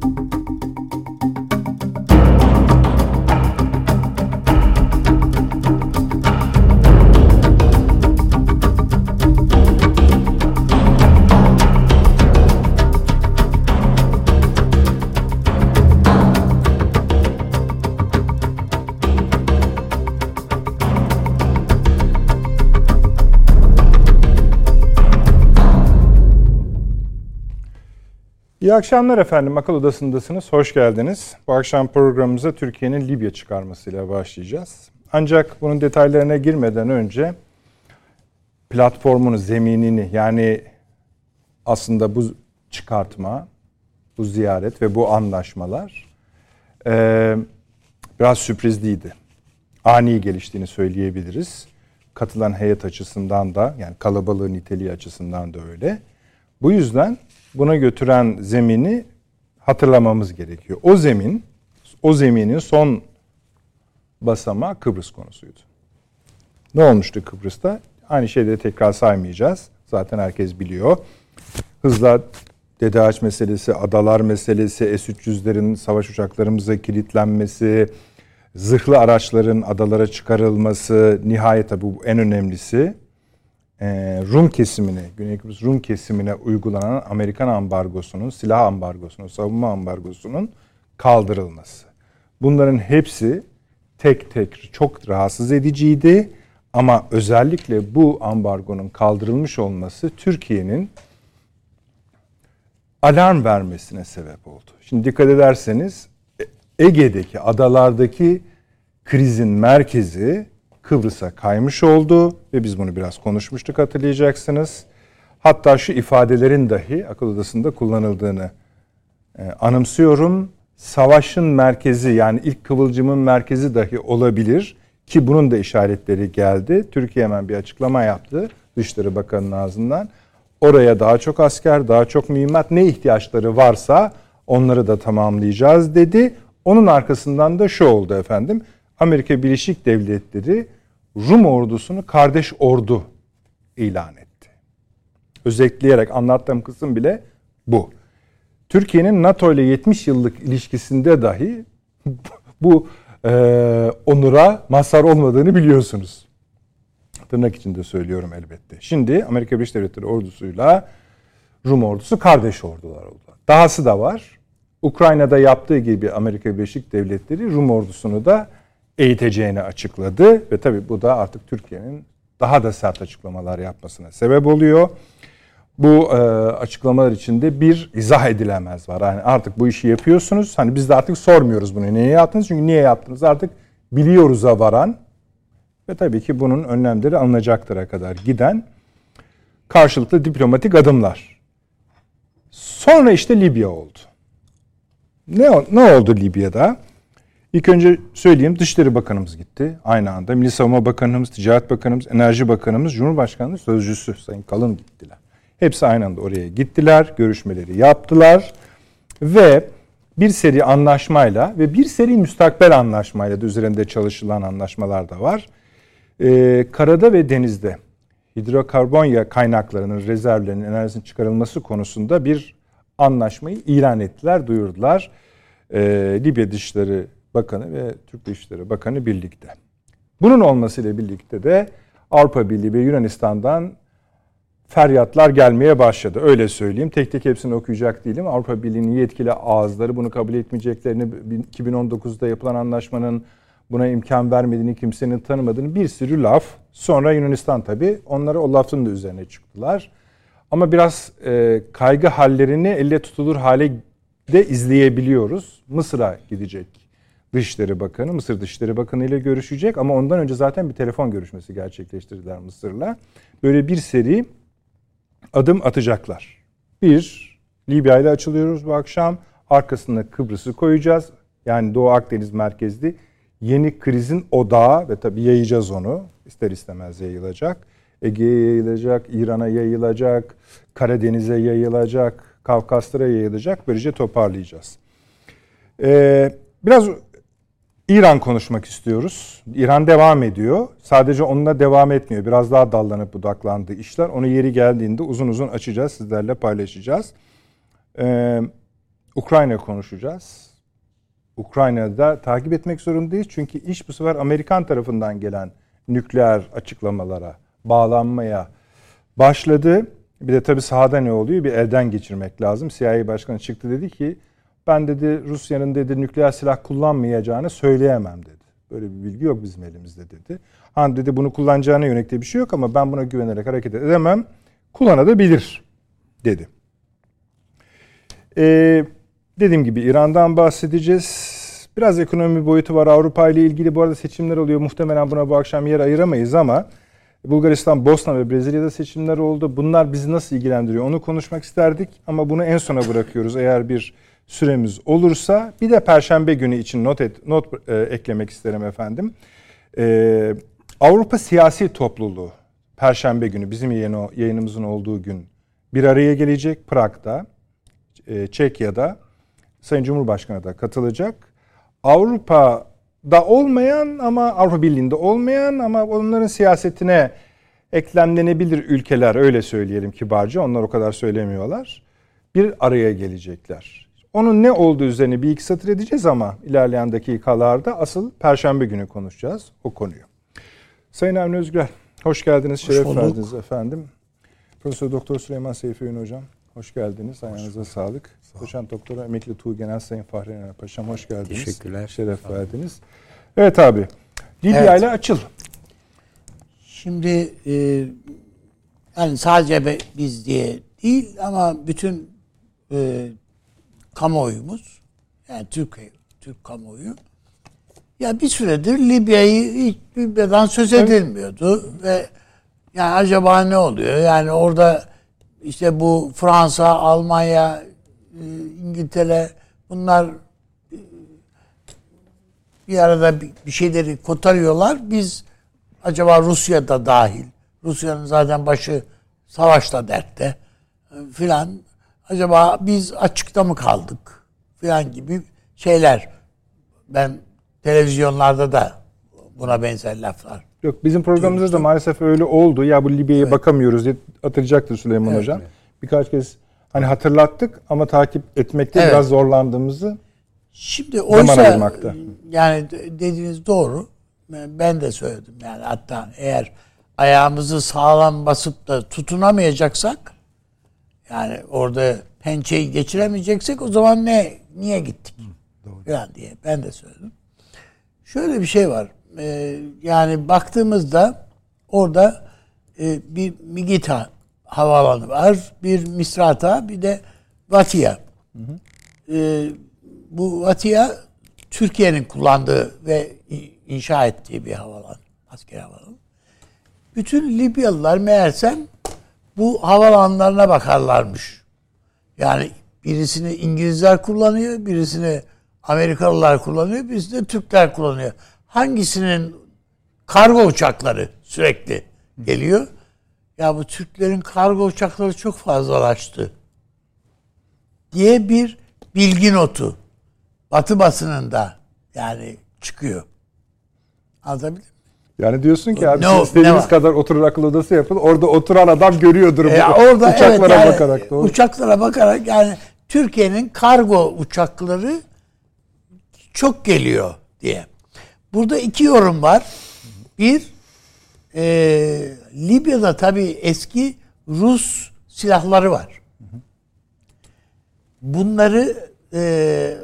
you İyi akşamlar efendim. Akıl Odası'ndasınız. Hoş geldiniz. Bu akşam programımıza Türkiye'nin Libya çıkarmasıyla başlayacağız. Ancak bunun detaylarına girmeden önce platformunu, zeminini yani aslında bu çıkartma, bu ziyaret ve bu anlaşmalar e, biraz sürprizliydi. Ani geliştiğini söyleyebiliriz. Katılan heyet açısından da yani kalabalığı niteliği açısından da öyle. Bu yüzden buna götüren zemini hatırlamamız gerekiyor. O zemin, o zeminin son basamağı Kıbrıs konusuydu. Ne olmuştu Kıbrıs'ta? Aynı şeyleri tekrar saymayacağız. Zaten herkes biliyor. Hızla Dede Ağaç meselesi, adalar meselesi, S-300'lerin savaş uçaklarımıza kilitlenmesi, zırhlı araçların adalara çıkarılması, nihayet tabi bu en önemlisi Rum kesimine, Güney Kıbrıs Rum kesimine uygulanan Amerikan ambargosunun, silah ambargosunun, savunma ambargosunun kaldırılması. Bunların hepsi tek tek çok rahatsız ediciydi ama özellikle bu ambargonun kaldırılmış olması Türkiye'nin alarm vermesine sebep oldu. Şimdi dikkat ederseniz Ege'deki adalardaki krizin merkezi Kıbrıs'a kaymış oldu ve biz bunu biraz konuşmuştuk hatırlayacaksınız. Hatta şu ifadelerin dahi akıl odasında kullanıldığını e, anımsıyorum. Savaşın merkezi yani ilk kıvılcımın merkezi dahi olabilir ki bunun da işaretleri geldi. Türkiye hemen bir açıklama yaptı Dışişleri Bakanı'nın ağzından. Oraya daha çok asker, daha çok mühimmat ne ihtiyaçları varsa onları da tamamlayacağız dedi. Onun arkasından da şu oldu efendim. Amerika Birleşik Devletleri Rum ordusunu kardeş ordu ilan etti. Özetleyerek anlattığım kısım bile bu. Türkiye'nin NATO ile 70 yıllık ilişkisinde dahi bu e, onura mazhar olmadığını biliyorsunuz. Tırnak içinde söylüyorum elbette. Şimdi Amerika Birleşik Devletleri ordusuyla Rum ordusu kardeş ordular oldu. Dahası da var. Ukrayna'da yaptığı gibi Amerika Birleşik Devletleri Rum ordusunu da eğiteceğini açıkladı ve tabii bu da artık Türkiye'nin daha da sert açıklamalar yapmasına sebep oluyor. Bu e, açıklamalar içinde bir izah edilemez var. Yani artık bu işi yapıyorsunuz. Hani biz de artık sormuyoruz bunu. Niye yaptınız? Çünkü niye yaptınız? Artık biliyoruz'a varan ve tabii ki bunun önlemleri alınacaktıra kadar giden karşılıklı diplomatik adımlar. Sonra işte Libya oldu. Ne, ne oldu Libya'da? İlk önce söyleyeyim Dışişleri Bakanımız gitti aynı anda. Milli Savunma Bakanımız, Ticaret Bakanımız, Enerji Bakanımız, Cumhurbaşkanlığı Sözcüsü Sayın Kalın gittiler. Hepsi aynı anda oraya gittiler, görüşmeleri yaptılar ve bir seri anlaşmayla ve bir seri müstakbel anlaşmayla da üzerinde çalışılan anlaşmalar da var. Ee, karada ve denizde hidrokarbon kaynaklarının, rezervlerinin, enerjisinin çıkarılması konusunda bir anlaşmayı ilan ettiler, duyurdular. Ee, Libya Dışişleri Bakanı ve Türk Dışişleri Bakanı birlikte. Bunun olmasıyla birlikte de Avrupa Birliği ve Yunanistan'dan feryatlar gelmeye başladı. Öyle söyleyeyim. Tek tek hepsini okuyacak değilim. Avrupa Birliği'nin yetkili ağızları bunu kabul etmeyeceklerini, 2019'da yapılan anlaşmanın buna imkan vermediğini, kimsenin tanımadığını bir sürü laf. Sonra Yunanistan tabii onları o lafın da üzerine çıktılar. Ama biraz e, kaygı hallerini elle tutulur hale de izleyebiliyoruz. Mısır'a gidecek Dışişleri Bakanı, Mısır Dışişleri Bakanı ile görüşecek ama ondan önce zaten bir telefon görüşmesi gerçekleştirdiler Mısır'la. Böyle bir seri adım atacaklar. Bir, Libya ile açılıyoruz bu akşam. Arkasında Kıbrıs'ı koyacağız. Yani Doğu Akdeniz merkezli yeni krizin odağı ve tabii yayacağız onu. İster istemez yayılacak. Ege'ye yayılacak, İran'a yayılacak, Karadeniz'e yayılacak, Kafkaslara yayılacak. Böylece toparlayacağız. Ee, biraz İran konuşmak istiyoruz. İran devam ediyor. Sadece onunla devam etmiyor. Biraz daha dallanıp budaklandı işler. Onu yeri geldiğinde uzun uzun açacağız, sizlerle paylaşacağız. Ee, Ukrayna konuşacağız. Ukrayna'da takip etmek zorundayız. Çünkü iş bu sefer Amerikan tarafından gelen nükleer açıklamalara, bağlanmaya başladı. Bir de tabii sahada ne oluyor? Bir elden geçirmek lazım. CIA Başkanı çıktı dedi ki ben dedi Rusya'nın dedi nükleer silah kullanmayacağını söyleyemem dedi. Böyle bir bilgi yok bizim elimizde dedi. Han dedi bunu kullanacağına yönelik bir şey yok ama ben buna güvenerek hareket edemem. Kullanabilir dedi. Ee, dediğim gibi İran'dan bahsedeceğiz. Biraz ekonomi boyutu var Avrupa ile ilgili. Bu arada seçimler oluyor. Muhtemelen buna bu akşam yer ayıramayız ama Bulgaristan, Bosna ve Brezilya'da seçimler oldu. Bunlar bizi nasıl ilgilendiriyor onu konuşmak isterdik ama bunu en sona bırakıyoruz. Eğer bir süremiz olursa bir de Perşembe günü için not et, not e, eklemek isterim efendim. E, Avrupa Siyasi Topluluğu Perşembe günü bizim yayın, yayınımızın olduğu gün bir araya gelecek Prag'da, e, Çekya'da. Sayın Cumhurbaşkanı da katılacak. Avrupa'da olmayan ama Avrupa Birliği'nde olmayan ama onların siyasetine eklemlenebilir ülkeler öyle söyleyelim kibarca. Onlar o kadar söylemiyorlar. Bir araya gelecekler. Onun ne olduğu üzerine bir iki satır edeceğiz ama ilerleyen dakikalarda asıl Perşembe günü konuşacağız o konuyu. Sayın Avni Özgür, hoş geldiniz, şeref hoş verdiniz efendim. Profesör Doktor Süleyman Seyfi Ün Hocam, hoş geldiniz. Ayağınıza hoş sağlık. Sağ Doçent Doktor Emekli Tuğgenel Sayın Fahri Ener Paşam, hoş geldiniz. Teşekkürler. Şeref verdiniz. Evet abi, Libya evet. ile açıl. Şimdi e, yani sadece biz diye değil ama bütün e, kamuoyumuz yani Türkiye, Türk kamuoyu ya bir süredir Libya'yı hiç Libya'dan söz edilmiyordu evet. ve yani acaba ne oluyor? Yani orada işte bu Fransa, Almanya, e, İngiltere bunlar e, bir arada bir şeyleri kotarıyorlar. Biz acaba Rusya da dahil. Rusya'nın zaten başı savaşta dertte e, filan. Acaba biz açıkta mı kaldık filan gibi şeyler. Ben televizyonlarda da buna benzer laflar. Yok bizim programımızda da maalesef öyle oldu. Ya bu Libya'ya evet. bakamıyoruz diye hatırlayacaktır Süleyman evet, Hocam. Evet. Birkaç kez hani hatırlattık ama takip etmekte evet. biraz zorlandığımızı Şimdi oysa yani dediğiniz doğru. Ben de söyledim yani hatta eğer ayağımızı sağlam basıp da tutunamayacaksak yani orada pençeyi geçiremeyeceksek o zaman ne niye gittik? Doğru. Falan diye ben de söyledim. Şöyle bir şey var. Ee, yani baktığımızda orada e, bir Migita havaalanı var, bir Misrata, bir de Vatia. Hı hı. Ee, bu Vatia Türkiye'nin kullandığı ve inşa ettiği bir havalan, askeri havalan. Bütün Libyalılar meğersem bu havalanlarına bakarlarmış. Yani birisini İngilizler kullanıyor, birisini Amerikalılar kullanıyor, birisini Türkler kullanıyor. Hangisinin kargo uçakları sürekli geliyor? Ya bu Türklerin kargo uçakları çok fazlalaştı diye bir bilgi notu Batı basınında yani çıkıyor. Anlatabildim mi? Yani diyorsun ki abi ne, istediğiniz kadar oturur akıl odası yapın. Orada oturan adam görüyordur e, orada, uçaklara evet, yani, bakarak. Doğru. Uçaklara bakarak yani Türkiye'nin kargo uçakları çok geliyor diye. Burada iki yorum var. Bir, e, Libya'da tabii eski Rus silahları var. Bunları e,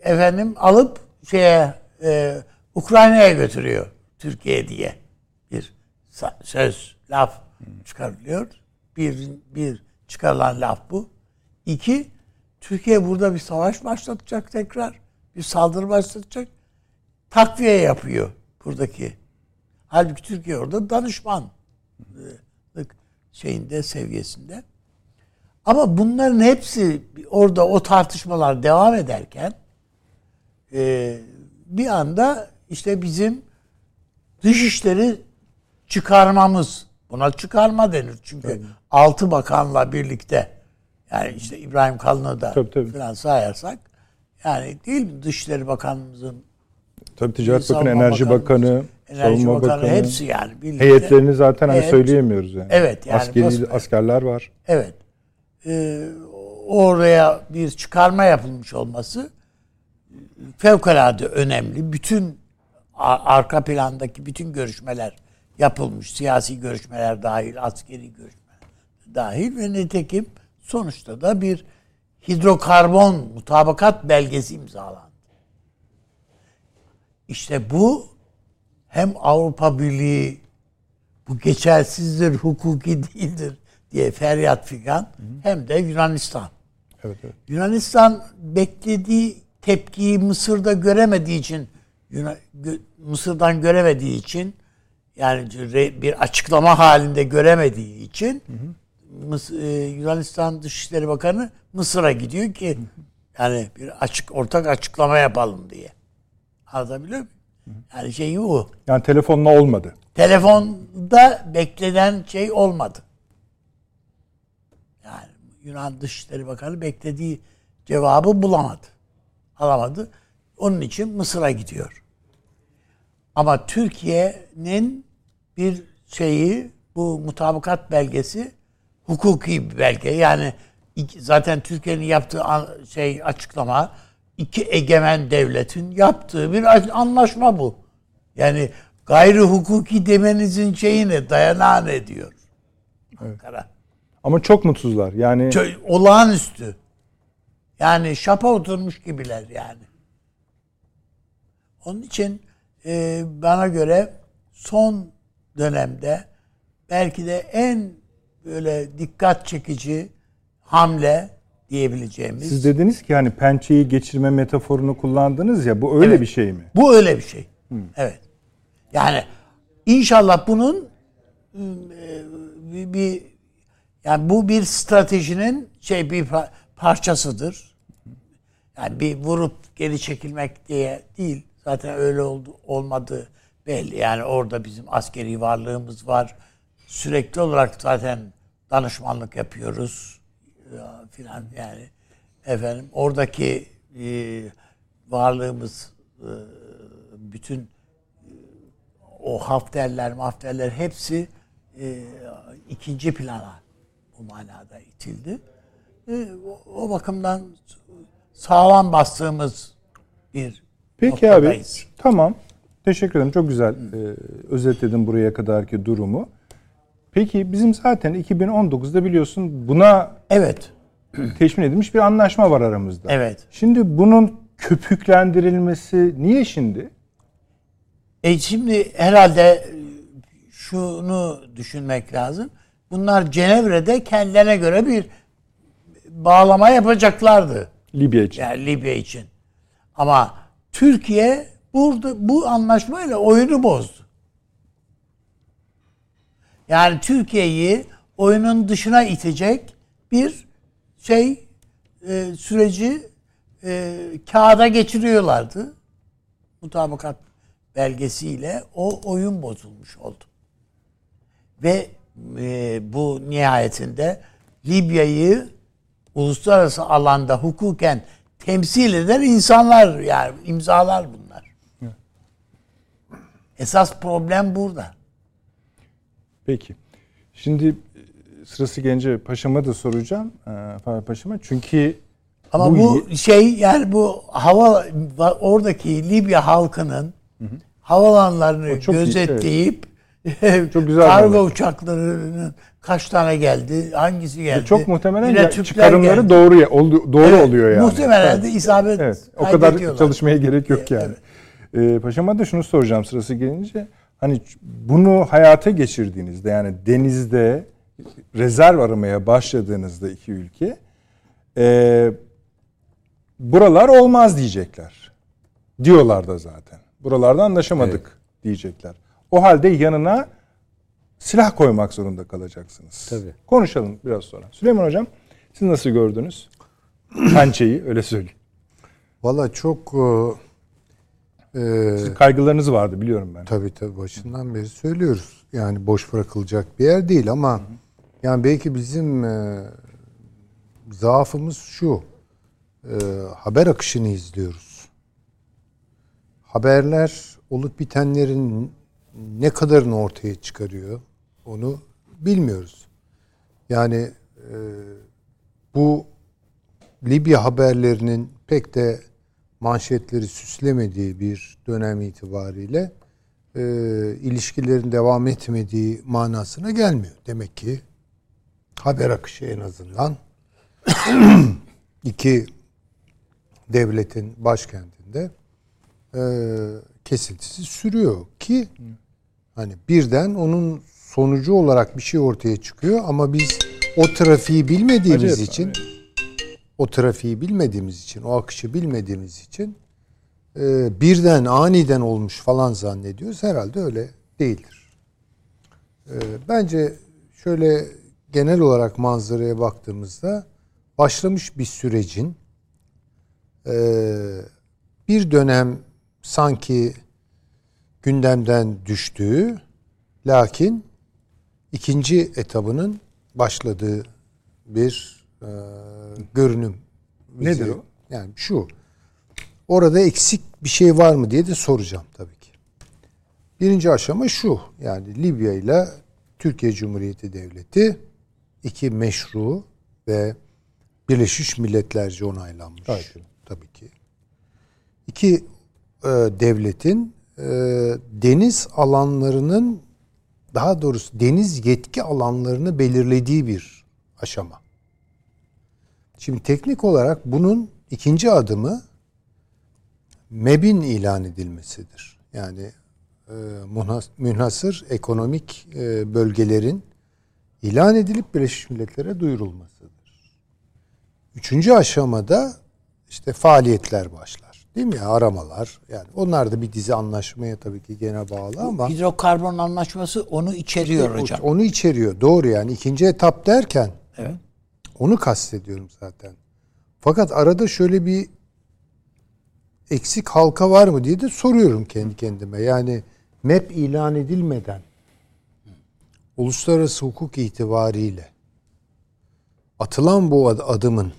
efendim alıp şeye e, Ukrayna'ya götürüyor Türkiye diye bir söz laf çıkarılıyor. Bir bir çıkarılan laf bu. İki Türkiye burada bir savaş başlatacak tekrar. Bir saldırı başlatacak. Takviye yapıyor buradaki. Halbuki Türkiye orada danışmanlık şeyinde, seviyesinde. Ama bunların hepsi orada o tartışmalar devam ederken bir anda işte bizim dış işleri çıkarmamız buna çıkarma denir çünkü tabii. altı bakanla birlikte yani işte İbrahim Kalın'ı da tabii, tabii. falan sayarsak yani değil mi Dışişleri Bakanımızın Tabii Ticaret Bakanı, Enerji Bakanı, Enerji Savunma Bakanı, Bakanı hepsi yani birlikte. Heyetlerini zaten hani söyleyemiyoruz yani. Evet yani Askeri, askerler var. Evet. Ee, oraya bir çıkarma yapılmış olması fevkalade önemli. Bütün arka plandaki bütün görüşmeler yapılmış. Siyasi görüşmeler dahil, askeri görüşmeler dahil ve nitekim sonuçta da bir hidrokarbon mutabakat belgesi imzalandı. İşte bu hem Avrupa Birliği bu geçersizdir, hukuki değildir diye feryat figan hem de Yunanistan. Evet, evet. Yunanistan beklediği tepkiyi Mısır'da göremediği için Mısır'dan göremediği için yani bir açıklama halinde göremediği için hı hı. E, Yunanistan Dışişleri Bakanı Mısır'a gidiyor ki yani bir açık ortak açıklama yapalım diye. Anlatabiliyor muyum? Yani şeyi o. Yani telefonla olmadı. Telefonda beklenen şey olmadı. Yani Yunan Dışişleri Bakanı beklediği cevabı bulamadı. Alamadı. Onun için Mısır'a gidiyor. Ama Türkiye'nin bir şeyi bu mutabakat belgesi hukuki bir belge. Yani zaten Türkiye'nin yaptığı şey açıklama iki egemen devletin yaptığı bir anlaşma bu. Yani gayri hukuki demenizin şeyine dayanağı ne diyor? Evet. Ankara. Ama çok mutsuzlar. Yani çok, olağanüstü. Yani şapa oturmuş gibiler yani. Onun için e, bana göre son dönemde belki de en böyle dikkat çekici hamle diyebileceğimiz. Siz dediniz ki hani pençeyi geçirme metaforunu kullandınız ya bu öyle evet, bir şey mi? Bu öyle bir şey. Hmm. Evet. Yani inşallah bunun bir, bir yani bu bir stratejinin şey bir parçasıdır. Yani bir vurup geri çekilmek diye değil. Zaten öyle oldu olmadı belli. Yani orada bizim askeri varlığımız var. Sürekli olarak zaten danışmanlık yapıyoruz filan yani efendim oradaki e, varlığımız e, bütün e, o hafterler mafterler hepsi e, ikinci plana bu manada itildi. E, o, o bakımdan sağlam bastığımız bir Peki noktadayız. abi tamam teşekkür ederim çok güzel e, özetledin buraya kadarki durumu. Peki bizim zaten 2019'da biliyorsun buna evet teşmin edilmiş bir anlaşma var aramızda. Evet. Şimdi bunun köpüklendirilmesi niye şimdi? E şimdi herhalde şunu düşünmek lazım. Bunlar Cenevre'de kendilerine göre bir bağlama yapacaklardı. Libya için. Yani Libya için. Ama Türkiye burada bu anlaşmayla oyunu bozdu. Yani Türkiye'yi oyunun dışına itecek bir şey e, süreci e, kağıda geçiriyorlardı. Mutabakat belgesiyle o oyun bozulmuş oldu. Ve e, bu nihayetinde Libya'yı uluslararası alanda hukuken temsil eden insanlar yani imzalar bunlar. Esas problem burada. Peki. Şimdi e, sırası gelince paşama da soracağım. E, paşama çünkü ama bu, bu şey yani bu hava oradaki Libya halkının hı hı. havalanlarını gözetleyip evet. Çok güzel kargo yani. uçaklarının kaç tane geldi, hangisi geldi? Ve çok muhtemelen ya, çıkarımları geldi. doğru doğru evet, oluyor yani. Muhtemelen evet. de isabet evet. O kadar çalışmaya gerek yok yani. Evet. Ee, paşama da şunu soracağım sırası gelince. Hani bunu hayata geçirdiğinizde yani denizde rezerv aramaya başladığınızda iki ülke e, buralar olmaz diyecekler. Diyorlar da zaten. Buralarda anlaşamadık evet. diyecekler. O halde yanına silah koymak zorunda kalacaksınız. Tabii. Konuşalım biraz sonra. Süleyman Hocam siz nasıl gördünüz? Pençeyi öyle söyleyeyim. Valla çok e, ee, Sizin kaygılarınız vardı biliyorum ben. Tabii tabii başından beri söylüyoruz. Yani boş bırakılacak bir yer değil ama hı. yani belki bizim e, zaafımız şu. E, haber akışını izliyoruz. Haberler olup bitenlerin ne kadarını ortaya çıkarıyor onu bilmiyoruz. Yani e, bu Libya haberlerinin pek de manşetleri süslemediği bir dönem itibariyle e, ilişkilerin devam etmediği manasına gelmiyor. Demek ki haber akışı en azından iki devletin başkentinde e, kesintisi sürüyor ki hani birden onun sonucu olarak bir şey ortaya çıkıyor ama biz o trafiği bilmediğimiz Acayip, için evet. o trafiği bilmediğimiz için, o akışı bilmediğimiz için e, birden aniden olmuş falan zannediyoruz. Herhalde öyle değildir. E, bence şöyle genel olarak manzaraya baktığımızda başlamış bir sürecin e, bir dönem sanki gündemden düştüğü lakin ikinci etabının başladığı bir e, görünüm. Nedir o? Yani şu. Orada eksik bir şey var mı diye de soracağım tabii ki. Birinci aşama şu. Yani Libya ile Türkiye Cumhuriyeti Devleti iki meşru ve Birleşmiş Milletlerce onaylanmış. Evet. Tabii ki. İki e, devletin e, deniz alanlarının daha doğrusu deniz yetki alanlarını belirlediği bir aşama. Şimdi teknik olarak bunun ikinci adımı MEB'in ilan edilmesidir. Yani e, münhasır ekonomik e, bölgelerin ilan edilip Birleşmiş Milletler'e duyurulmasıdır. Üçüncü aşamada işte faaliyetler başlar. Değil mi? Aramalar. Yani onlar da bir dizi anlaşmaya tabii ki gene bağlı ama Hidrokarbon anlaşması onu içeriyor hocam. onu içeriyor. Doğru yani. ikinci etap derken onu kastediyorum zaten. Fakat arada şöyle bir eksik halka var mı diye de soruyorum kendi kendime. Yani MEP ilan edilmeden uluslararası hukuk itibariyle atılan bu ad- adımın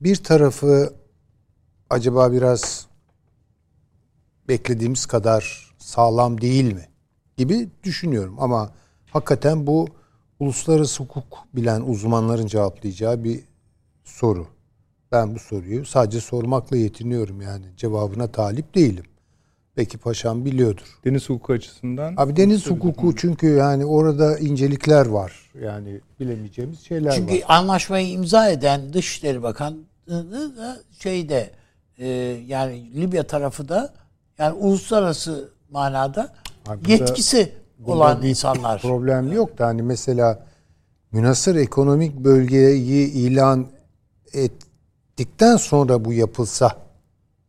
bir tarafı acaba biraz beklediğimiz kadar sağlam değil mi gibi düşünüyorum ama hakikaten bu uluslararası hukuk bilen uzmanların cevaplayacağı bir soru. Ben bu soruyu sadece sormakla yetiniyorum yani cevabına talip değilim. Belki paşam biliyordur. Deniz hukuku açısından. Abi deniz hukuku çünkü yani orada incelikler var. Yani bilemeyeceğimiz şeyler Çünkü var. anlaşmayı imza eden Dışişleri Bakanı da şeyde e, yani Libya tarafı da yani uluslararası manada Abi yetkisi Bunda olan bir insanlar. Problem yok da hani mesela münasır ekonomik bölgeyi ilan ettikten sonra bu yapılsa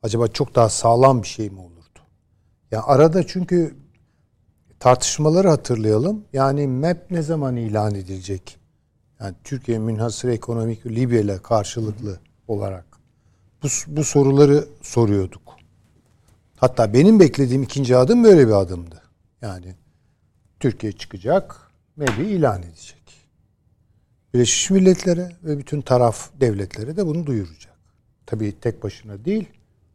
acaba çok daha sağlam bir şey mi olurdu? Ya arada çünkü tartışmaları hatırlayalım. Yani MEP ne zaman ilan edilecek? Yani Türkiye münhasır ekonomik Libya ile karşılıklı olarak bu, bu soruları soruyorduk. Hatta benim beklediğim ikinci adım böyle bir adımdı. Yani Türkiye çıkacak, MEB'i ilan edecek. Birleşmiş Milletler'e ve bütün taraf devletlere de bunu duyuracak. Tabii tek başına değil.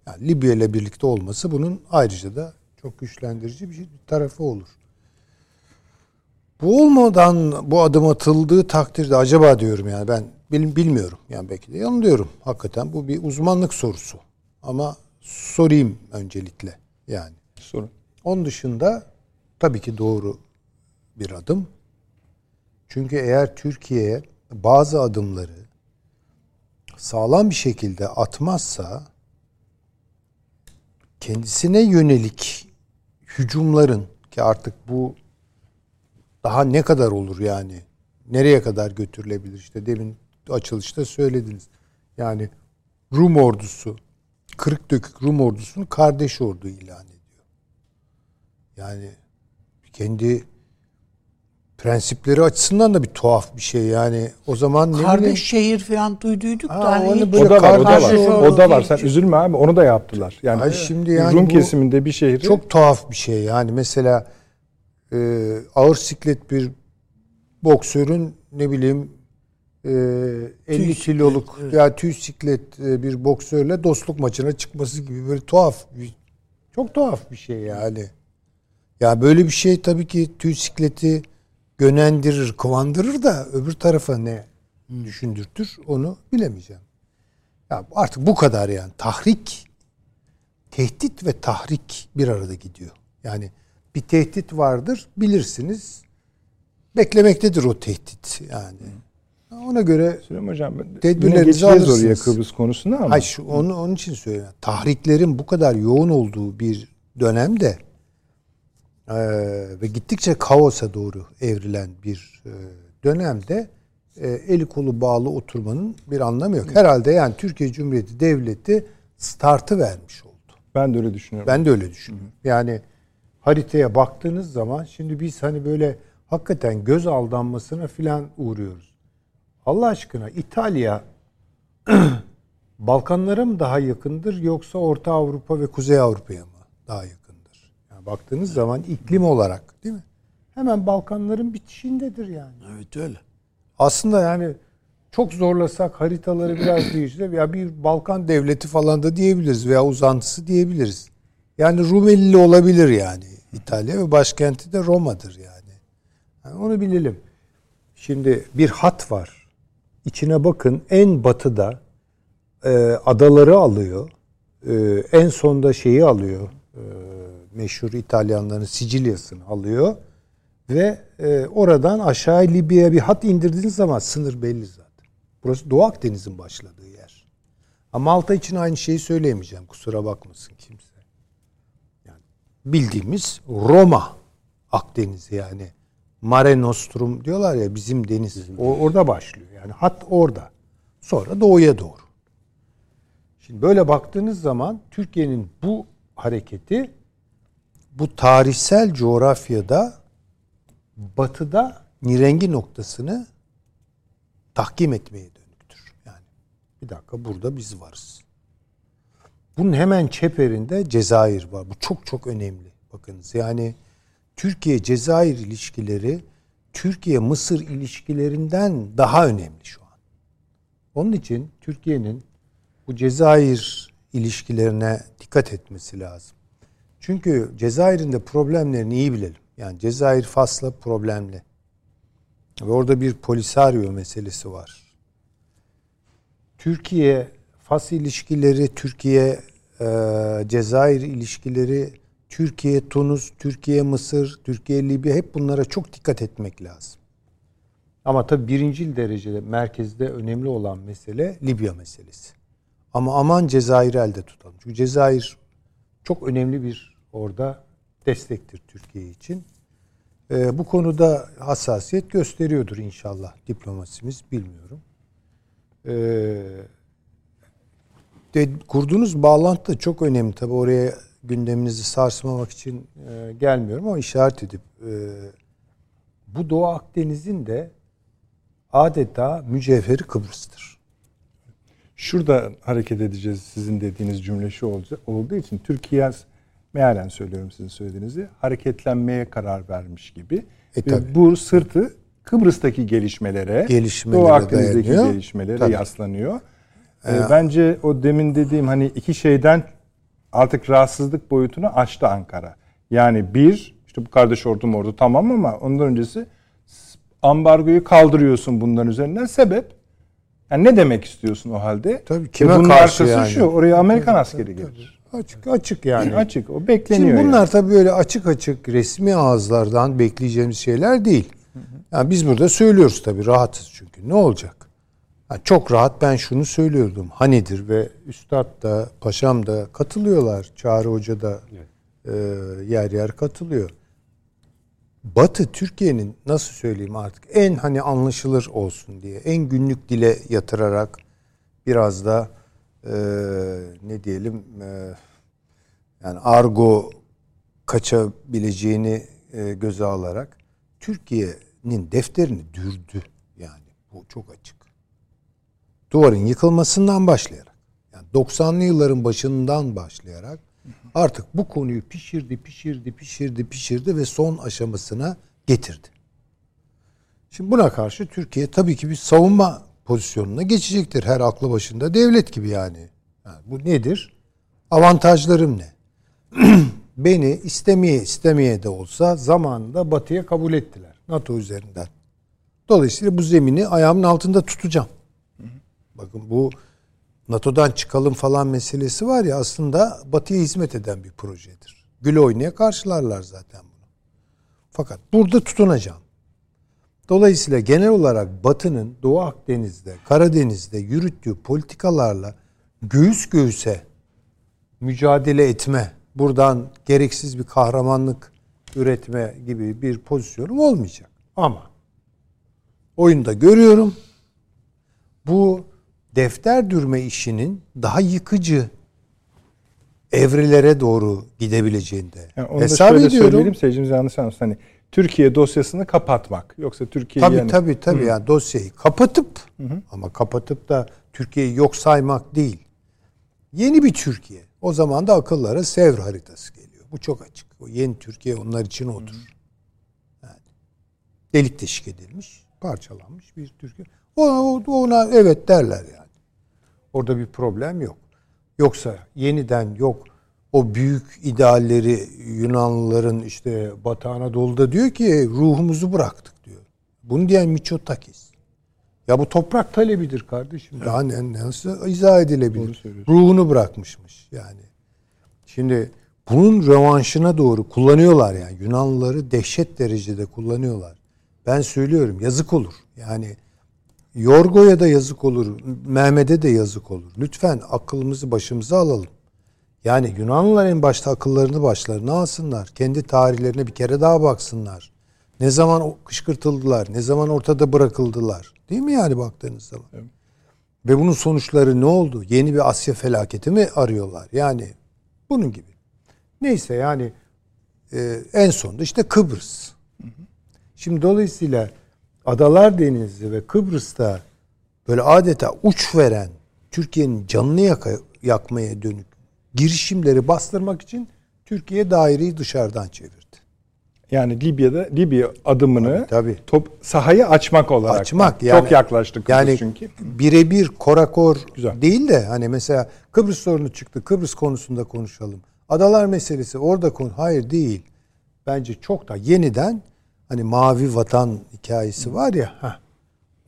Yani Libya ile birlikte olması bunun ayrıca da çok güçlendirici bir, şey, bir tarafı olur. Bu olmadan bu adım atıldığı takdirde acaba diyorum yani ben bil- bilmiyorum. Yani belki de yanılıyorum. Hakikaten bu bir uzmanlık sorusu. Ama sorayım öncelikle yani. Sorun. Onun dışında tabii ki doğru bir adım. Çünkü eğer Türkiye bazı adımları sağlam bir şekilde atmazsa kendisine yönelik hücumların ki artık bu daha ne kadar olur yani? Nereye kadar götürülebilir? İşte demin açılışta söylediniz. Yani Rum ordusu, kırık dökük Rum ordusunu kardeş ordu ilan ediyor. Yani kendi prensipleri açısından da bir tuhaf bir şey yani. O zaman ne Kardeş bileyim- şehir falan duyduyduk Ha, da hani onu böyle O da var, o da var. kardeş O da var. Sen üzülme abi. Onu da yaptılar. Yani Ay şimdi yani Rum kesiminde bir şehri Çok tuhaf bir şey yani mesela e, ağır siklet bir boksörün ne bileyim e, 50 Tüy kiloluk siklet, evet. ya tüy siklet e, bir boksörle dostluk maçına çıkması gibi böyle tuhaf bir, çok tuhaf bir şey yani. Ya böyle bir şey tabii ki tüy sikleti gönendirir, kıvandırır da öbür tarafa ne düşündürtür onu bilemeyeceğim. Ya artık bu kadar yani. Tahrik, tehdit ve tahrik bir arada gidiyor. Yani bir tehdit vardır bilirsiniz. Beklemektedir o tehdit yani. Ona göre Süleyman Hocam tedbirlerinizi alırsınız. oraya Kıbrıs konusunda ama. Hayır, şu, onu, onun için söylüyorum. Tahriklerin bu kadar yoğun olduğu bir dönemde eee, ve gittikçe kaosa doğru evrilen bir eee, dönemde eee, eli kolu bağlı oturmanın bir anlamı yok. Herhalde yani Türkiye Cumhuriyeti Devleti startı vermiş oldu. Ben de öyle düşünüyorum. Ben de öyle düşünüyorum. Yani haritaya baktığınız zaman şimdi biz hani böyle hakikaten göz aldanmasına filan uğruyoruz. Allah aşkına İtalya Balkanlara mı daha yakındır yoksa Orta Avrupa ve Kuzey Avrupa'ya mı daha yakındır? Yani baktığınız zaman iklim olarak değil mi? Hemen Balkanların bitişindedir yani. Evet öyle. Aslında yani çok zorlasak haritaları biraz değiştirip ya bir Balkan devleti falan da diyebiliriz veya uzantısı diyebiliriz. Yani Rumeli olabilir yani İtalya ve başkenti de Roma'dır yani. yani onu bilelim. Şimdi bir hat var. İçine bakın en batıda e, adaları alıyor. E, en sonda şeyi alıyor. E, meşhur İtalyanların Sicilya'sını alıyor. Ve e, oradan aşağı Libya'ya bir hat indirdiğiniz zaman sınır belli zaten. Burası Doğu Akdeniz'in başladığı yer. Ama Malta için aynı şeyi söyleyemeyeceğim. Kusura bakmasın kimse. Yani bildiğimiz Roma Akdenizi yani. Mare Nostrum diyorlar ya bizim deniz. O, orada başlıyor. Yani hat orada. Sonra doğuya doğru. Şimdi böyle baktığınız zaman Türkiye'nin bu hareketi bu tarihsel coğrafyada batıda nirengi noktasını tahkim etmeye dönüktür. Yani bir dakika burada biz varız. Bunun hemen çeperinde Cezayir var. Bu çok çok önemli. Bakınız yani Türkiye-Cezayir ilişkileri Türkiye-Mısır ilişkilerinden daha önemli şu an. Onun için Türkiye'nin bu Cezayir ilişkilerine dikkat etmesi lazım. Çünkü Cezayir'in de problemlerini iyi bilelim. Yani Cezayir Fas'la problemli. Ve orada bir polisario meselesi var. Türkiye Fas ilişkileri, Türkiye e, Cezayir ilişkileri, Türkiye Tunus, Türkiye Mısır, Türkiye Libya hep bunlara çok dikkat etmek lazım. Ama tabii birincil derecede merkezde önemli olan mesele Libya meselesi. Ama aman Cezayir'i elde tutalım. Çünkü Cezayir çok önemli bir orada destektir Türkiye için. Ee, bu konuda hassasiyet gösteriyordur inşallah diplomasimiz bilmiyorum. Ee, de, kurduğunuz bağlantı da çok önemli. Tabi oraya gündeminizi sarsmamak için e, gelmiyorum ama işaret edip e, bu Doğu Akdeniz'in de adeta mücevheri Kıbrıs'tır. Şurada hareket edeceğiz sizin dediğiniz cümle şu olacak, olduğu için Türkiye mealen söylüyorum sizin söylediğinizi hareketlenmeye karar vermiş gibi. E, tabii. bu sırtı Kıbrıs'taki gelişmelere, Gelişmelere Doğu Akdeniz'deki dayanıyor. gelişmelere Tabii. yaslanıyor. Ee, bence o demin dediğim hani iki şeyden artık rahatsızlık boyutunu aştı Ankara. Yani bir, işte bu kardeş ordu ordu tamam ama ondan öncesi ambargoyu kaldırıyorsun bunların üzerinden. Sebep? Yani ne demek istiyorsun o halde? Tabii, Ve kime bunun karşı yani? şu, oraya Amerikan askeri gelir. Açık açık yani. Açık, o bekleniyor. Şimdi bunlar yani. tabii böyle açık açık resmi ağızlardan bekleyeceğimiz şeyler değil. Yani biz burada söylüyoruz tabii rahatız çünkü. Ne olacak? Yani çok rahat ben şunu söylüyordum. Hanidir ve Üstad da Paşam da katılıyorlar. Çağrı Hoca da e, yer yer katılıyor. Batı Türkiye'nin nasıl söyleyeyim artık en hani anlaşılır olsun diye en günlük dile yatırarak biraz da e, ne diyelim e, yani argo kaçabileceğini e, göze alarak Türkiye'nin defterini dürdü yani bu çok açık. Duvarın yıkılmasından başlayarak yani 90'lı yılların başından başlayarak artık bu konuyu pişirdi, pişirdi, pişirdi, pişirdi ve son aşamasına getirdi. Şimdi buna karşı Türkiye tabii ki bir savunma pozisyonuna geçecektir. Her aklı başında devlet gibi yani. yani bu nedir? Avantajlarım ne? Beni istemeye istemeye de olsa zamanında batıya kabul ettiler. NATO üzerinden. Dolayısıyla bu zemini ayağımın altında tutacağım. Bakın bu NATO'dan çıkalım falan meselesi var ya aslında Batı'ya hizmet eden bir projedir. Gül oynaya karşılarlar zaten bunu. Fakat burada tutunacağım. Dolayısıyla genel olarak Batı'nın Doğu Akdeniz'de, Karadeniz'de yürüttüğü politikalarla göğüs göğüse mücadele etme, buradan gereksiz bir kahramanlık üretme gibi bir pozisyonum olmayacak. Ama oyunda görüyorum bu defter dürme işinin daha yıkıcı evrelere doğru gidebileceğinde Yani onu hesap da şöyle ediyorum. söyleyelim seyircimiz yanlış anlasın. Hani Türkiye dosyasını kapatmak. Yoksa Türkiye Tabii yani, tabii tabii yani dosyayı kapatıp ama kapatıp da Türkiye'yi yok saymak değil. Yeni bir Türkiye. O zaman da akıllara Sevr haritası geliyor. Bu çok açık. O yeni Türkiye onlar için odur. Yani delik deşik edilmiş, parçalanmış bir Türkiye. Ona, ona evet derler yani. Orada bir problem yok. Yoksa yeniden yok o büyük idealleri Yunanlıların işte Batı Anadolu'da diyor ki ruhumuzu bıraktık diyor. Bunu diyen Miçotakis. Ya bu toprak talebidir kardeşim. Daha ne, nasıl izah edilebilir? Ruhunu bırakmışmış yani. Şimdi bunun rövanşına doğru kullanıyorlar yani. Yunanlıları dehşet derecede kullanıyorlar. Ben söylüyorum yazık olur. Yani Yorgo'ya da yazık olur. Mehmet'e de yazık olur. Lütfen aklımızı başımıza alalım. Yani Yunanlılar en başta akıllarını başlarına alsınlar. Kendi tarihlerine bir kere daha baksınlar. Ne zaman kışkırtıldılar, ne zaman ortada bırakıldılar. Değil mi yani baktığınız zaman? Ve bunun sonuçları ne oldu? Yeni bir Asya felaketi mi arıyorlar? Yani bunun gibi. Neyse yani e, en sonunda işte Kıbrıs. Şimdi dolayısıyla Adalar Denizi ve Kıbrıs'ta böyle adeta uç veren Türkiye'nin canını yaka- yakmaya dönük girişimleri bastırmak için Türkiye daireyi dışarıdan çevirdi. Yani Libya'da Libya adımını Tabii, tabii. top sahayı açmak olarak. Açmak da. yani. Çok yaklaştık Kıbrıs yani çünkü. birebir korakor Güzel. değil de hani mesela Kıbrıs sorunu çıktı. Kıbrıs konusunda konuşalım. Adalar meselesi orada konu. Hayır değil. Bence çok da yeniden hani mavi vatan hikayesi var ya heh,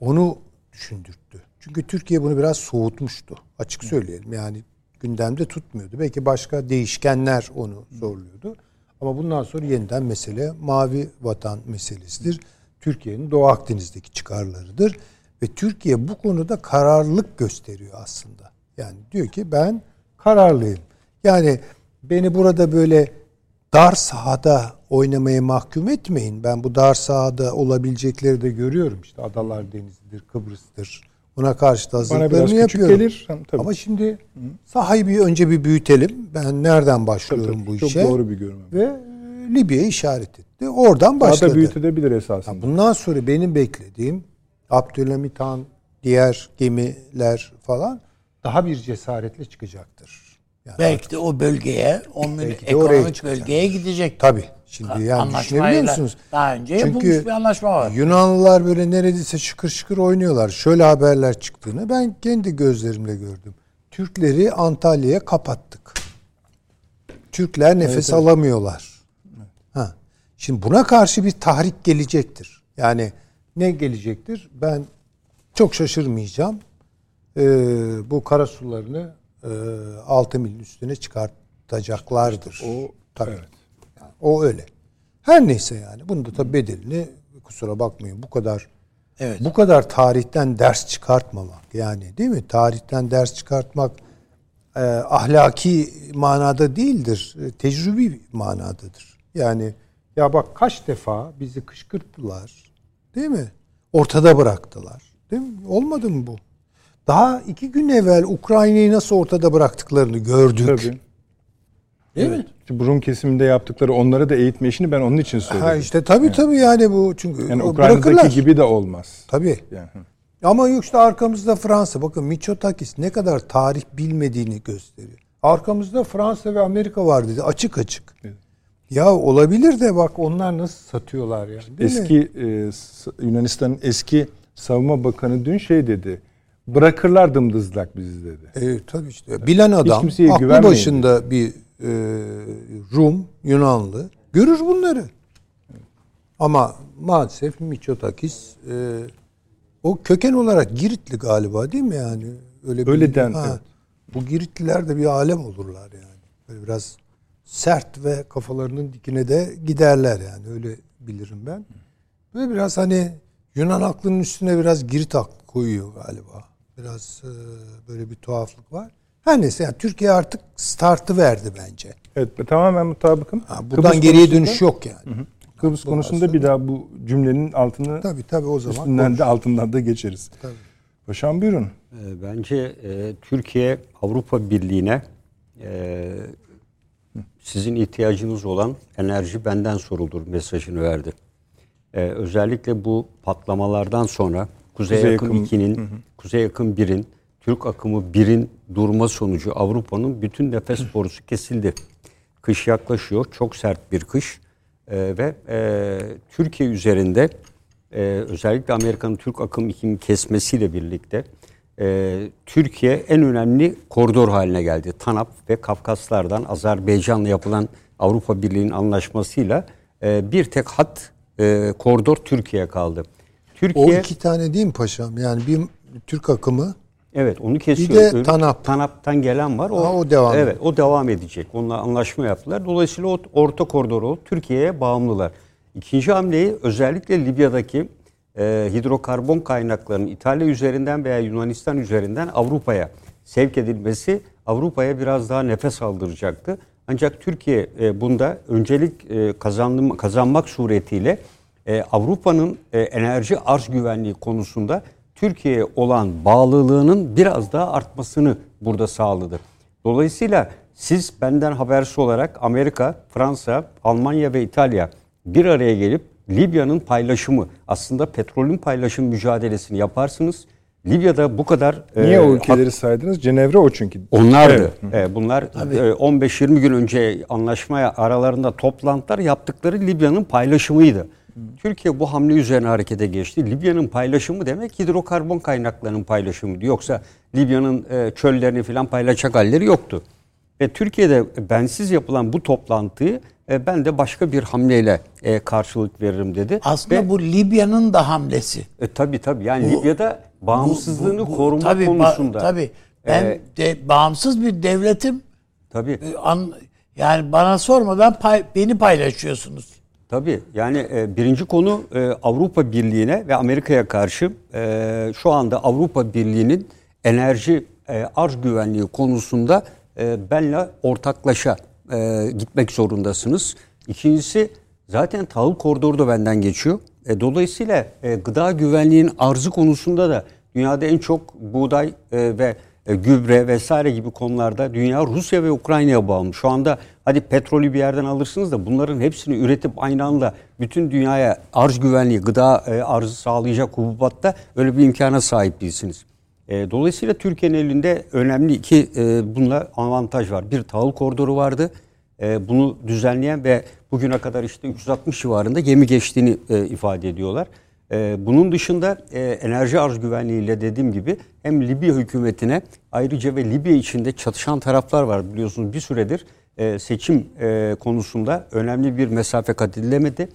onu düşündürttü. Çünkü Türkiye bunu biraz soğutmuştu. Açık söyleyelim. Yani gündemde tutmuyordu. Belki başka değişkenler onu zorluyordu. Ama bundan sonra yeniden mesele mavi vatan meselesidir. Türkiye'nin Doğu Akdeniz'deki çıkarlarıdır. Ve Türkiye bu konuda kararlılık gösteriyor aslında. Yani diyor ki ben kararlıyım. Yani beni burada böyle dar sahada oynamaya mahkum etmeyin. Ben bu dar sahada olabilecekleri de görüyorum. İşte Adalar Denizi'dir, Kıbrıs'tır. Buna karşı da Bana hazırlıklarını biraz küçük yapıyorum. gelir. Tabii. Ama şimdi sahayı bir önce bir büyütelim. Ben nereden başlıyorum Tabii, bu çok işe? doğru bir görüş. Ve e, Libya'yı işaret etti. Oradan Daha başladı. da büyütebilir esasında. Bundan sonra benim beklediğim Abdülhamit Han, diğer gemiler falan daha bir cesaretle çıkacaktır. Yani Belki de o bölgeye, o mül- Belki de oraya ekonomik bölgeye gidecek. Tabii. Şimdi yani düşünebiliyor musunuz? daha önce yapılmış Çünkü bir anlaşma var. Yunanlılar böyle neredeyse şıkır şıkır oynuyorlar. Şöyle haberler çıktığını ben kendi gözlerimle gördüm. Türkleri Antalya'ya kapattık. Türkler nefes alamıyorlar. Ha. Şimdi buna karşı bir tahrik gelecektir. Yani ne gelecektir? Ben çok şaşırmayacağım. Ee, bu karasularını 6 milin üstüne çıkartacaklardır. O Tabii. evet. Yani o öyle. Her neyse yani. Bunun da tabii bedelini kusura bakmayın bu kadar Evet. bu kadar tarihten ders çıkartmamak yani değil mi? Tarihten ders çıkartmak e, ahlaki manada değildir. E, tecrübi manadadır. Yani ya bak kaç defa bizi kışkırttılar. Değil mi? Ortada bıraktılar. Değil mi? Olmadı mı bu? Daha iki gün evvel Ukrayna'yı nasıl ortada bıraktıklarını gördük. Tabii. Değil mi? İşte bu Rum kesiminde yaptıkları onları da eğitme işini ben onun için söyledim. Ha işte tabii tabii yani bu çünkü yani Ukrayna'daki bırakırlar. gibi de olmaz. Tabii. Yani. Ama işte arkamızda Fransa. Bakın Mitsotakis ne kadar tarih bilmediğini gösteriyor. Arkamızda Fransa ve Amerika var dedi açık açık. Evet. Ya olabilir de bak onlar nasıl satıyorlar ya. Mi? Eski e, Yunanistan'ın eski savunma bakanı dün şey dedi. Bırakırlar dımdızlak bizi dedi. E, tabii işte. Bilen adam, aklı başında bir e, Rum, Yunanlı görür bunları. Ama maalesef Mitsotakis e, o köken olarak Giritli galiba değil mi yani? Öyle bir- Öyle den, evet. bu Giritliler de bir alem olurlar yani. Böyle biraz sert ve kafalarının dikine de giderler yani öyle bilirim ben. Böyle biraz hani Yunan aklının üstüne biraz Girit aklı koyuyor galiba. Biraz e, böyle bir tuhaflık var. Her neyse yani Türkiye artık startı verdi bence. Evet tamamen mutabıkım. Ha, buradan Kıbrıs geriye dönüş yok yani. Hı hı. Kıbrıs konusunda bir daha bu cümlenin altını tabii tabii o zaman üstünden de altından da geçeriz. Tabii. Paşam buyurun. Ee, bence e, Türkiye Avrupa Birliği'ne e, sizin ihtiyacınız olan enerji benden sorulur mesajını verdi. E, özellikle bu patlamalardan sonra Kuzey, Kuzey Akım 2'nin, Kuzey Akım 1'in, Türk Akımı 1'in durma sonucu Avrupa'nın bütün nefes borusu kesildi. Kış yaklaşıyor. Çok sert bir kış. E, ve e, Türkiye üzerinde e, özellikle Amerika'nın Türk Akım 2'nin kesmesiyle birlikte e, Türkiye en önemli koridor haline geldi. TANAP ve Kafkaslardan Azerbaycan'la yapılan Avrupa Birliği'nin anlaşmasıyla e, bir tek hat e, koridor Türkiye kaldı. Türkiye, o iki tane değil mi paşam? Yani bir Türk akımı Evet onu kesiyor. Bir de TANAP. TANAP'tan gelen var. O, ha, o devam Evet o devam edecek. Onunla anlaşma yaptılar. Dolayısıyla o orta koridoru Türkiye'ye bağımlılar. İkinci hamleyi özellikle Libya'daki e, hidrokarbon kaynaklarının İtalya üzerinden veya Yunanistan üzerinden Avrupa'ya sevk edilmesi Avrupa'ya biraz daha nefes aldıracaktı. Ancak Türkiye e, bunda öncelik e, kazandım, kazanmak suretiyle e, Avrupa'nın e, enerji arz güvenliği konusunda Türkiye'ye olan bağlılığının biraz daha artmasını burada sağladı. Dolayısıyla siz benden habersiz olarak Amerika, Fransa, Almanya ve İtalya bir araya gelip Libya'nın paylaşımı aslında petrolün paylaşım mücadelesini yaparsınız. Libya'da bu kadar Niye e, o ülkeleri hak, saydınız? Cenevre o çünkü. Onlardı. Evet. E, bunlar e, 15-20 gün önce anlaşmaya aralarında toplantılar yaptıkları Libya'nın paylaşımıydı. Türkiye bu hamle üzerine harekete geçti. Libya'nın paylaşımı demek hidrokarbon kaynaklarının paylaşımı. Yoksa Libya'nın e, çöllerini falan paylaşacak halleri yoktu. Ve Türkiye'de bensiz yapılan bu toplantıyı e, ben de başka bir hamleyle e, karşılık veririm dedi. Aslında Ve, bu Libya'nın da hamlesi. E, tabii tabii yani bu, Libya'da bağımsızlığını bu, bu, bu, koruma tabii, konusunda. Ba, tabii ben e, de, bağımsız bir devletim. Tabii. An, yani bana sormadan pay, beni paylaşıyorsunuz. Tabii yani e, birinci konu e, Avrupa Birliği'ne ve Amerika'ya karşı e, şu anda Avrupa Birliği'nin enerji e, arz güvenliği konusunda e, benle ortaklaşa e, gitmek zorundasınız. İkincisi zaten tahıl koridoru da benden geçiyor. E, dolayısıyla e, gıda güvenliğinin arzı konusunda da dünyada en çok buğday e, ve gübre vesaire gibi konularda dünya Rusya ve Ukrayna'ya bağımlı. Şu anda hadi petrolü bir yerden alırsınız da bunların hepsini üretip aynı anda bütün dünyaya arz güvenliği, gıda e, arzı sağlayacak hububatta öyle bir imkana sahip değilsiniz. E, dolayısıyla Türkiye'nin elinde önemli iki bununla avantaj var. Bir tahıl koridoru vardı. Bunu düzenleyen ve bugüne kadar işte 360 civarında gemi geçtiğini ifade ediyorlar. Ee, bunun dışında e, enerji arz güvenliğiyle dediğim gibi hem Libya hükümetine ayrıca ve Libya içinde çatışan taraflar var biliyorsunuz bir süredir e, seçim e, konusunda önemli bir mesafe kat edilemedi.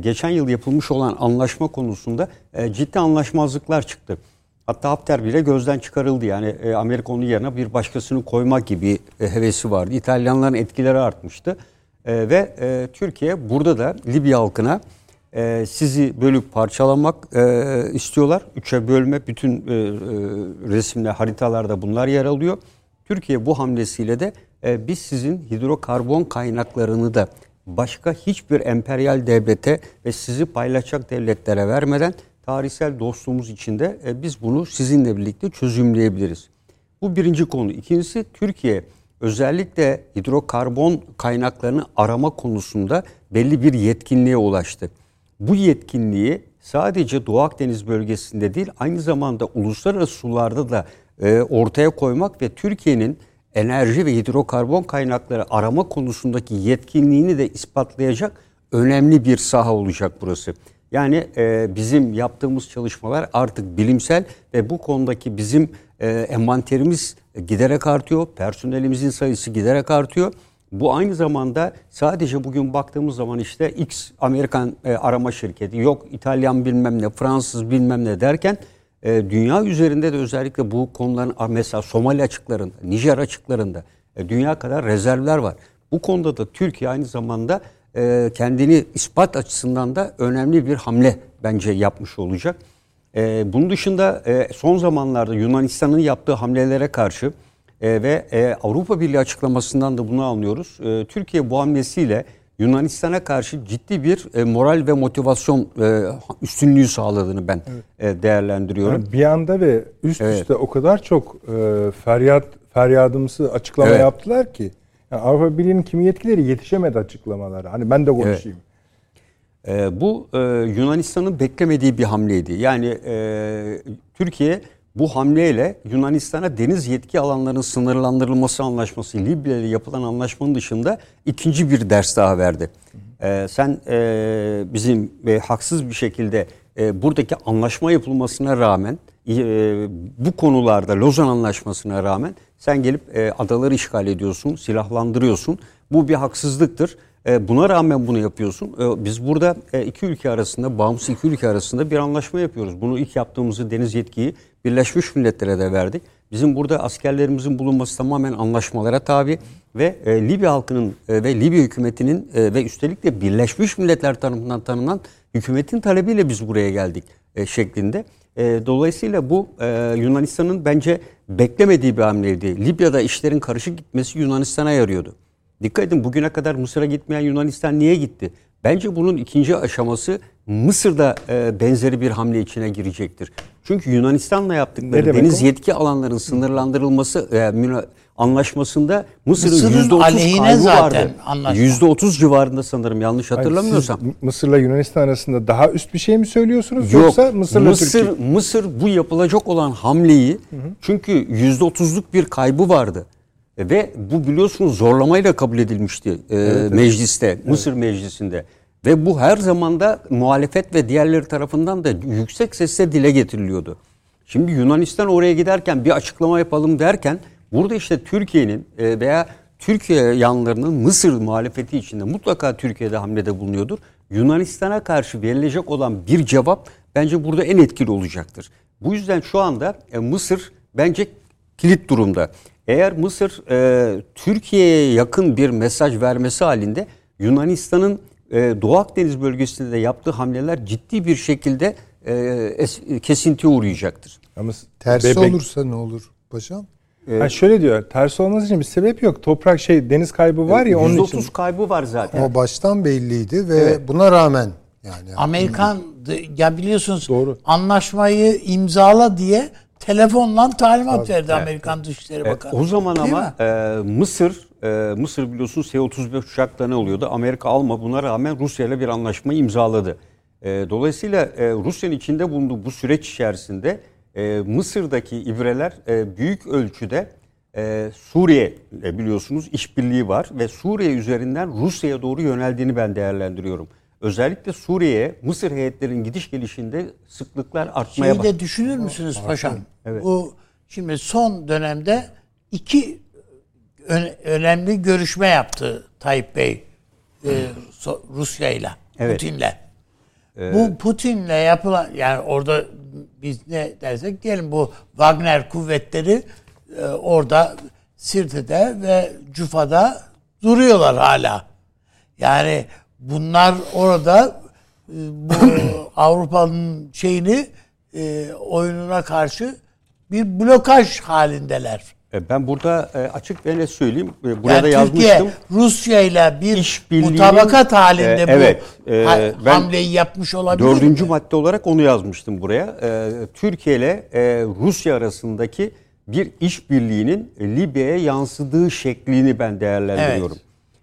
Geçen yıl yapılmış olan anlaşma konusunda ciddi anlaşmazlıklar çıktı. Hatta Hafter bile gözden çıkarıldı. Yani Amerika onun yerine bir başkasını koymak gibi hevesi vardı. İtalyanların etkileri artmıştı. Ve Türkiye burada da Libya halkına e, sizi bölüp parçalamak e, istiyorlar. Üçe bölme bütün e, e, resimler, haritalarda bunlar yer alıyor. Türkiye bu hamlesiyle de e, biz sizin hidrokarbon kaynaklarını da başka hiçbir emperyal devlete ve sizi paylaşacak devletlere vermeden tarihsel dostluğumuz içinde e, biz bunu sizinle birlikte çözümleyebiliriz. Bu birinci konu. İkincisi Türkiye özellikle hidrokarbon kaynaklarını arama konusunda belli bir yetkinliğe ulaştı bu yetkinliği sadece Doğu Akdeniz bölgesinde değil aynı zamanda uluslararası sularda da e, ortaya koymak ve Türkiye'nin enerji ve hidrokarbon kaynakları arama konusundaki yetkinliğini de ispatlayacak önemli bir saha olacak burası. Yani e, bizim yaptığımız çalışmalar artık bilimsel ve bu konudaki bizim e, envanterimiz giderek artıyor, personelimizin sayısı giderek artıyor. Bu aynı zamanda sadece bugün baktığımız zaman işte X Amerikan e, arama şirketi yok İtalyan bilmem ne Fransız bilmem ne derken e, dünya üzerinde de özellikle bu konuların mesela Somali açıklarında, Nijer açıklarında e, dünya kadar rezervler var. Bu konuda da Türkiye aynı zamanda e, kendini ispat açısından da önemli bir hamle bence yapmış olacak. E, bunun dışında e, son zamanlarda Yunanistan'ın yaptığı hamlelere karşı e, ve e, Avrupa Birliği açıklamasından da bunu anlıyoruz. E, Türkiye bu hamlesiyle Yunanistan'a karşı ciddi bir e, moral ve motivasyon e, üstünlüğü sağladığını ben evet. e, değerlendiriyorum. Yani bir anda ve üst evet. üste o kadar çok e, feryat feryadımsı açıklama evet. yaptılar ki yani Avrupa Birliği'nin kimi yetkileri yetişemedi açıklamalara. Hani ben de konuşayım. Evet. E, bu e, Yunanistan'ın beklemediği bir hamleydi. Yani e, Türkiye bu hamleyle Yunanistan'a deniz yetki alanlarının sınırlandırılması anlaşması, Libya ile yapılan anlaşmanın dışında ikinci bir ders daha verdi. Ee, sen e, bizim e, haksız bir şekilde e, buradaki anlaşma yapılmasına rağmen, e, bu konularda Lozan Anlaşması'na rağmen sen gelip e, adaları işgal ediyorsun, silahlandırıyorsun. Bu bir haksızlıktır. E, buna rağmen bunu yapıyorsun. E, biz burada e, iki ülke arasında, bağımsız iki ülke arasında bir anlaşma yapıyoruz. Bunu ilk yaptığımızı deniz yetkiyi Birleşmiş Milletler'e de verdik. Bizim burada askerlerimizin bulunması tamamen anlaşmalara tabi ve e, Libya halkının e, ve Libya hükümetinin e, ve üstelik de Birleşmiş Milletler tarafından tanınan hükümetin talebiyle biz buraya geldik e, şeklinde. E, dolayısıyla bu e, Yunanistan'ın bence beklemediği bir hamleydi. Libya'da işlerin karışık gitmesi Yunanistan'a yarıyordu. Dikkat edin bugüne kadar Mısır'a gitmeyen Yunanistan niye gitti? Bence bunun ikinci aşaması Mısır'da e, benzeri bir hamle içine girecektir. Çünkü Yunanistan'la yaptıkları deniz o? yetki alanlarının sınırlandırılması e, anlaşmasında Mısır'ın yüzde otuz kaybı vardı. Yüzde otuz civarında sanırım yanlış hatırlamıyorsam. Hayır, Mısır'la Yunanistan arasında daha üst bir şey mi söylüyorsunuz Yok, yoksa Mısır'la Mısır, Türkiye? Mısır bu yapılacak olan hamleyi hı hı. çünkü yüzde otuzluk bir kaybı vardı. Ve bu biliyorsunuz zorlamayla kabul edilmişti e, evet, mecliste, evet. Mısır meclisinde. Ve bu her zaman da muhalefet ve diğerleri tarafından da yüksek sesle dile getiriliyordu. Şimdi Yunanistan oraya giderken bir açıklama yapalım derken burada işte Türkiye'nin e, veya Türkiye yanlarının Mısır muhalefeti içinde mutlaka Türkiye'de hamlede bulunuyordur. Yunanistan'a karşı verilecek olan bir cevap bence burada en etkili olacaktır. Bu yüzden şu anda e, Mısır bence kilit durumda. Eğer Mısır e, Türkiye'ye yakın bir mesaj vermesi halinde Yunanistan'ın e, Doğu Akdeniz bölgesinde de yaptığı hamleler ciddi bir şekilde e, es, kesintiye uğrayacaktır. Ama tersi bebek... olursa ne olur paşam? Ee, yani şöyle diyor, tersi olması için bir sebep yok. Toprak şey, deniz kaybı var ya onun için. kaybı var zaten. O baştan belliydi ve evet. buna rağmen yani. Amerikan, ya biliyorsunuz Doğru. anlaşmayı imzala diye telefonla talimat verdi evet. Amerikan Dışişleri Bakanı. Evet, o zaman Değil ama e, Mısır e, Mısır biliyorsun S-35 uçaklarına oluyordu. Amerika alma buna rağmen Rusya ile bir anlaşma imzaladı. E, dolayısıyla e, Rusya'nın içinde bulunduğu bu süreç içerisinde e, Mısır'daki ibreler e, büyük ölçüde e, Suriye biliyorsunuz işbirliği var ve Suriye üzerinden Rusya'ya doğru yöneldiğini ben değerlendiriyorum. Özellikle Suriye'ye Mısır heyetlerinin gidiş gelişinde sıklıklar artmaya başladı. Şeyi de düşünür müsünüz paşam? Evet. Bu şimdi son dönemde iki önemli görüşme yaptı Tayyip Bey e, Rusya ile evet. Putin'le. Ee, bu Putin'le yapılan yani orada biz ne dersek diyelim bu Wagner kuvvetleri e, orada Sirte'de ve Cufa'da duruyorlar hala. Yani bunlar orada e, bu Avrupa'nın şeyini e, oyununa karşı bir blokaj halindeler. E, ben burada e, açık ve net söyleyeyim. E, burada yani yazmıştım. Türkiye Rusya ile bir mutabakat halinde e, evet, bu e, hamleyi yapmış olabilir Dördüncü mi? madde olarak onu yazmıştım buraya. E, Türkiye ile e, Rusya arasındaki bir işbirliğinin Libya'ya yansıdığı şeklini ben değerlendiriyorum.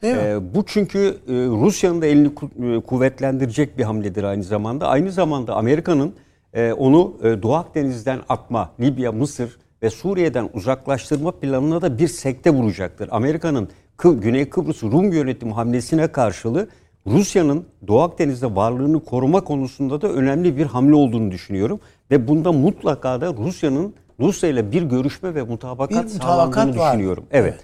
Evet. E, bu çünkü e, Rusya'nın da elini ku, kuvvetlendirecek bir hamledir aynı zamanda. Aynı zamanda Amerika'nın e, onu e, Doğu Akdeniz'den atma, Libya, Mısır ve Suriye'den uzaklaştırma planına da bir sekte vuracaktır. Amerika'nın Güney Kıbrıs Rum yönetim hamlesine karşılığı Rusya'nın Doğu Akdeniz'de varlığını koruma konusunda da önemli bir hamle olduğunu düşünüyorum. Ve bunda mutlaka da Rusya'nın Rusya ile bir görüşme ve mutabakat, bir sağlandığını var. düşünüyorum. Evet.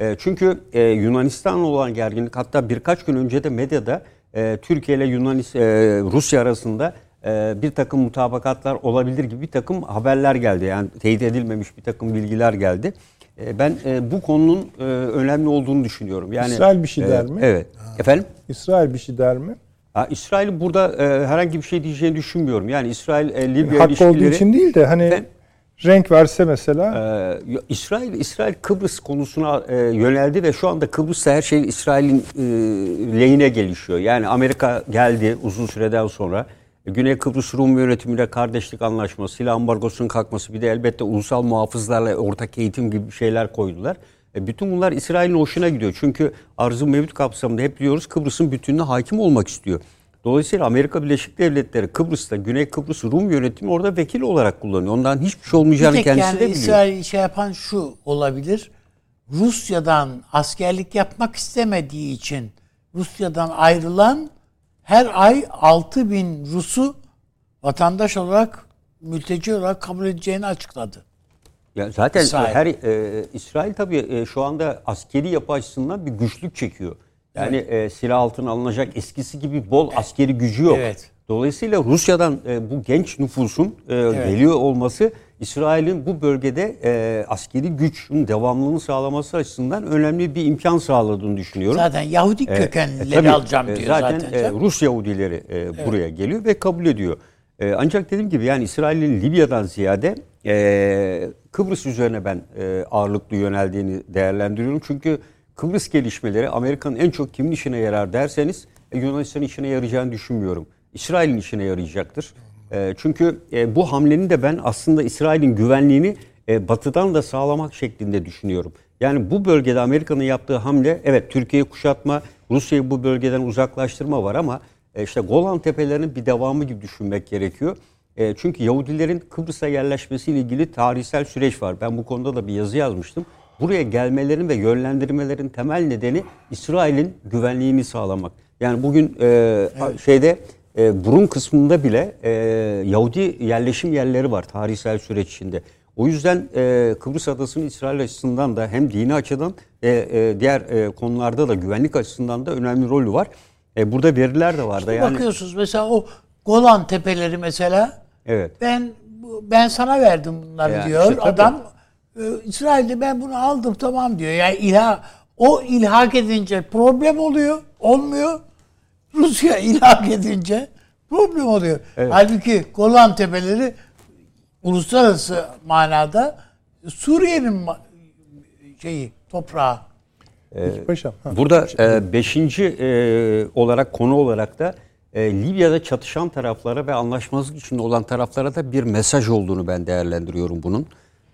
evet. E, çünkü e, Yunanistan olan gerginlik hatta birkaç gün önce de medyada e, Türkiye ile Yunanistan, e, Rusya arasında e, bir takım mutabakatlar olabilir gibi bir takım haberler geldi. Yani teyit edilmemiş bir takım bilgiler geldi. E, ben e, bu konunun e, önemli olduğunu düşünüyorum. Yani İsrail bir şey e, der mi? Evet. Efendim? İsrail bir şey der mi? Ha, İsrail burada e, herhangi bir şey diyeceğini düşünmüyorum. Yani İsrail e, Libya Hak ilişkileri olduğu için değil de hani Efendim? renk verse mesela Ee, İsrail İsrail Kıbrıs konusuna e, yöneldi ve şu anda Kıbrıs'ta her şey İsrail'in e, lehine gelişiyor. Yani Amerika geldi uzun süreden sonra. Güney Kıbrıs Rum yönetimiyle kardeşlik anlaşması, silah ambargosunun kalkması bir de elbette ulusal muhafızlarla ortak eğitim gibi şeyler koydular. E, bütün bunlar İsrail'in hoşuna gidiyor. Çünkü arzu mevcut kapsamında hep diyoruz Kıbrıs'ın bütününe hakim olmak istiyor. Dolayısıyla Amerika Birleşik Devletleri Kıbrıs'ta Güney Kıbrıs Rum yönetimi orada vekil olarak kullanıyor. Ondan hiçbir şey Bir olmayacağını tek kendisi yani de biliyor. İsrail şey yapan şu olabilir. Rusya'dan askerlik yapmak istemediği için Rusya'dan ayrılan her ay 6 bin Rus'u vatandaş olarak mülteci olarak kabul edeceğini açıkladı. Ya zaten İsrail. her e, İsrail tabii e, şu anda askeri yapı açısından bir güçlük çekiyor. Yani e, silah altına alınacak eskisi gibi bol askeri gücü yok. Evet. Dolayısıyla Rusya'dan e, bu genç nüfusun e, geliyor olması İsrail'in bu bölgede e, askeri gücün devamlılığını sağlaması açısından önemli bir imkan sağladığını düşünüyorum. Zaten Yahudi E, kökenlileri e, tabii, alacağım e, diyor zaten. zaten. e. Rus Yahudileri e, buraya geliyor ve kabul ediyor. E, ancak dediğim gibi yani İsrail'in Libya'dan ziyade e, Kıbrıs üzerine ben e, ağırlıklı yöneldiğini değerlendiriyorum. Çünkü Kıbrıs gelişmeleri Amerika'nın en çok kimin işine yarar derseniz e, Yunanistan'ın işine yarayacağını düşünmüyorum. İsrail'in işine yarayacaktır. E, çünkü e, bu hamlenin de ben aslında İsrail'in güvenliğini e, batıdan da sağlamak şeklinde düşünüyorum. Yani bu bölgede Amerika'nın yaptığı hamle evet Türkiye'yi kuşatma, Rusya'yı bu bölgeden uzaklaştırma var ama e, işte Golan Tepelerinin bir devamı gibi düşünmek gerekiyor. E, çünkü Yahudilerin Kıbrıs'a yerleşmesiyle ilgili tarihsel süreç var. Ben bu konuda da bir yazı yazmıştım. Buraya gelmelerin ve yönlendirmelerin temel nedeni İsrail'in güvenliğini sağlamak. Yani bugün e, şeyde e, burun kısmında bile e, Yahudi yerleşim yerleri var tarihsel süreç içinde. O yüzden e, Kıbrıs Adası'nın İsrail açısından da hem dini açıdan ve e, diğer e, konularda da güvenlik açısından da önemli rolü var. E, burada veriler de var da yani. Bakıyorsunuz mesela o Golan Tepeleri mesela Evet. ben ben sana verdim bunları Ya diyor. işte. Adam e, İsrail'de ben bunu aldım tamam diyor. Yani ilha o ilhak edince problem oluyor. Olmuyor. Rusya ilhak edince problem oluyor. Halbuki Golan Tepeleri uluslararası manada Suriye'nin şeyi toprağı. Peki paşam. Burada e, beşinci e, olarak konu olarak da e, Libya'da çatışan taraflara ve anlaşmazlık içinde olan taraflara da bir mesaj olduğunu ben değerlendiriyorum bunun.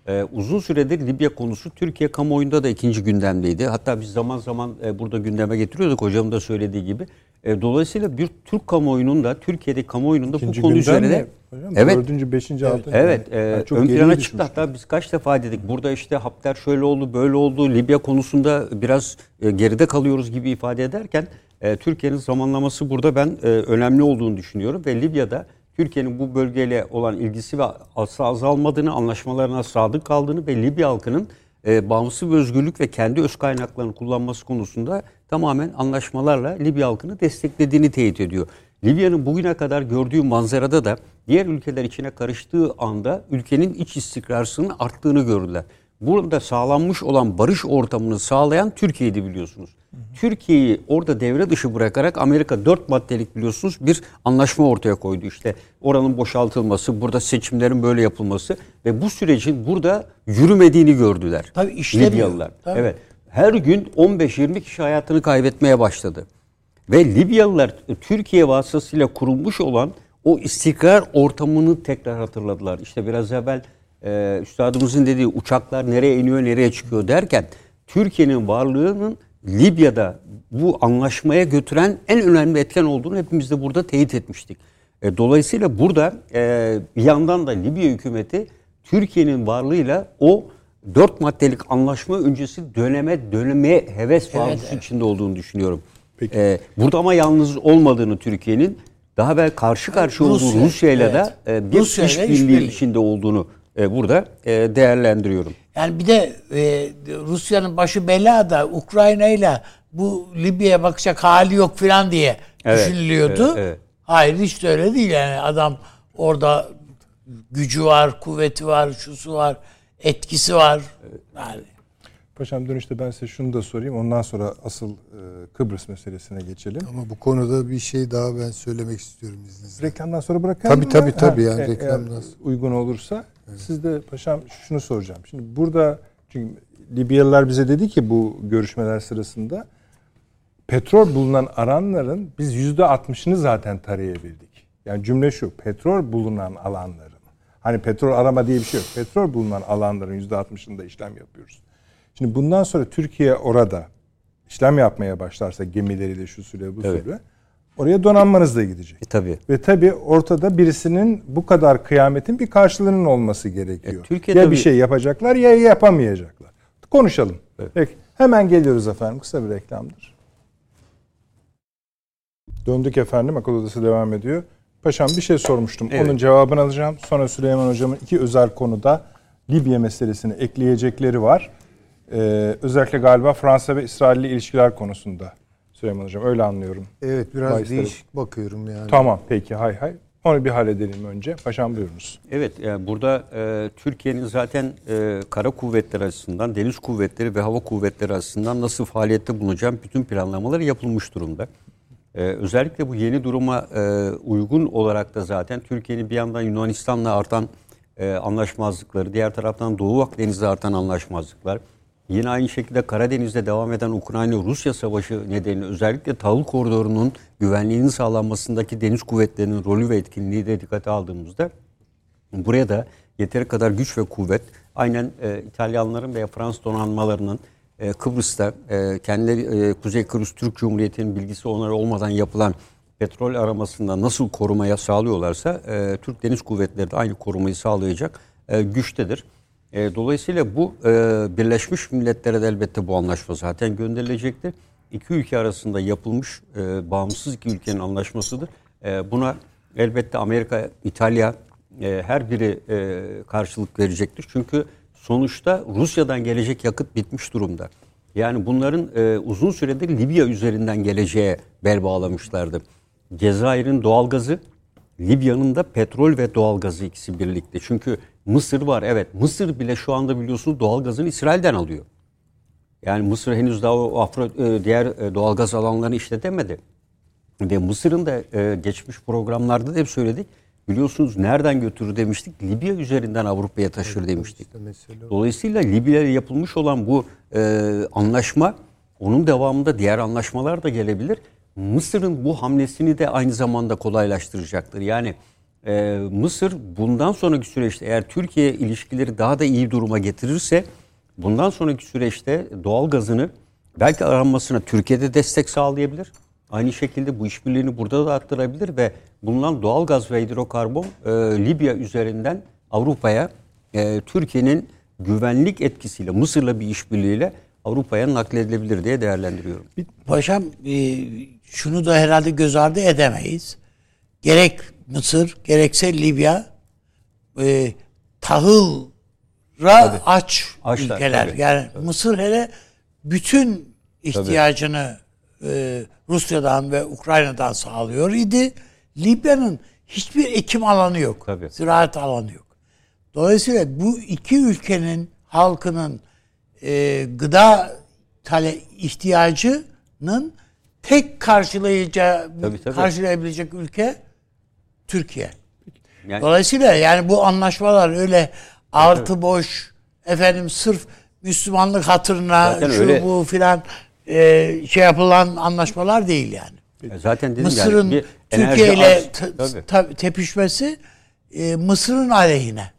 E, uzun süredir Libya konusu Türkiye kamuoyunda da ikinci gündemdeydi. Hatta biz zaman zaman e, burada gündeme getiriyorduk hocamın da söylediği gibi. E, dolayısıyla bir Türk kamuoyunun da Türkiye'de kamuoyunun da İkinci bu konu üzerine mi hocam? evet Dördüncü, beşinci, altıncı. Evet, e, Yani ön plana çıktı. Hatta biz kaç defa dedik. Burada işte Hafter şöyle oldu, böyle oldu. Libya konusunda biraz e, geride kalıyoruz gibi ifade ederken e, Türkiye'nin zamanlaması burada ben e, önemli olduğunu düşünüyorum ve Libya'da Türkiye'nin bu bölgeyle olan ilgisi ve asla azalmadığını, anlaşmalarına sadık kaldığını ve Libya halkının e, bağımsız ve özgürlük ve kendi öz kaynaklarını kullanması konusunda tamamen anlaşmalarla Libya halkını desteklediğini teyit ediyor. Libya'nın bugüne kadar gördüğü manzarada da diğer ülkeler içine karıştığı anda ülkenin iç istikrarsının arttığını gördüler. Burada sağlanmış olan barış ortamını sağlayan Türkiye'ydi biliyorsunuz. Türkiye'yi orada devre dışı bırakarak Amerika dört maddelik biliyorsunuz bir anlaşma ortaya koydu. İşte oranın boşaltılması, burada seçimlerin böyle yapılması ve bu sürecin burada yürümediğini gördüler. Tabii işlemiyor. Libyalılar. Tabii. Evet. Her gün 15-20 kişi hayatını kaybetmeye başladı. Ve Libyalılar Türkiye vasıtasıyla kurulmuş olan o istikrar ortamını tekrar hatırladılar. İşte biraz evvel e, üstadımızın dediği uçaklar nereye iniyor nereye çıkıyor derken Türkiye'nin varlığının Libya'da bu anlaşmaya götüren en önemli etken olduğunu hepimiz de burada teyit etmiştik. E, dolayısıyla burada e, bir yandan da Libya hükümeti Türkiye'nin varlığıyla o dört maddelik anlaşma öncesi döneme dönmeye heves varlısı içinde olduğunu düşünüyorum. Ee, burada ama yalnız olmadığını Türkiye'nin daha evvel karşı karşı olduğu Rusya ile de evet. e, bir Rusya ile işbirliği işbirliği. içinde olduğunu e, burada e, değerlendiriyorum. Yani bir de e, Rusya'nın başı belada Ukrayna ile bu Libya'ya bakacak hali yok filan diye Evet, düşünülüyordu. evet, evet. Hayır hiç de öyle değil yani adam orada gücü var, kuvveti var, şusu var, etkisi var. Yani Paşam dönüşte ben size şunu da sorayım. Ondan sonra asıl e, Kıbrıs meselesine geçelim. Ama bu konuda bir şey daha ben söylemek istiyorum izninizle. Reklamdan sonra bırakalım Tabii, mı? tabii, tabii yani e- reklamdan uygun olursa. Siz de paşam şunu soracağım. Şimdi burada çünkü Libyalılar bize dedi ki bu görüşmeler sırasında petrol bulunan alanların biz yüzde altmışını zaten tarayabildik. Yani cümle şu petrol bulunan alanların. Hani petrol arama diye bir şey yok. Petrol bulunan alanların yüzde altmışında işlem yapıyoruz. Şimdi bundan sonra Türkiye orada işlem yapmaya başlarsa gemileriyle şu süre bu Evet. süre oraya donanmanız da gidecek. E, tabii. Ve tabii ortada birisinin bu kadar kıyametin bir karşılığının olması gerekiyor. E, Türkiye ya tabii- bir şey yapacaklar ya yapamayacaklar. Konuşalım. Peki hemen geliyoruz efendim. Kısa bir reklamdır. Döndük efendim. Akıl odası devam ediyor. Paşam bir şey sormuştum. Evet. Onun cevabını alacağım. Sonra Süleyman Hocam'ın iki özel konuda Libya meselesini ekleyecekleri var. Ee, özellikle galiba Fransa ve İsrail ile ilişkiler konusunda. Süleyman Hocam öyle anlıyorum. Evet biraz Bahisleri- değişik bakıyorum yani. Tamam peki hay hay. Onu bir halledelim önce. Paşam buyurunuz. Evet, yani burada e, Türkiye'nin zaten e, kara kuvvetleri açısından, deniz kuvvetleri ve hava kuvvetleri açısından nasıl faaliyette bulunacağı bütün planlamaları yapılmış durumda. E, özellikle bu yeni duruma e, uygun olarak da zaten Türkiye'nin bir yandan Yunanistan'la artan e, anlaşmazlıkları, diğer taraftan Doğu Akdeniz'de artan anlaşmazlıklar, yine aynı şekilde Karadeniz'de devam eden Ukrayna-Rusya savaşı nedeniyle özellikle tahıl koridorunun güvenliğinin sağlanmasındaki deniz kuvvetlerinin rolü ve etkinliği de dikkate aldığımızda Buraya da yeteri kadar güç ve kuvvet aynen e, İtalyanların veya Fransız donanmalarının e, Kıbrıs'ta e, kendileri e, Kuzey Kıbrıs Türk Cumhuriyeti'nin bilgisi onlara olmadan yapılan petrol aramasında nasıl korumaya sağlıyorlarsa e, Türk Deniz Kuvvetleri de aynı korumayı sağlayacak e, güçtedir. E, dolayısıyla bu e, Birleşmiş Milletler'e de elbette bu anlaşma zaten gönderilecektir. İki ülke arasında yapılmış e, bağımsız iki ülkenin anlaşmasıdır. E, buna elbette Amerika, İtalya, e, her biri e, karşılık verecektir. Çünkü sonuçta Rusya'dan gelecek yakıt bitmiş durumda. Yani bunların e, uzun süredir Libya üzerinden geleceğe bel bağlamışlardı. Cezayir'in doğalgazı, Libya'nın da petrol ve doğalgazı ikisi birlikte. Çünkü Mısır var evet. Mısır bile şu anda biliyorsunuz doğalgazını İsrail'den alıyor. Yani Mısır henüz daha o Afro, e, diğer e, doğalgaz alanlarını işletemedi. Ve Mısır'ın da e, geçmiş programlarda da hep söyledik. Biliyorsunuz nereden götürür demiştik? Libya üzerinden Avrupa'ya taşır demiştik. Dolayısıyla Libya ile yapılmış olan bu e, anlaşma onun devamında diğer anlaşmalar da gelebilir. Mısır'ın bu hamlesini de aynı zamanda kolaylaştıracaktır. Yani e, Mısır bundan sonraki süreçte eğer Türkiye ilişkileri daha da iyi duruma getirirse bundan sonraki süreçte doğal gazını belki aranmasına Türkiye'de destek sağlayabilir. Aynı şekilde bu işbirliğini burada da arttırabilir ve bulunan doğal gaz ve hidrokarbon e, Libya üzerinden Avrupa'ya e, Türkiye'nin güvenlik etkisiyle Mısır'la bir işbirliğiyle Avrupa'ya nakledilebilir diye değerlendiriyorum. Paşam e, şunu da herhalde göz ardı edemeyiz. Gerek Mısır gerekse Libya e, tahılra aç Açlar, ülkeler. tabii, yani Mısır hele bütün ihtiyacını e, Rusya'dan ve Ukrayna'dan sağlıyor idi. Libya'nın hiçbir ekim alanı yok. Tabii. Ziraat alanı yok. Dolayısıyla bu iki ülkenin halkının e, gıda tale ihtiyacının tek karşılayacağı Tabii, tabii. karşılayabilecek ülke Türkiye. Yani Dolayısıyla yani bu anlaşmalar öyle artı boş efendim sırf Müslümanlık hatırına Zaten şu öyle- bu filan e, şey yapılan anlaşmalar değil yani. e, zaten dedim Mısır'ın yani Türkiye ile te- tepişmesi e, Mısır'ın aleyhine.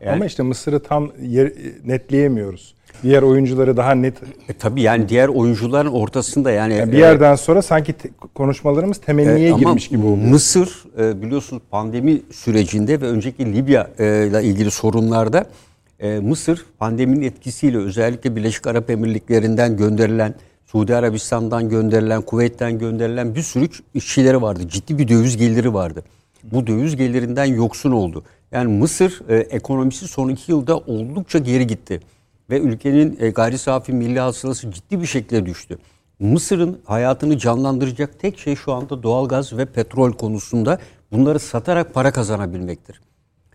Yani- Ama işte Mısır'ı tam yer, netleyemiyoruz. Diğer oyuncuları daha net. E, tabii yani diğer oyuncuların ortasında yani, Yani bir e, yerden sonra sanki te- konuşmalarımız temenniye E, girmiş gibi oluyor. Mısır e, biliyorsunuz pandemi sürecinde ve önceki Libya e, ile ilgili sorunlarda e, Mısır pandeminin etkisiyle özellikle Birleşik Arap Emirlikleri'nden gönderilen, Suudi Arabistan'dan gönderilen, Kuveyt'ten gönderilen bir sürü işçileri vardı. Ciddi bir döviz geliri vardı. Bu döviz gelirinden yoksun oldu. Yani Mısır e, ekonomisi son iki yılda oldukça geri gitti. Ve ülkenin e, gayri safi milli hasılası ciddi bir şekilde düştü. Mısır'ın hayatını canlandıracak tek şey şu anda doğalgaz ve petrol konusunda bunları satarak para kazanabilmektir.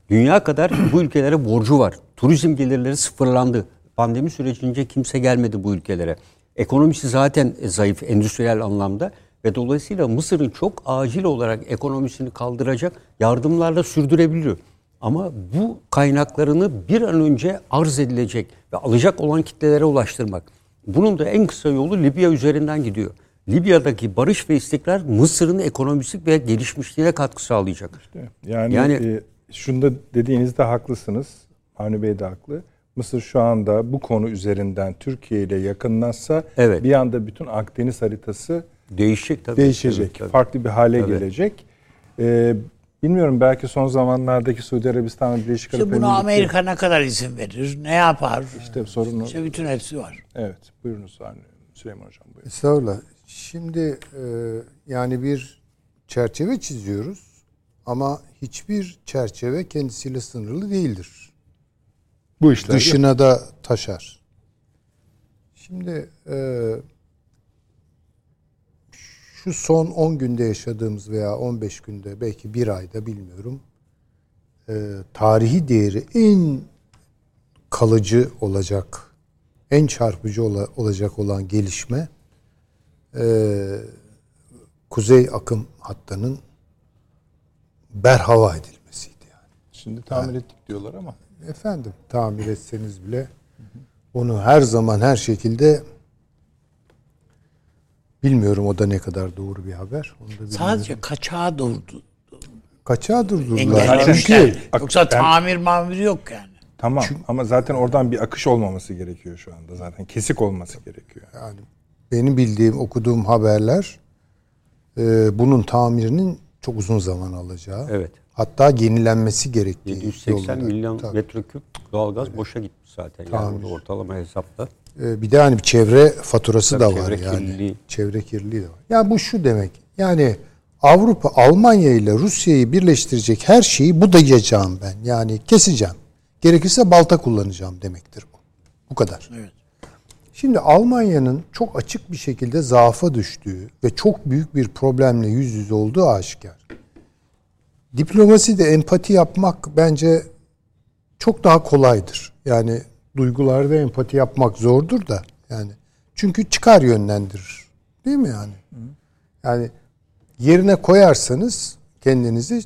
Dünya kadar bu ülkelere borcu var. Turizm gelirleri sıfırlandı. Pandemi sürecince kimse gelmedi bu ülkelere. Ekonomisi zaten zayıf endüstriyel anlamda ve dolayısıyla Mısır'ın çok acil olarak ekonomisini kaldıracak yardımlarla sürdürebiliyor. Ama bu kaynaklarını bir an önce arz edilecek ve alacak olan kitlelere ulaştırmak. Bunun da en kısa yolu Libya üzerinden gidiyor. Libya'daki barış ve istikrar Mısır'ın ekonomisi ve gelişmişliğine katkı sağlayacak. İşte yani, Yani- e, şunda dediğinizde haklısınız. Avni Bey de haklı. Mısır şu anda bu konu üzerinden Türkiye ile yakınlaşsa Evet. bir anda bütün Akdeniz haritası Değişecek tabii. değişecek. Tabii, tabii. Farklı bir hale Tabii. gelecek. Ee, bilmiyorum belki son zamanlardaki Suudi Arabistan ve Birleşik Arap İşte bunu Amerika ne kadar izin verir? Ne yapar? İşte sorun o. İşte bütün hepsi var. Evet. Buyurunuz Süleyman Hocam. Buyurun. Estağfurullah. Şimdi e, yani bir çerçeve çiziyoruz ama hiçbir çerçeve kendisiyle sınırlı değildir. Bu işler Dışına da taşar. Şimdi e, şu son 10 günde yaşadığımız veya 15 günde belki bir ayda bilmiyorum e, tarihi değeri en kalıcı olacak, en çarpıcı ola- olacak olan gelişme e, kuzey akım hattının berhava edilmesiydi. Yani. Şimdi tamir ettik diyorlar ama. Efendim tamir etseniz bile onu her zaman her şekilde bilmiyorum o da ne kadar doğru bir haber. Onu da bilmiyorum. Sadece kaçağı durdu. Kaçağı durdurdular. Çünkü Yoksa ben- tamir mamir yok yani. Tamam ama zaten oradan bir akış olmaması gerekiyor şu anda zaten. Kesik olması gerekiyor. yani benim bildiğim okuduğum haberler e, bunun tamirinin çok uzun zaman alacağı. Evet. Hatta yenilenmesi gerektiği 780 yolunda. milyon Tabii. metreküp doğalgaz boşa gitmiş zaten. Yani Tamir. orada ortalama hesapla. Ee, bir de hani bir çevre faturası Tabii da var çevre yani. kirliliği. Çevre kirliliği de var. Yani bu şu demek. Yani Avrupa Almanya ile Rusya'yı birleştirecek her şeyi budayacağım ben. Yani keseceğim. Gerekirse balta kullanacağım demektir bu. Bu kadar. Evet. Şimdi Almanya'nın çok açık bir şekilde zaafa düştüğü ve çok büyük bir problemle yüz yüze olduğu aşikar. Diplomasi de empati yapmak bence çok daha kolaydır. Yani duygularda empati yapmak zordur da yani çünkü çıkar yönlendirir. Değil mi yani? Yani yerine koyarsanız kendinizi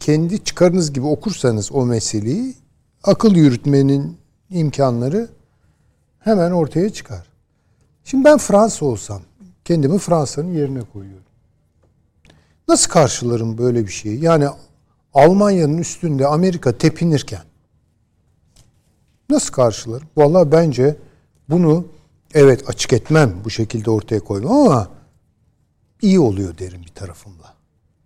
kendi çıkarınız gibi okursanız o meseleyi akıl yürütmenin imkanları hemen ortaya çıkar. Şimdi ben Fransa olsam kendimi Fransa'nın yerine koyuyorum. Nasıl karşılarım böyle bir şeyi? Yani Almanya'nın üstünde Amerika tepinirken nasıl karşılarım? Vallahi bence bunu evet açık etmem bu şekilde ortaya koymam ama iyi oluyor derim bir tarafımda.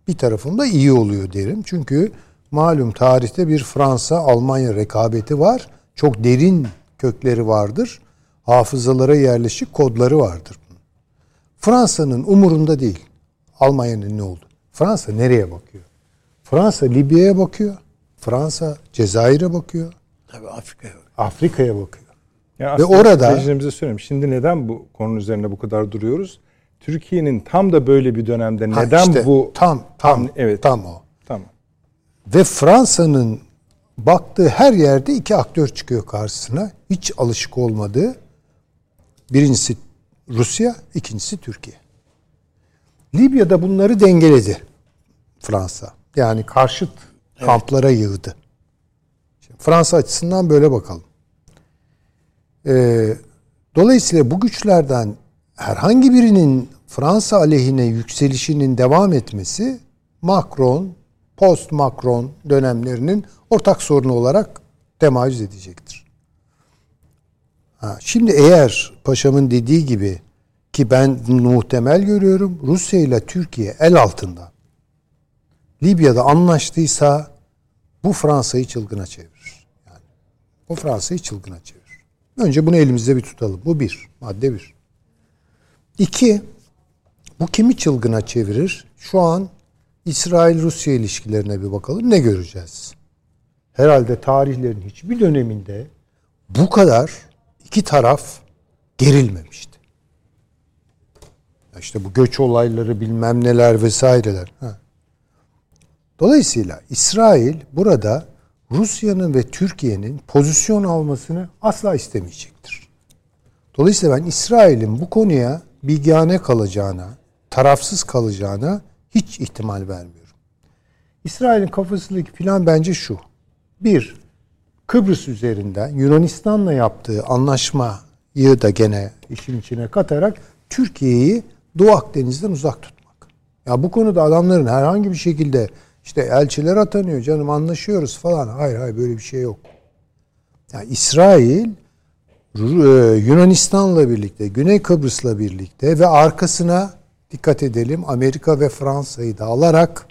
Bir tarafımda iyi oluyor derim. Çünkü malum tarihte bir Fransa-Almanya rekabeti var. Çok derin kökleri vardır. Hafızalara yerleşik kodları vardır. Fransa'nın umurunda değil. Almanya'nın ne oldu? Fransa nereye bakıyor? Fransa Libya'ya bakıyor. Fransa Cezayir'e bakıyor. Tabii Afrika'ya. Afrika'ya bakıyor. Yani Ve orada- izleyicilerimize söyleyeyim. Şimdi neden bu konunun üzerine bu kadar duruyoruz? Türkiye'nin tam da böyle bir dönemde Ha, neden işte bu tam tam evet tam o. tamam. Ve Fransa'nın baktığı her yerde iki aktör çıkıyor karşısına. Hiç alışık olmadığı. Birincisi Rusya, ikincisi Türkiye. Libya'da bunları dengeledi Fransa. Yani karşıt kamplara yığdı. Şimdi Fransa açısından böyle bakalım. Ee, dolayısıyla bu güçlerden herhangi birinin Fransa aleyhine yükselişinin devam etmesi Macron, post Macron dönemlerinin ortak sorunu olarak temayüz edecektir. Ha, şimdi eğer paşamın dediği gibi ki ben muhtemel görüyorum Rusya ile Türkiye el altında Libya'da anlaştıysa bu Fransa'yı çılgına çevirir. Yani o Fransa'yı çılgına çevirir. Önce bunu elimizde bir tutalım. Bu bir. Madde bir. İki, bu kimi çılgına çevirir? Şu an İsrail-Rusya ilişkilerine bir bakalım. Ne göreceğiz? Herhalde tarihlerin hiçbir döneminde bu kadar iki taraf gerilmemişti. İşte bu göç olayları bilmem neler vesaireler. Dolayısıyla İsrail burada Rusya'nın ve Türkiye'nin pozisyon almasını asla istemeyecektir. Dolayısıyla ben İsrail'in bu konuya bilgane kalacağına, tarafsız kalacağına hiç ihtimal vermiyorum. İsrail'in kafasındaki plan bence şu. Bir, Kıbrıs üzerinden Yunanistan'la yaptığı anlaşmayı da gene işin içine katarak Türkiye'yi Doğu Akdeniz'den uzak tutmak. Ya bu konuda adamların herhangi bir şekilde işte elçiler atanıyor canım anlaşıyoruz falan. Hayır hayır böyle bir şey yok. Yani İsrail e, Yunanistan'la birlikte, Güney Kıbrıs'la birlikte ve arkasına dikkat edelim Amerika ve Fransa'yı da alarak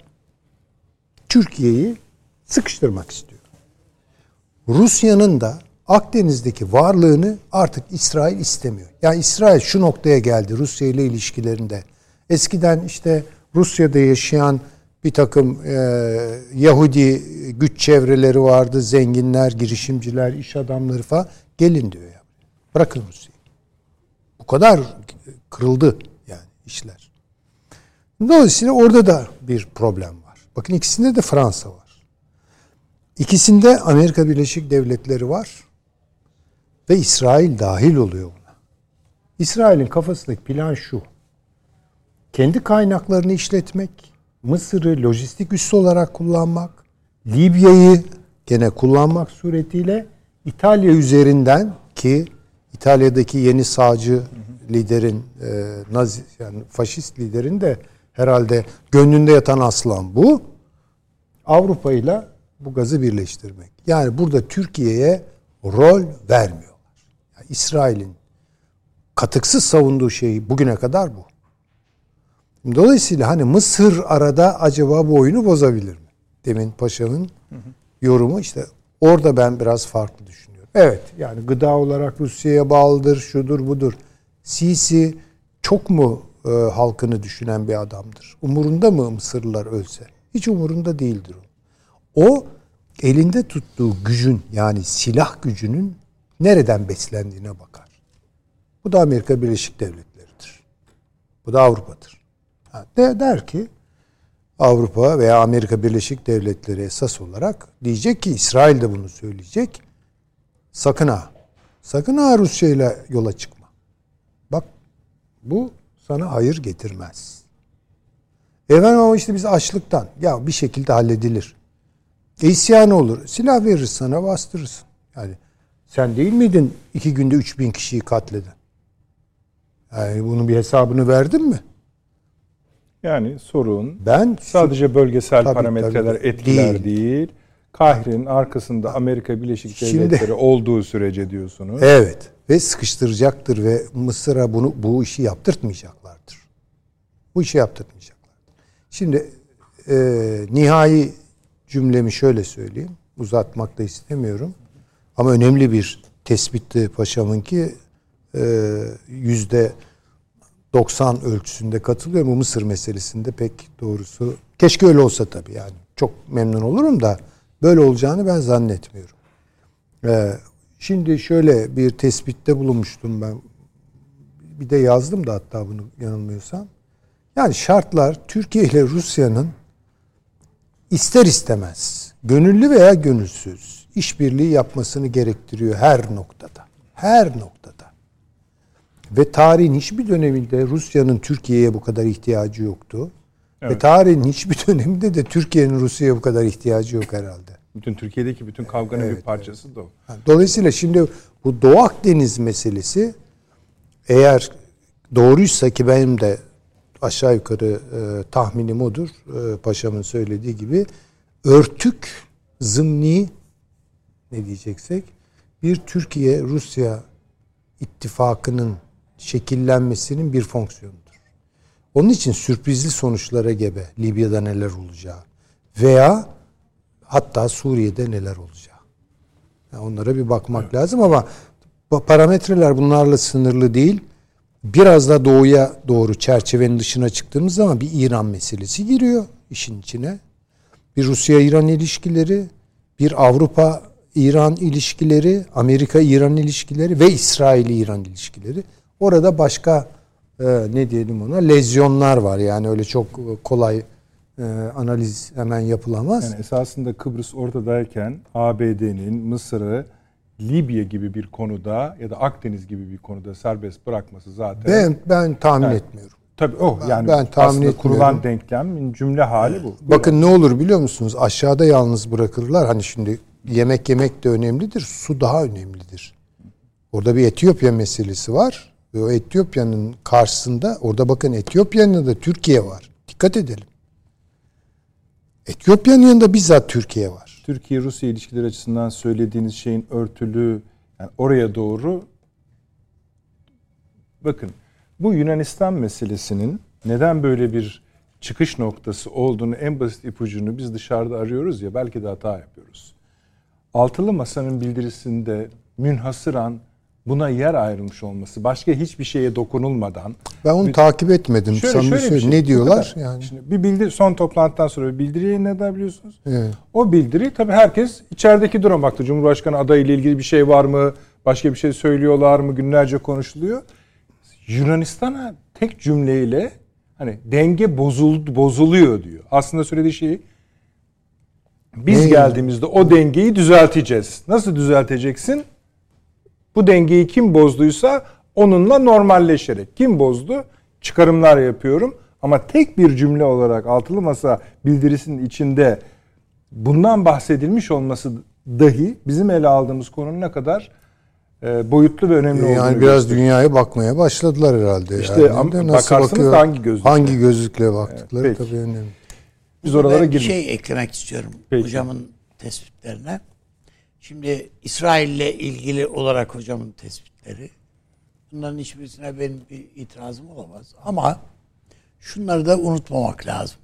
Türkiye'yi sıkıştırmak istiyor. Rusya'nın da Akdeniz'deki varlığını artık İsrail istemiyor. Yani İsrail şu noktaya geldi Rusya ile ilişkilerinde. Eskiden işte Rusya'da yaşayan bir takım e, Yahudi güç çevreleri vardı. Zenginler, girişimciler, iş adamları falan. Gelin diyor ya. Bırakın Rusya'yı. Bu kadar kırıldı yani işler. Dolayısıyla orada da bir problem var. Bakın ikisinde de Fransa var. İkisinde Amerika Birleşik Devletleri var. Ve İsrail dahil oluyor buna. İsrail'in kafasındaki plan şu. Kendi kaynaklarını işletmek, Mısır'ı lojistik üssü olarak kullanmak, Libya'yı gene kullanmak suretiyle İtalya üzerinden ki İtalya'daki yeni sağcı liderin e, Nazi yani faşist liderin de herhalde gönlünde yatan aslan bu. Avrupa ile bu gazı birleştirmek. Yani burada Türkiye'ye rol vermiyorlar. Yani İsrail'in katıksız savunduğu şey bugüne kadar bu. Dolayısıyla hani Mısır arada acaba bu oyunu bozabilir mi? Demin Paşa'nın yorumu işte orada ben biraz farklı düşünüyorum. Evet yani gıda olarak Rusya'ya bağlıdır, şudur budur. Sisi çok mu e, halkını düşünen bir adamdır? Umurunda mı Mısırlılar ölse? Hiç umurunda değildir o. O elinde tuttuğu gücün yani silah gücünün nereden beslendiğine bakar. Bu da Amerika Birleşik Devletleri'dir. Bu da Avrupa'dır. De, der ki Avrupa veya Amerika Birleşik Devletleri esas olarak diyecek ki İsrail de bunu söyleyecek. Sakın ha. Sakın ha Rusya ile yola çıkma. Bak bu sana hayır getirmez. Efendim ama işte biz açlıktan. Ya bir şekilde halledilir. E isyan olur. Silah veririz sana bastırırsın. Yani sen değil miydin iki günde üç bin kişiyi katleden? Yani bunun bir hesabını verdin mi? Yani sorun ben sadece bölgesel tabii, parametreler tabii, etkiler değil. değil. Kahire'nin arkasında Amerika Birleşik Devletleri Şimdi, olduğu sürece diyorsunuz. Evet ve sıkıştıracaktır ve Mısır'a bunu bu işi yaptırtmayacaklardır. Bu işi yaptırtmayacaklardır. Şimdi e, nihai cümlemi şöyle söyleyeyim. Uzatmak da istemiyorum. Ama önemli bir tespitti paşamın ki e, yüzde 90 ölçüsünde katılıyorum. Bu Mısır meselesinde pek doğrusu keşke öyle olsa tabii yani. Çok memnun olurum da böyle olacağını ben zannetmiyorum. Ee, şimdi şöyle bir tespitte bulunmuştum ben. Bir de yazdım da hatta bunu yanılmıyorsam. Yani şartlar Türkiye ile Rusya'nın ister istemez, gönüllü veya gönülsüz işbirliği yapmasını gerektiriyor her noktada. Her noktada. Ve tarihin hiçbir döneminde Rusya'nın Türkiye'ye bu kadar ihtiyacı yoktu. Evet. Ve tarihin hiçbir döneminde de Türkiye'nin Rusya'ya bu kadar ihtiyacı yok herhalde. Bütün Türkiye'deki bütün kavganın evet, bir parçası evet. da o. Dolayısıyla şimdi bu Doğu Akdeniz meselesi eğer doğruysa ki benim de aşağı yukarı e, tahminim odur. E, paşamın söylediği gibi örtük zımni ne diyeceksek bir Türkiye Rusya ittifakının şekillenmesinin bir fonksiyonudur. Onun için sürprizli sonuçlara gebe Libya'da neler olacağı veya hatta Suriye'de neler olacağı. Yani onlara bir bakmak evet. lazım ama parametreler bunlarla sınırlı değil. Biraz da doğuya doğru çerçevenin dışına çıktığımız zaman bir İran meselesi giriyor işin içine. Bir Rusya-İran ilişkileri, bir Avrupa-İran ilişkileri, Amerika-İran ilişkileri ve İsrail-İran ilişkileri. Orada başka e, ne diyelim ona lezyonlar var. Yani öyle çok kolay e, analiz hemen yapılamaz. Yani esasında Kıbrıs ortadayken ABD'nin Mısır'ı Libya gibi bir konuda ya da Akdeniz gibi bir konuda serbest bırakması zaten. Ben ben tahmin evet. etmiyorum. Tabii o oh, yani ben tahmin aslında kurulan denklemin cümle hali bu. Bakın ne olur biliyor musunuz? Aşağıda yalnız bırakırlar. Hani şimdi yemek yemek de önemlidir. Su daha önemlidir. Orada bir Etiyopya meselesi var. Ve Etiyopya'nın karşısında orada bakın Etiyopya'nın da Türkiye var. Dikkat edelim. Etiyopya'nın yanında bizzat Türkiye var. Türkiye-Rusya ilişkileri açısından söylediğiniz şeyin örtülü yani oraya doğru bakın bu Yunanistan meselesinin neden böyle bir çıkış noktası olduğunu en basit ipucunu biz dışarıda arıyoruz ya belki de hata yapıyoruz. Altılı Masa'nın bildirisinde münhasıran buna yer ayrılmış olması, başka hiçbir şeye dokunulmadan. Ben onu bir, takip etmedim. Şöyle, şöyle bir şey, ne diyorlar? Yani Şimdi bir bildir son toplantıdan sonra bir bildiri yayınladılar biliyorsunuz. Evet. O bildiri tabii herkes içerideki duruma baktı. Cumhurbaşkanı adayıyla ilgili bir şey var mı? Başka bir şey söylüyorlar mı? Günlerce konuşuluyor. Yunanistan'a tek cümleyle hani denge bozuldu bozuluyor diyor. Aslında söylediği şey biz ne? geldiğimizde o dengeyi düzelteceğiz. Nasıl düzelteceksin? Bu dengeyi kim bozduysa onunla normalleşerek. Kim bozdu? Çıkarımlar yapıyorum. Ama tek bir cümle olarak altılı masa bildirisinin içinde bundan bahsedilmiş olması dahi bizim ele aldığımız konunun ne kadar e, boyutlu ve önemli olduğunu Yani biraz gösteriyor. dünyaya bakmaya başladılar herhalde. İşte yani. ama nasıl bakarsanız bakıyor, hangi gözlükle? Hangi gözlükle baktıkları evet, tabii önemli. Biz oralara. Bir şey eklemek istiyorum peki. hocamın tespitlerine. Şimdi İsrail'le ilgili olarak hocamın tespitleri. Bunların hiçbirisine benim bir itirazım olamaz. Ama şunları da unutmamak lazım.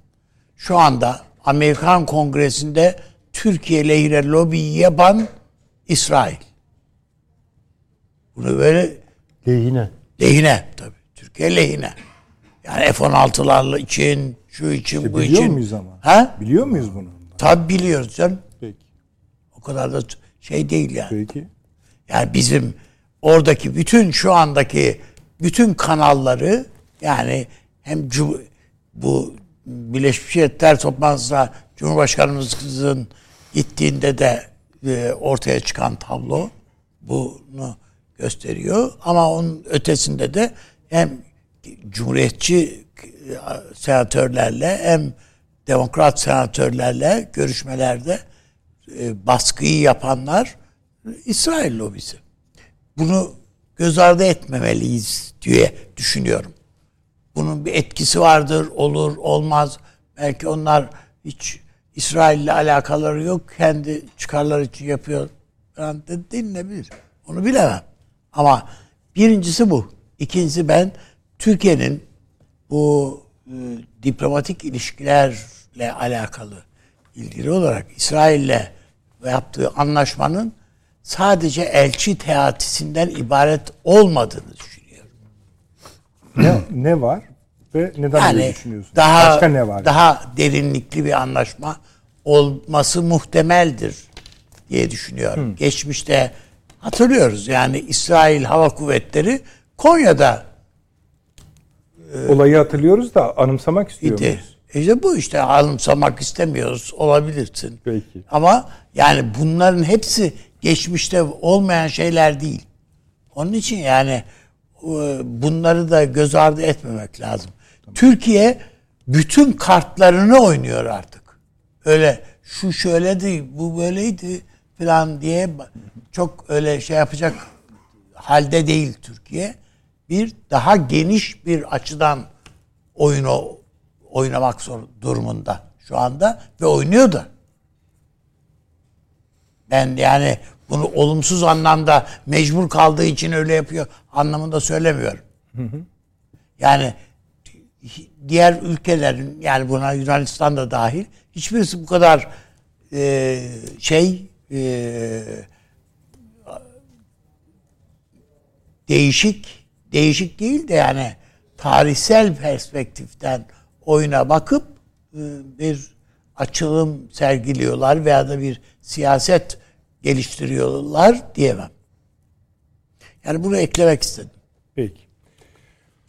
Şu anda Amerikan Kongresi'nde Türkiye lehine lobi yapan İsrail. Bunu böyle lehine. Lehine tabii. Türkiye lehine. Yani F-16'larla için, şu için, işte bu biliyor için. Biliyor muyuz ama? Ha? Biliyor muyuz bunu? Tabii biliyoruz canım. Peki. O kadar da şey değil yani. Peki. Yani bizim oradaki bütün şu andaki bütün kanalları yani hem bu Birleşmiş Milletler toplantısına Cumhurbaşkanımızın gittiğinde de e, ortaya çıkan tablo bunu gösteriyor. Ama onun ötesinde de hem cumhuriyetçi e, senatörlerle hem demokrat senatörlerle görüşmelerde e, baskıyı yapanlar İsrail lobisi. Bunu göz ardı etmemeliyiz diye düşünüyorum. Bunun bir etkisi vardır, olur, olmaz. Belki onlar hiç İsrail ile alakaları yok. Kendi çıkarları için yapıyor. Ben de denilebilir. Onu bilemem. Ama birincisi bu. İkincisi ben Türkiye'nin bu e, diplomatik ilişkilerle alakalı ilgili olarak İsrail'le yaptığı anlaşmanın sadece elçi teatisinden ibaret olmadığını düşünüyorum. Ne, ne var ve neden yani böyle düşünüyorsun? Daha, Başka ne var? Daha derinlikli bir anlaşma olması muhtemeldir diye düşünüyorum. Hı. Geçmişte hatırlıyoruz yani İsrail Hava Kuvvetleri Konya'da e, olayı hatırlıyoruz da anımsamak istiyoruz. İdi. İşte bu işte anımsamak istemiyoruz. Olabilirsin. Peki. Ama yani bunların hepsi geçmişte olmayan şeyler değil. Onun için yani e, bunları da göz ardı etmemek lazım. Tamam. Türkiye bütün kartlarını oynuyor artık. Öyle şu şöyledi, bu böyleydi falan diye çok öyle şey yapacak halde değil Türkiye. Bir daha geniş bir açıdan oyunu oynamak zor durumunda şu anda ve oynuyor da. Ben yani bunu olumsuz anlamda mecbur kaldığı için öyle yapıyor anlamında söylemiyorum. Yani diğer ülkelerin yani buna Yunanistan da dahil hiçbirisi bu kadar e, şey e, değişik değişik değil de yani tarihsel perspektiften oyuna bakıp e, bir açılım sergiliyorlar veya da bir siyaset geliştiriyorlar diyemem. Yani bunu eklemek istedim. Peki.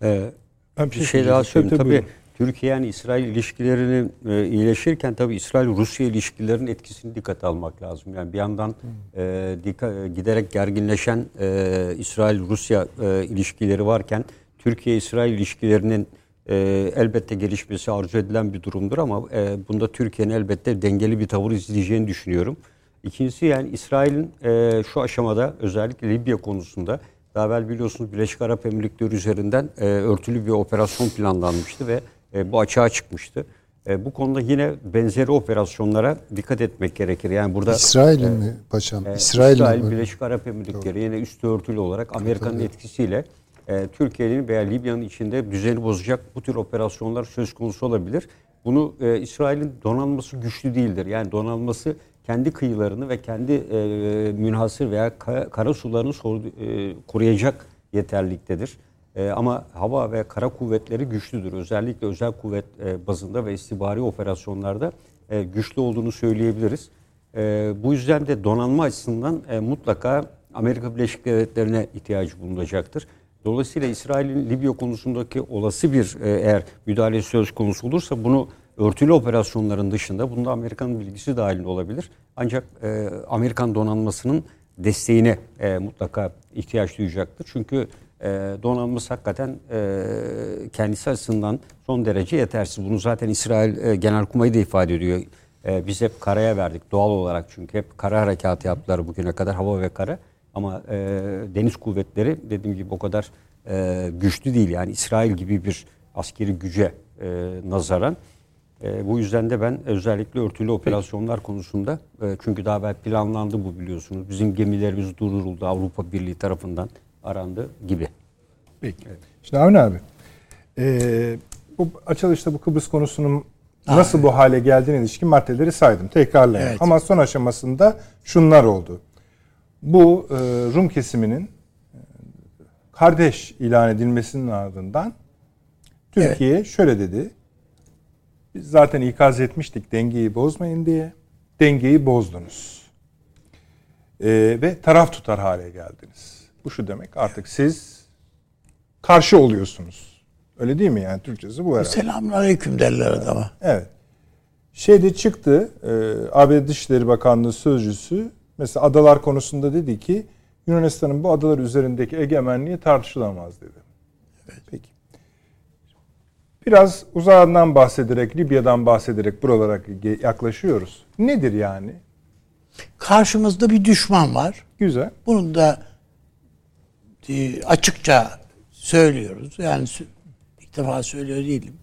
Ee, bir şey, şey daha söyleyeyim. Tabii, tabii Türkiye yani İsrail ilişkilerinin e, iyileşirken tabii İsrail-Rusya ilişkilerinin etkisini dikkate almak lazım. Yani bir yandan e, dika, giderek gerginleşen e, İsrail-Rusya e, ilişkileri varken Türkiye-İsrail ilişkilerinin e, elbette gelişmesi arzu edilen bir durumdur ama e, bunda Türkiye'nin elbette dengeli bir tavır izleyeceğini düşünüyorum. İkincisi yani İsrail'in e, şu aşamada özellikle Libya konusunda daha evvel biliyorsunuz Birleşik Arap Emirlikleri üzerinden e, örtülü bir operasyon planlanmıştı ve e, bu açığa çıkmıştı. E, bu konuda yine benzeri operasyonlara dikkat etmek gerekir. Yani burada İsrail'in e, mi paşam? E, İsrail, İsrail Birleşik Arap Emirlikleri Doğru. yine üstü örtülü olarak Amerika'nın etkisiyle e, Türkiye'nin veya Libya'nın içinde düzeni bozacak bu tür operasyonlar söz konusu olabilir. Bunu e, İsrail'in donanması güçlü değildir. Yani donanması kendi kıyılarını ve kendi e, münhasır veya kara, kara sularını sor, e, koruyacak yeterliktedir. E, ama hava ve kara kuvvetleri güçlüdür. Özellikle özel kuvvet e, bazında ve istihbari operasyonlarda e, güçlü olduğunu söyleyebiliriz. E, bu yüzden de donanma açısından e, mutlaka Amerika Birleşik Devletleri'ne ihtiyacı bulunacaktır. Dolayısıyla İsrail'in Libya konusundaki olası bir e, eğer müdahale söz konusu olursa bunu örtülü operasyonların dışında bunda Amerika'nın bilgisi dahilinde olabilir. Ancak e, Amerikan donanmasının desteğine e, mutlaka ihtiyaç duyacaktır. Çünkü e, donanması hakikaten e, kendisi açısından son derece yetersiz. Bunu zaten İsrail e, Genelkurmayı da ifade ediyor. E, biz hep karaya verdik doğal olarak çünkü hep kara harekatı yaptılar bugüne kadar hava ve kara. Ama e, deniz kuvvetleri dediğim gibi o kadar e, güçlü değil. Yani İsrail gibi bir askeri güce e, nazaran. E, bu yüzden de ben özellikle örtülü operasyonlar konusunda e, çünkü daha evvel planlandı bu biliyorsunuz. Bizim gemilerimiz durduruldu Avrupa Birliği tarafından arandı gibi. Peki. Evet. Şimdi Avni abi e, bu açılışta bu Kıbrıs konusunun nasıl bu hale geldiğine ilişkin maddeleri saydım. Tekrarlayayım. Evet. Ama son aşamasında şunlar oldu. Bu e, Rum kesiminin e, kardeş ilan edilmesinin ardından Türkiye evet. şöyle dedi. Biz zaten ikaz etmiştik dengeyi bozmayın diye. Dengeyi bozdunuz. E, ve taraf tutar hale geldiniz. Bu şu demek artık siz karşı oluyorsunuz. Öyle değil mi yani Türkçesi bu herhalde. Selamun aleyküm derler adama. Evet. Şeyde çıktı e, ABD Dışişleri Bakanlığı Sözcüsü mesela adalar konusunda dedi ki Yunanistan'ın bu adalar üzerindeki egemenliği tartışılamaz dedi. Evet. Peki. Biraz uzağından bahsederek, Libya'dan bahsederek buralara yaklaşıyoruz. Nedir yani? Karşımızda bir düşman var. Güzel. Bunun da e, açıkça söylüyoruz. Yani ilk defa söylüyor değilim.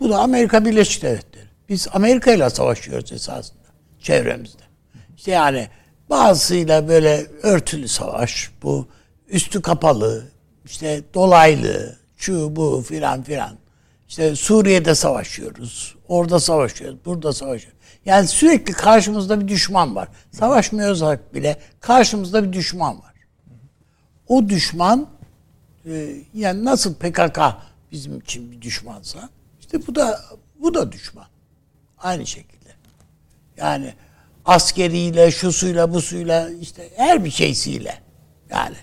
Bu da Amerika Birleşik Devletleri. Biz Amerika ile savaşıyoruz esasında çevremizde. İşte yani bazısıyla böyle örtülü savaş, bu üstü kapalı, işte dolaylı, şu bu filan filan. İşte Suriye'de savaşıyoruz, orada savaşıyoruz, burada savaşıyoruz. Yani sürekli karşımızda bir düşman var. Savaşmıyorsak bile karşımızda bir düşman var. O düşman e, yani nasıl PKK bizim için bir düşmansa işte bu da bu da düşman. Aynı şekilde. Yani askeriyle, şusuyla, busuyla işte her bir şeysiyle. Yani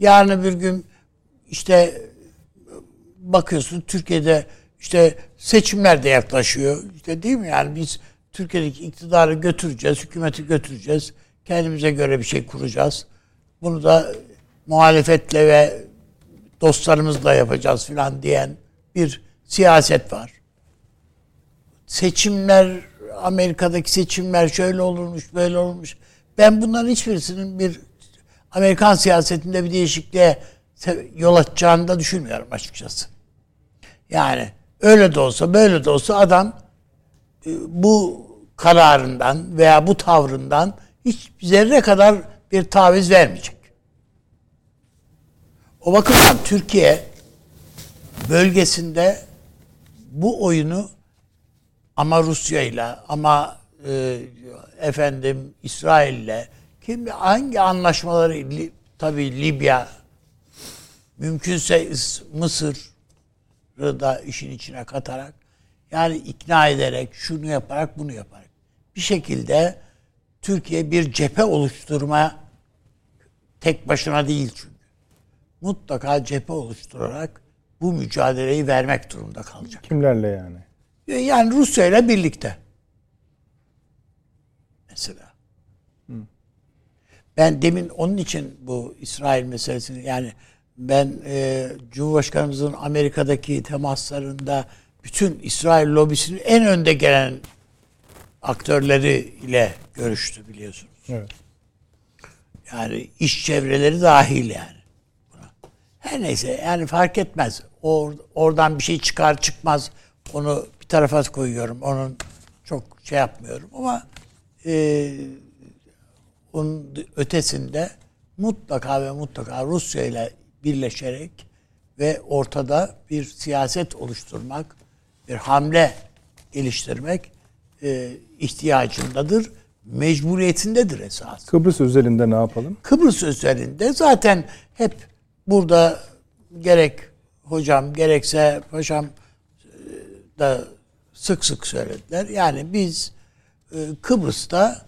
yarın bir gün işte bakıyorsun Türkiye'de işte seçimler de yaklaşıyor. İşte değil mi? Yani biz Türkiye'deki iktidarı götüreceğiz, hükümeti götüreceğiz. Kendimize göre bir şey kuracağız. Bunu da muhalefetle ve dostlarımızla yapacağız filan diyen bir siyaset var. Seçimler, Amerika'daki seçimler şöyle olurmuş, böyle olmuş. Ben bunların hiçbirisinin bir Amerikan siyasetinde bir değişikliğe yol açacağını da düşünmüyorum açıkçası. Yani öyle de olsa, böyle de olsa adam e, bu kararından veya bu tavrından hiç zerre kadar bir taviz vermeyecek. O bakımdan Türkiye bölgesinde bu oyunu ama Rusya ile ama e, efendim İsrail'le kim hangi anlaşmaları tabi Libya mümkünse Mısır'ı da işin içine katarak yani ikna ederek şunu yaparak bunu yaparak bir şekilde Türkiye bir cephe oluşturma tek başına değil çünkü mutlaka cephe oluşturarak bu mücadeleyi vermek durumunda kalacak. Kimlerle yani? Yani Rusya ile birlikte. Mesela. Ben demin onun için bu İsrail meselesini yani ben e, Cumhurbaşkanımızın Amerika'daki temaslarında bütün İsrail lobisinin en önde gelen aktörleri ile görüştü biliyorsunuz. Evet. Yani iş çevreleri dahil yani. Her neyse yani fark etmez. Or, oradan bir şey çıkar çıkmaz onu bir tarafa koyuyorum. Onun çok şey yapmıyorum ama e, onun ötesinde mutlaka ve mutlaka Rusya ile birleşerek ve ortada bir siyaset oluşturmak, bir hamle geliştirmek e, ihtiyacındadır, mecburiyetindedir esas. Kıbrıs özelinde ne yapalım? Kıbrıs özelinde zaten hep burada gerek hocam gerekse paşam e, da sık sık söylediler. Yani biz e, Kıbrıs'ta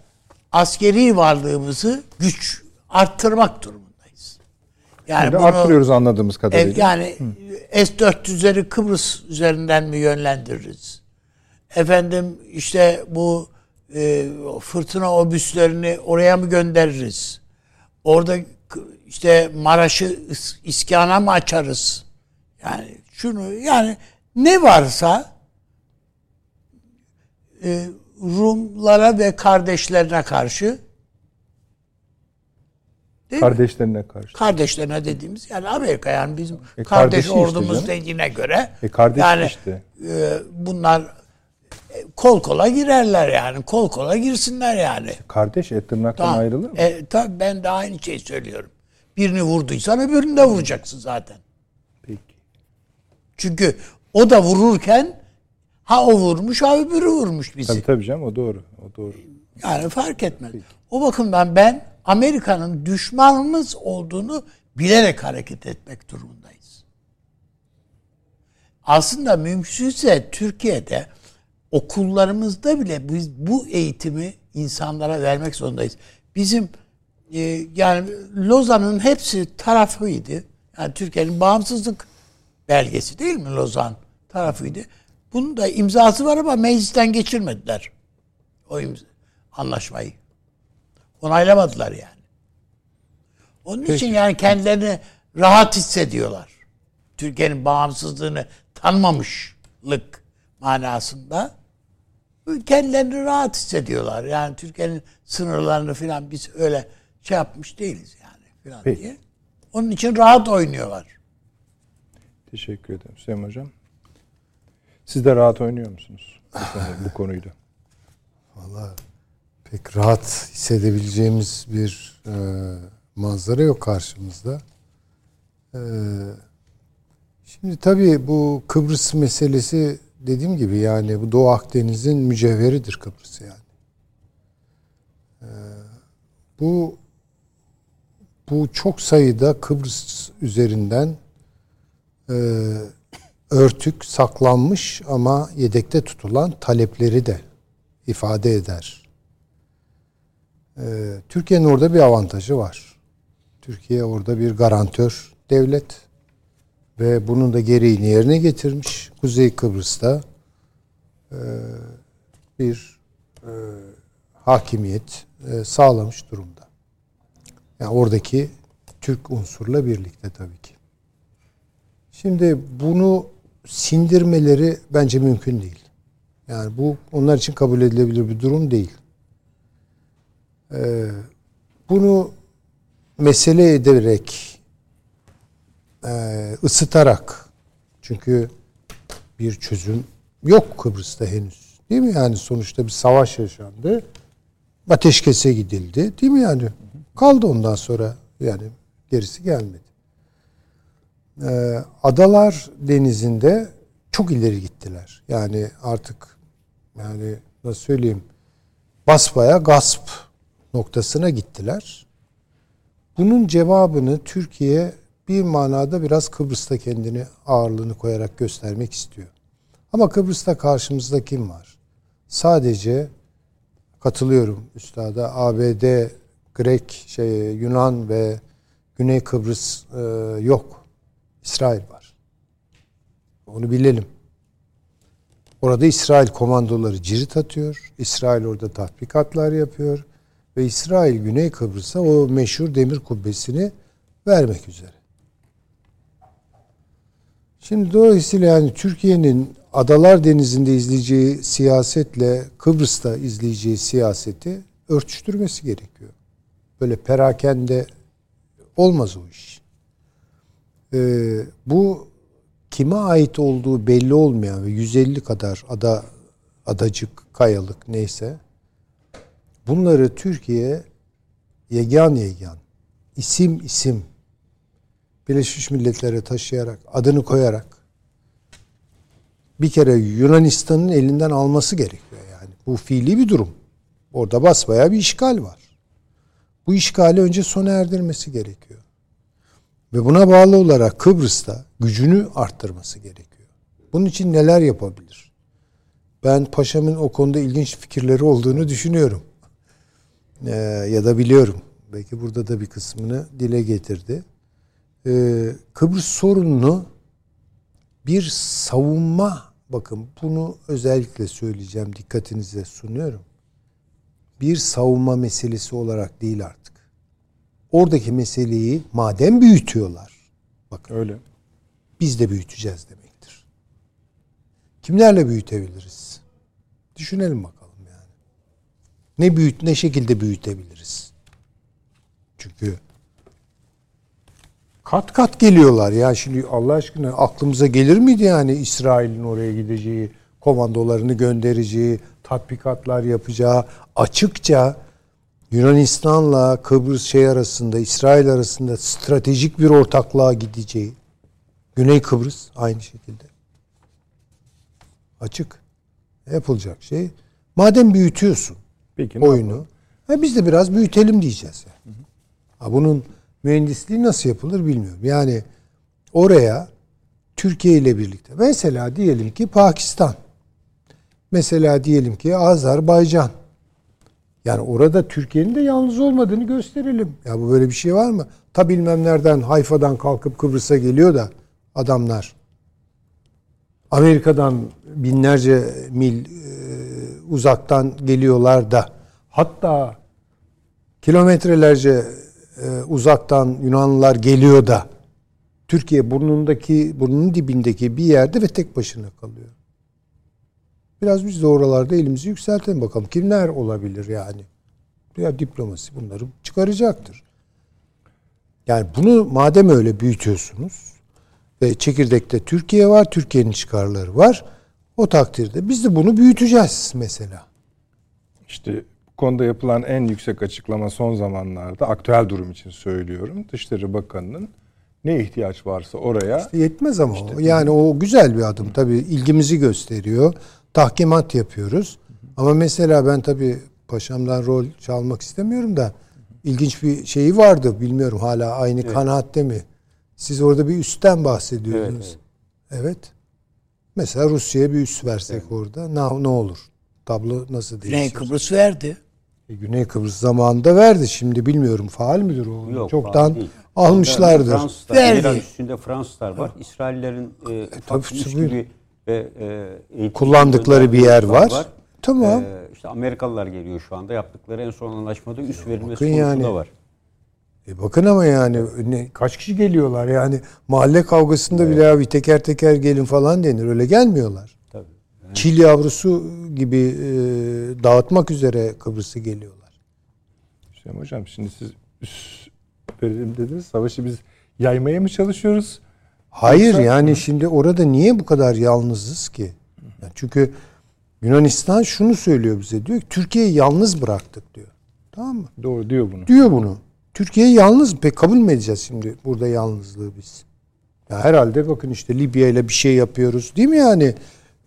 askeri varlığımızı güç arttırmak durumundayız. Yani Şimdi bunu, arttırıyoruz anladığımız e, kadarıyla. yani S-400'leri Kıbrıs üzerinden mi yönlendiririz? Efendim işte bu e, fırtına obüslerini oraya mı göndeririz? Orada işte Maraş'ı is- iskana mı açarız? Yani şunu yani ne varsa e, Rumlara ve kardeşlerine karşı değil mi? Kardeşlerine karşı. kardeşlerine dediğimiz yani Amerika yani bizim E, kardeş işte ordumuz canım. dediğine göre E, kardeş yani işte. e, bunlar e, kol kola girerler yani kol kola girsinler yani. Kardeş et tırnaktan Tamam. ayrılır mı? E, tabii ben de aynı şeyi söylüyorum. Birini vurduysan öbürünü de vuracaksın zaten. Peki. Çünkü o da vururken ha o vurmuş ha öbürü vurmuş bizi. Tabii tabii canım o doğru. O doğru. Yani fark etmez. O bakımdan ben Amerika'nın düşmanımız olduğunu bilerek hareket etmek durumundayız. Aslında mümkünse Türkiye'de okullarımızda bile biz bu eğitimi insanlara vermek zorundayız. Bizim e, yani Lozan'ın hepsi tarafıydı. Yani Türkiye'nin bağımsızlık belgesi değil mi Lozan tarafıydı. Bunun da imzası var ama meclisten geçirmediler o imza, anlaşmayı. Onaylamadılar yani. Onun için yani kendilerini rahat hissediyorlar. Türkiye'nin bağımsızlığını tanımamışlık manasında kendilerini rahat hissediyorlar. Yani Türkiye'nin sınırlarını falan biz öyle şey yapmış değiliz yani falan Peki. diye. Onun için rahat oynuyorlar. Teşekkür ederim Süleyman Hocam. Siz de rahat oynuyor musunuz? Bu, konu, bu konuyla. Valla pek rahat hissedebileceğimiz bir e, manzara yok karşımızda. E, şimdi tabii bu Kıbrıs meselesi dediğim gibi yani bu Doğu Akdeniz'in mücevheridir Kıbrıs yani. E, bu bu çok sayıda Kıbrıs üzerinden e, örtük, saklanmış ama yedekte tutulan talepleri de ifade eder. Ee, Türkiye'nin orada bir avantajı var. Türkiye orada bir garantör devlet ve bunun da gereğini yerine getirmiş. Kuzey Kıbrıs'ta e, bir e, hakimiyet e, sağlamış durumda. Yani oradaki Türk unsurla birlikte tabii ki. Şimdi bunu sindirmeleri bence mümkün değil. Yani bu onlar için kabul edilebilir bir durum değil. Ee, bunu mesele ederek e, ısıtarak çünkü bir çözüm yok Kıbrıs'ta henüz. Değil mi? Yani sonuçta bir savaş yaşandı. Ateşkese gidildi. Değil mi yani? Kaldı ondan sonra yani gerisi gelmedi. Ee, Adalar Denizi'nde çok ileri gittiler. Yani artık yani nasıl söyleyeyim basbaya gasp noktasına gittiler. Bunun cevabını Türkiye bir manada biraz Kıbrıs'ta kendini ağırlığını koyarak göstermek istiyor. Ama Kıbrıs'ta karşımızda kim var? Sadece katılıyorum üstada ABD, Grek, şey Yunan ve Güney Kıbrıs e, yok. İsrail var. Onu bilelim. Orada İsrail komandoları cirit atıyor. İsrail orada tatbikatlar yapıyor. Ve İsrail Güney Kıbrıs'a o meşhur demir kubbesini vermek üzere. Şimdi dolayısıyla yani Türkiye'nin Adalar Denizi'nde izleyeceği siyasetle Kıbrıs'ta izleyeceği siyaseti örtüştürmesi gerekiyor. Böyle perakende olmaz o iş. Ee, bu kime ait olduğu belli olmayan ve 150 kadar ada adacık, kayalık neyse bunları Türkiye yegan yegan isim isim Birleşmiş Milletler'e taşıyarak adını koyarak bir kere Yunanistan'ın elinden alması gerekiyor yani. Bu fiili bir durum. Orada basbaya bir işgal var. Bu işgali önce sona erdirmesi gerekiyor. Ve buna bağlı olarak Kıbrıs'ta gücünü arttırması gerekiyor. Bunun için neler yapabilir? Ben Paşam'ın o konuda ilginç fikirleri olduğunu düşünüyorum. Ee, ya da biliyorum. Belki burada da bir kısmını dile getirdi. Ee, Kıbrıs sorununu bir savunma, bakın bunu özellikle söyleyeceğim, dikkatinize sunuyorum. Bir savunma meselesi olarak değil artık oradaki meseleyi madem büyütüyorlar. Bakın. Öyle. Biz de büyüteceğiz demektir. Kimlerle büyütebiliriz? Düşünelim bakalım yani. Ne büyüt ne şekilde büyütebiliriz? Çünkü kat kat geliyorlar ya şimdi Allah aşkına aklımıza gelir miydi yani İsrail'in oraya gideceği, komandolarını göndereceği, tatbikatlar yapacağı açıkça Yunanistan'la Kıbrıs şey arasında, İsrail arasında stratejik bir ortaklığa gideceği. Güney Kıbrıs aynı şekilde. Açık. Yapılacak şey. Madem büyütüyorsun Peki, oyunu, ha biz de biraz büyütelim diyeceğiz. Yani. Ha, bunun mühendisliği nasıl yapılır bilmiyorum. Yani oraya Türkiye ile birlikte mesela diyelim ki Pakistan mesela diyelim ki Azerbaycan yani orada Türkiye'nin de yalnız olmadığını gösterelim. Ya bu böyle bir şey var mı? Ta bilmem nereden Hayfa'dan kalkıp Kıbrıs'a geliyor da adamlar. Amerika'dan binlerce mil e, uzaktan geliyorlar da hatta kilometrelerce e, uzaktan Yunanlılar geliyor da Türkiye burnundaki burnunun dibindeki bir yerde ve tek başına kalıyor. Biraz biz de oralarda elimizi yükseltelim bakalım. Kimler olabilir yani? Ya diplomasi bunları çıkaracaktır. Yani bunu madem öyle büyütüyorsunuz ve çekirdekte Türkiye var, Türkiye'nin çıkarları var. O takdirde biz de bunu büyüteceğiz mesela. İşte bu konuda yapılan en yüksek açıklama son zamanlarda aktüel durum için söylüyorum. Dışişleri Bakanı'nın ne ihtiyaç varsa oraya işte yetmez ama işte, yani o güzel bir adım tabii ilgimizi gösteriyor tahkimat yapıyoruz. Ama mesela ben tabii paşamdan rol çalmak istemiyorum da ilginç bir şeyi vardı. Bilmiyorum hala aynı evet. kanaatte mi? Siz orada bir üstten bahsediyordunuz. Evet. evet. Mesela Rusya'ya bir üs versek evet. orada ne, ne olur? Tablo nasıl değişir? Güney Kıbrıs verdi. E, Güney Kıbrıs zamanında verdi. Şimdi bilmiyorum faal midir o? Yok, Çoktan almışlardır. Fransızlar, verdi. üstünde Fransızlar var. İsraillerin e, e, tabii, gibi ve e, kullandıkları bir yer var. var. Tamam. E, işte Amerikalılar geliyor şu anda. Yaptıkları en son anlaşmada üst verilmesi konusu yani, da var. E bakın ama yani ne, kaç kişi geliyorlar yani mahalle kavgasında evet. bile abi teker teker gelin falan denir. Öyle gelmiyorlar. Tabii. Yani. Çil yavrusu gibi e, dağıtmak üzere Kıbrıs'a geliyorlar. Hüseyin Hocam şimdi siz üst verelim dediniz. Savaşı biz yaymaya mı çalışıyoruz? Hayır Yoksa, yani hı. şimdi orada niye bu kadar yalnızız ki? Yani çünkü Yunanistan şunu söylüyor bize diyor ki Türkiye'yi yalnız bıraktık diyor. Tamam mı? Doğru diyor bunu. Diyor bunu. Türkiye'yi yalnız pek kabul mü edeceğiz şimdi burada yalnızlığı biz? Ya herhalde bakın işte Libya ile bir şey yapıyoruz değil mi yani?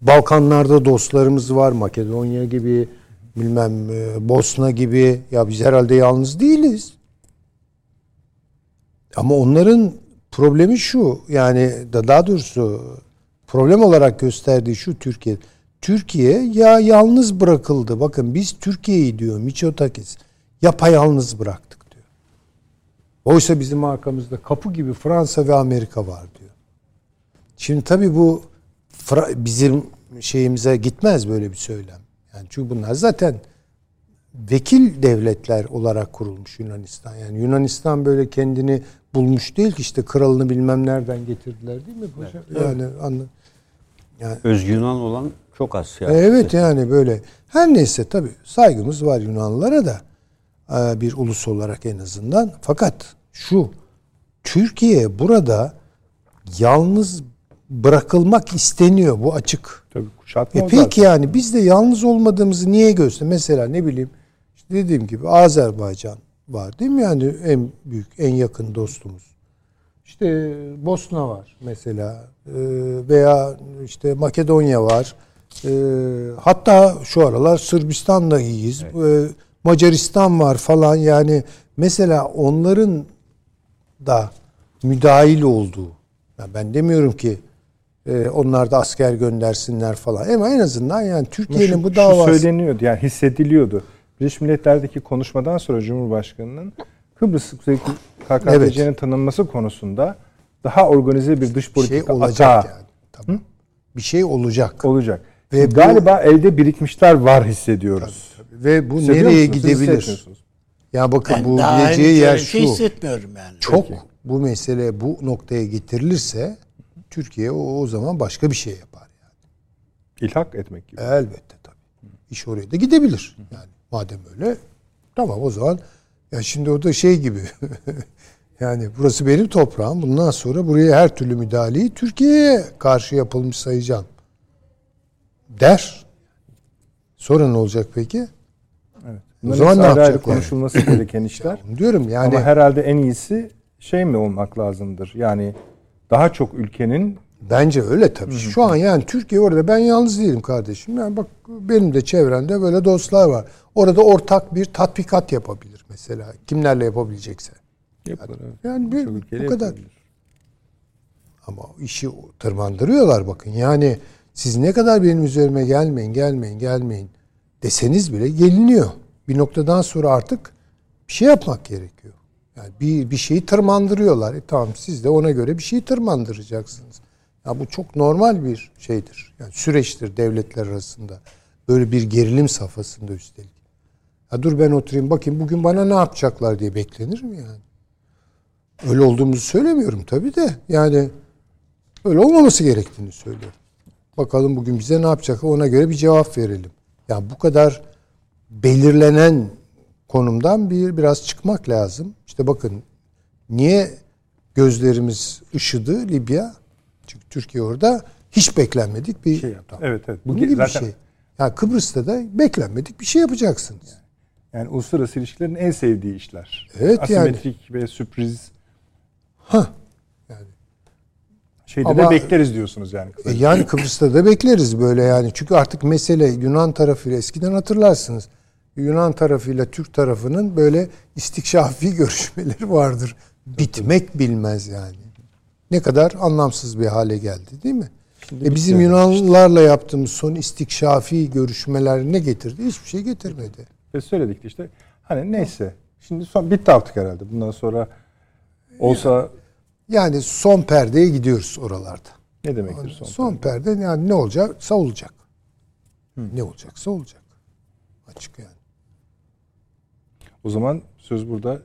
Balkanlarda dostlarımız var Makedonya gibi bilmem e, Bosna gibi ya biz herhalde yalnız değiliz. Ama onların Problemi şu yani daha doğrusu problem olarak gösterdiği şu Türkiye. Türkiye ya yalnız bırakıldı. Bakın biz Türkiye'yi diyor Miçotakis yapayalnız bıraktık diyor. Oysa bizim arkamızda kapı gibi Fransa ve Amerika var diyor. Şimdi tabii bu bizim şeyimize gitmez böyle bir söylem. Yani çünkü bunlar zaten vekil devletler olarak kurulmuş Yunanistan. Yani Yunanistan böyle kendini bulmuş değil ki işte kralını bilmem nereden getirdiler değil mi hocam? Evet. Yani anla. Yani, Öz Yunan olan çok az ya. Evet yani böyle. Her neyse tabii saygımız var Yunanlılara da e, bir ulus olarak en azından. Fakat şu Türkiye burada yalnız bırakılmak isteniyor. Bu açık. Tabii kuşatma e peki yani biz de yalnız olmadığımızı niye göster? Mesela ne bileyim işte dediğim gibi Azerbaycan var değil mi? Yani en büyük, en yakın dostumuz. İşte Bosna var mesela e, veya işte Makedonya var. E, hatta şu aralar Sırbistan'la iyiyiz. Evet. E, Macaristan var falan yani mesela onların da müdahil olduğu. ben demiyorum ki onlar da asker göndersinler falan. Ama en azından yani Türkiye'nin bu davası... Şu söyleniyordu yani hissediliyordu. Birleşmiş Milletler'deki konuşmadan sonra Cumhurbaşkanı'nın Kıbrıs KKTC'nin evet. tanınması konusunda daha organize bir dış politika şey olacak atağı. yani. Tamam. Hı? Bir şey olacak. Olacak. Ve bu, galiba elde birikmişler var hissediyoruz. Tabii, tabii. Ve bu nereye gidebilir? Ya bakın ben bu geleceği yer şu. şey hissetmiyorum yani. Çok Peki. bu mesele bu noktaya getirilirse Türkiye o, o zaman başka bir şey yapar yani. İlhak etmek gibi. Elbette tabii. İş oraya da gidebilir. Yani madem öyle tamam o zaman ya şimdi o da şey gibi Yani burası benim toprağım. Bundan sonra buraya her türlü müdahaleyi Türkiye'ye karşı yapılmış sayacağım. Der. Sonra ne olacak peki? Evet. O zaman ne yapacak? konuşulması yani? gereken işler. Ya diyorum yani. Ama herhalde en iyisi şey mi olmak lazımdır? Yani daha çok ülkenin Bence öyle tabii. Şu an yani Türkiye orada ben yalnız değilim kardeşim. Yani bak benim de çevremde böyle dostlar var. Orada ortak bir tatbikat yapabilir mesela. Kimlerle yapabilecekse. Yapılır. Yani, yani bir, bu kadar. Yapabilir. Ama işi tırmandırıyorlar bakın. Yani siz ne kadar benim üzerime gelmeyin, gelmeyin, gelmeyin deseniz bile geliniyor. Bir noktadan sonra artık bir şey yapmak gerekiyor. Yani bir, bir şeyi tırmandırıyorlar. E tamam siz de ona göre bir şeyi tırmandıracaksınız. Ya bu çok normal bir şeydir. Yani süreçtir devletler arasında. Böyle bir gerilim safhasında üstelik. Ya dur ben oturayım bakayım bugün bana ne yapacaklar diye beklenir mi yani? Öyle olduğumuzu söylemiyorum tabii de. Yani öyle olmaması gerektiğini söylüyorum. Bakalım bugün bize ne yapacak ona göre bir cevap verelim. Yani bu kadar belirlenen konumdan bir biraz çıkmak lazım. İşte bakın niye gözlerimiz ışıdı Libya? Çünkü Türkiye orada hiç beklenmedik bir şey yaptı. Evet evet. Bu gibi zaten... bir şey. Yani Kıbrıs'ta da beklenmedik bir şey yapacaksınız. Yani, yani uluslararası ilişkilerin en sevdiği işler. Evet Asimetrik yani. ve sürpriz Ha. Yani. Şeyde Ama, de bekleriz diyorsunuz yani. E yani Kıbrıs'ta da bekleriz böyle yani. Çünkü artık mesele Yunan tarafıyla eskiden hatırlarsınız. Yunan tarafıyla Türk tarafının böyle istikşafi görüşmeleri vardır. Bitmek bilmez yani. Ne kadar anlamsız bir hale geldi değil mi? Şimdi e bizim Yunanlılarla işte. yaptığımız son istikşafi görüşmeler ne getirdi? Hiçbir şey getirmedi. Ve söyledik işte. Hani neyse. Şimdi son bitti artık herhalde. Bundan sonra Olsa yani son perdeye gidiyoruz oralarda. Ne demektir son, son perde? perde? Yani ne olacak? Savulacak. Hı. Ne olacaksa olacak. Açık yani. O zaman söz burada.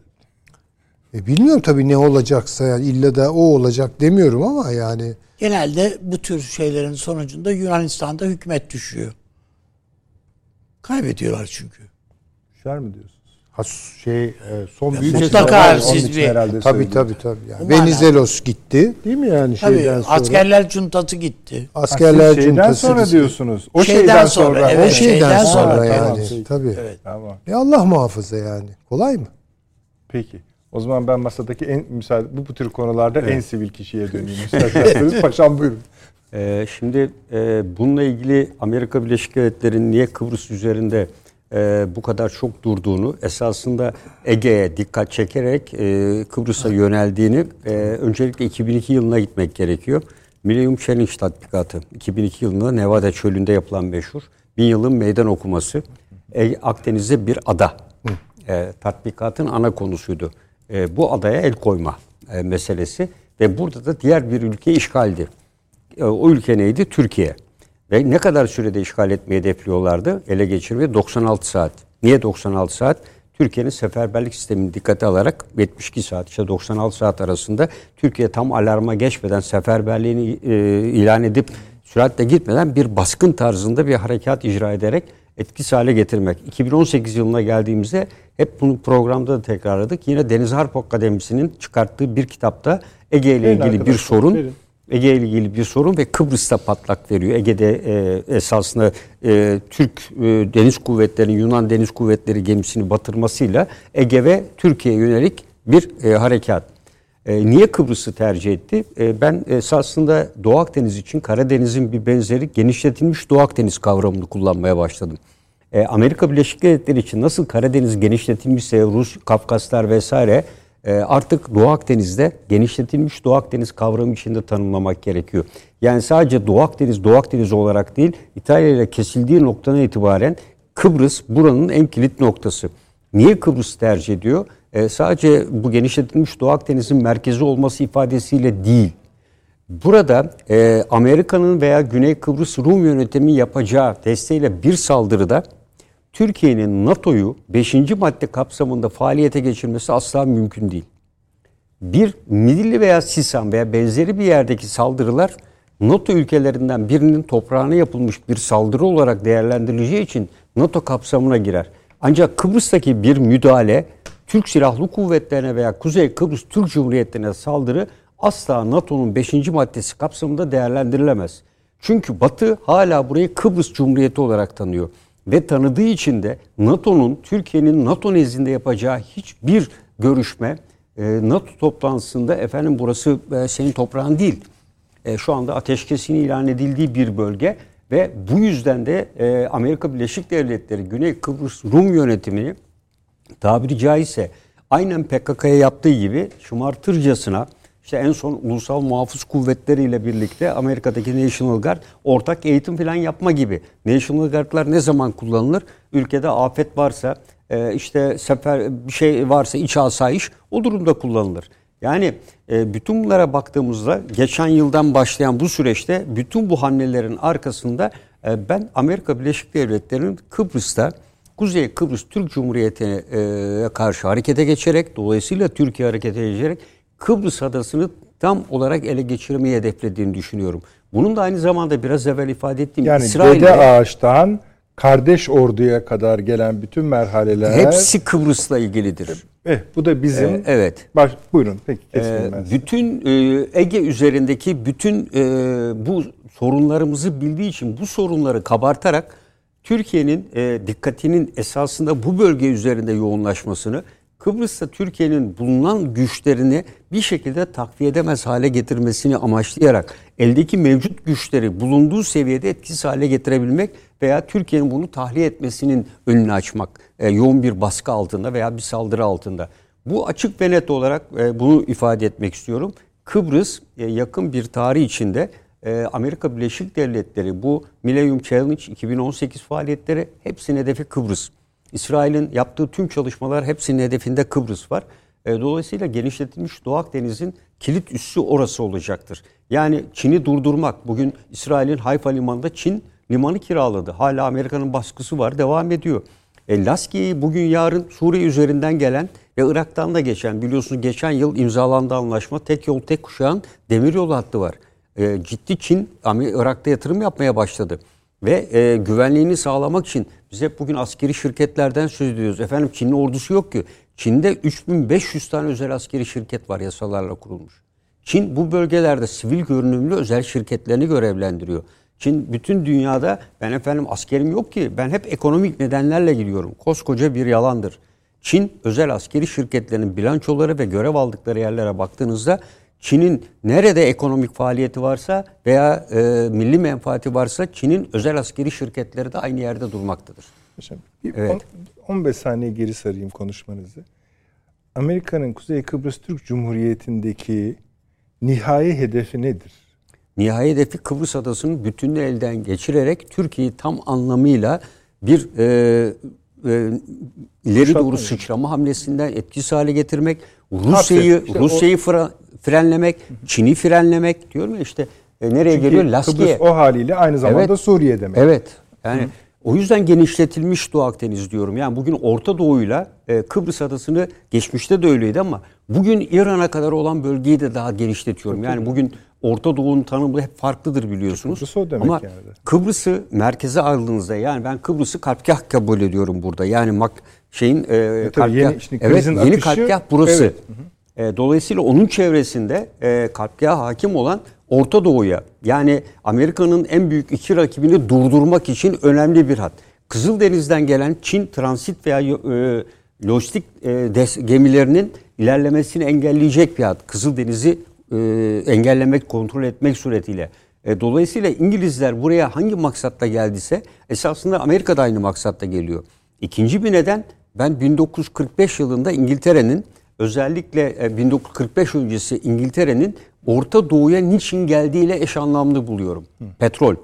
E bilmiyorum tabii ne olacaksa yani illa da o olacak demiyorum ama yani. Genelde bu tür şeylerin sonucunda Yunanistan'da hükümet düşüyor. Kaybediyorlar çünkü. Düşer mi diyorsun? Ha, şey e, son büyük mutlaka siz bir herhalde tabii tabii tabii yani. Venizelos gitti değil mi yani tabii, şeyden sonra? Askerler cuntası gitti. Askerler ha, şeyden cuntası sonra gitti. diyorsunuz. O şeyden, şeyden sonra, sonra evet, o şeyden, şeyden sonra, sonra yani tamam. tabii. Evet. Tamam. Ya Allah muhafaza yani. Kolay mı? Peki. O zaman ben masadaki en müsaade bu, bu tür konularda evet. en sivil kişiye döneyim isterseniz. Paşam buyurun. Ee, şimdi e, bununla ilgili Amerika Birleşik Devletleri'nin niye Kıbrıs üzerinde e, bu kadar çok durduğunu, esasında Ege'ye dikkat çekerek e, Kıbrıs'a yöneldiğini e, öncelikle 2002 yılına gitmek gerekiyor. Millennium Challenge tatbikatı 2002 yılında Nevada çölünde yapılan meşhur bin yılın meydan okuması. E, Akdeniz'de bir ada. E, tatbikatın ana konusuydu. E, bu adaya el koyma e, meselesi ve burada da diğer bir ülke işgaldi. E, o ülke neydi? Türkiye. Ve ne kadar sürede işgal etmeyi hedefliyorlardı? Ele geçirmeyi 96 saat. Niye 96 saat? Türkiye'nin seferberlik sistemini dikkate alarak 72 saat işte 96 saat arasında Türkiye tam alarma geçmeden seferberliğini e, ilan edip süratle gitmeden bir baskın tarzında bir harekat icra ederek etkisiz hale getirmek. 2018 yılına geldiğimizde hep bunu programda da tekrarladık. Yine Deniz Harp Akademisi'nin çıkarttığı bir kitapta Ege ile ilgili bir sorun verin. Ege ile ilgili bir sorun ve Kıbrıs'ta patlak veriyor. Ege'de e, esasında e, Türk e, Deniz Kuvvetleri, Yunan Deniz Kuvvetleri gemisini batırmasıyla Ege ve Türkiye'ye yönelik bir e, harekat. E, niye Kıbrıs'ı tercih etti? E, ben esasında Doğu Akdeniz için Karadeniz'in bir benzeri genişletilmiş Doğu Akdeniz kavramını kullanmaya başladım. E, Amerika Birleşik Devletleri için nasıl Karadeniz genişletilmişse Rus, Kafkaslar vesaire e, artık Doğu Akdeniz'de genişletilmiş Doğu Akdeniz kavramı içinde tanımlamak gerekiyor. Yani sadece Doğu Akdeniz, Doğu Akdeniz olarak değil İtalya ile kesildiği noktadan itibaren Kıbrıs buranın en kilit noktası. Niye Kıbrıs tercih ediyor? E, sadece bu genişletilmiş Doğu Akdeniz'in merkezi olması ifadesiyle değil. Burada e, Amerika'nın veya Güney Kıbrıs Rum yönetimi yapacağı desteğiyle bir saldırıda Türkiye'nin NATO'yu 5. madde kapsamında faaliyete geçirmesi asla mümkün değil. Bir Midilli veya Sisam veya benzeri bir yerdeki saldırılar NATO ülkelerinden birinin toprağına yapılmış bir saldırı olarak değerlendirileceği için NATO kapsamına girer. Ancak Kıbrıs'taki bir müdahale Türk Silahlı Kuvvetlerine veya Kuzey Kıbrıs Türk Cumhuriyetlerine saldırı asla NATO'nun 5. maddesi kapsamında değerlendirilemez. Çünkü Batı hala burayı Kıbrıs Cumhuriyeti olarak tanıyor. Ve tanıdığı için de NATO'nun Türkiye'nin NATO nezdinde yapacağı hiçbir görüşme e, NATO toplantısında efendim burası e, senin toprağın değil. E, şu anda ateşkesin ilan edildiği bir bölge ve bu yüzden de Amerika Birleşik Devletleri Güney Kıbrıs Rum yönetimini tabiri caizse aynen PKK'ya yaptığı gibi şımartırcasına işte en son ulusal muhafız kuvvetleri ile birlikte Amerika'daki National Guard ortak eğitim falan yapma gibi. National Guard'lar ne zaman kullanılır? Ülkede afet varsa, e, işte sefer bir şey varsa iç asayiş o durumda kullanılır. Yani e, bütün bunlara baktığımızda geçen yıldan başlayan bu süreçte bütün bu hamlelerin arkasında e, ben Amerika Birleşik Devletleri'nin Kıbrıs'ta Kuzey Kıbrıs Türk Cumhuriyeti'ne e, karşı harekete geçerek dolayısıyla Türkiye harekete geçerek Kıbrıs adasını tam olarak ele geçirmeyi hedeflediğini düşünüyorum. Bunun da aynı zamanda biraz evvel ifade ettiğim yani İsrail'de Dede Ağaç'tan kardeş orduya kadar gelen bütün merhaleler hepsi Kıbrıs'la ilgilidir. Eh, bu da bizim ee, evet. Baş, buyurun peki ee, bütün e, Ege üzerindeki bütün e, bu sorunlarımızı bildiği için bu sorunları kabartarak Türkiye'nin e, dikkatinin esasında bu bölge üzerinde yoğunlaşmasını, Kıbrıs'ta Türkiye'nin bulunan güçlerini bir şekilde takviye edemez hale getirmesini amaçlayarak eldeki mevcut güçleri bulunduğu seviyede etkisiz hale getirebilmek veya Türkiye'nin bunu tahliye etmesinin önünü açmak e, yoğun bir baskı altında veya bir saldırı altında. Bu açık ve net olarak e, bunu ifade etmek istiyorum. Kıbrıs e, yakın bir tarih içinde e, Amerika Birleşik Devletleri bu Millennium Challenge 2018 faaliyetleri hepsinin hedefi Kıbrıs. İsrail'in yaptığı tüm çalışmalar hepsinin hedefinde Kıbrıs var. E, dolayısıyla genişletilmiş Doğu Akdeniz'in kilit üssü orası olacaktır. Yani Çin'i durdurmak. Bugün İsrail'in Hayfa limanında Çin limanı kiraladı. Hala Amerika'nın baskısı var, devam ediyor. E, Laski'yi bugün yarın Suriye üzerinden gelen ve Irak'tan da geçen biliyorsunuz geçen yıl imzalandı anlaşma tek yol tek kuşağın demiryolu hattı var e, ciddi Çin Irak'ta yatırım yapmaya başladı. Ve e, güvenliğini sağlamak için biz hep bugün askeri şirketlerden söz ediyoruz. Efendim Çin'in ordusu yok ki. Çin'de 3500 tane özel askeri şirket var yasalarla kurulmuş. Çin bu bölgelerde sivil görünümlü özel şirketlerini görevlendiriyor. Çin bütün dünyada ben efendim askerim yok ki ben hep ekonomik nedenlerle gidiyorum. Koskoca bir yalandır. Çin özel askeri şirketlerinin bilançoları ve görev aldıkları yerlere baktığınızda Çin'in nerede ekonomik faaliyeti varsa veya e, milli menfaati varsa Çin'in özel askeri şirketleri de aynı yerde durmaktadır. Hocam, bir evet. 15 saniye geri sarayım konuşmanızı. Amerika'nın Kuzey Kıbrıs Türk Cumhuriyeti'ndeki nihai hedefi nedir? Nihai hedefi Kıbrıs Adası'nın bütününü elden geçirerek Türkiye'yi tam anlamıyla bir e, e, ileri doğru sıçrama hamlesinden etkisiz hale getirmek, Rusya'yı işte Rusya'yı o... frenlemek, Çin'i frenlemek diyorum ya işte e, nereye Çünkü geliyor? Laskiye. Kıbrıs o haliyle aynı zamanda Evet. Suriye demek. Evet. Yani o yüzden genişletilmiş Doğu Akdeniz diyorum. Yani bugün Orta Doğu'yla e, Kıbrıs adasını geçmişte de öyleydi ama bugün İran'a kadar olan bölgeyi de daha genişletiyorum. Yani bugün Orta Doğu'nun tanımı hep farklıdır biliyorsunuz. Kıbrıs o demek ama yani. Kıbrıs'ı merkeze aldığınızda yani ben Kıbrıs'ı kalpgah kabul ediyorum burada. Yani mak şeyin e, tabii kalpgah- yeni- şimdi evet yeni akışı- kalpgah burası. Evet. E, dolayısıyla onun çevresinde e, kalpgaha hakim olan Orta Doğu'ya yani Amerika'nın en büyük iki rakibini durdurmak için önemli bir hat. Kızıldeniz'den gelen Çin transit veya e, lojistik e, des- gemilerinin ilerlemesini engelleyecek bir hat. Kızıldeniz'i e, engellemek, kontrol etmek suretiyle. E, dolayısıyla İngilizler buraya hangi maksatla geldiyse esasında Amerika da aynı maksatla geliyor. İkinci bir neden ben 1945 yılında İngiltere'nin özellikle e, 1945 öncesi İngiltere'nin Orta Doğu'ya niçin geldiğiyle eş anlamlı buluyorum. Petrol.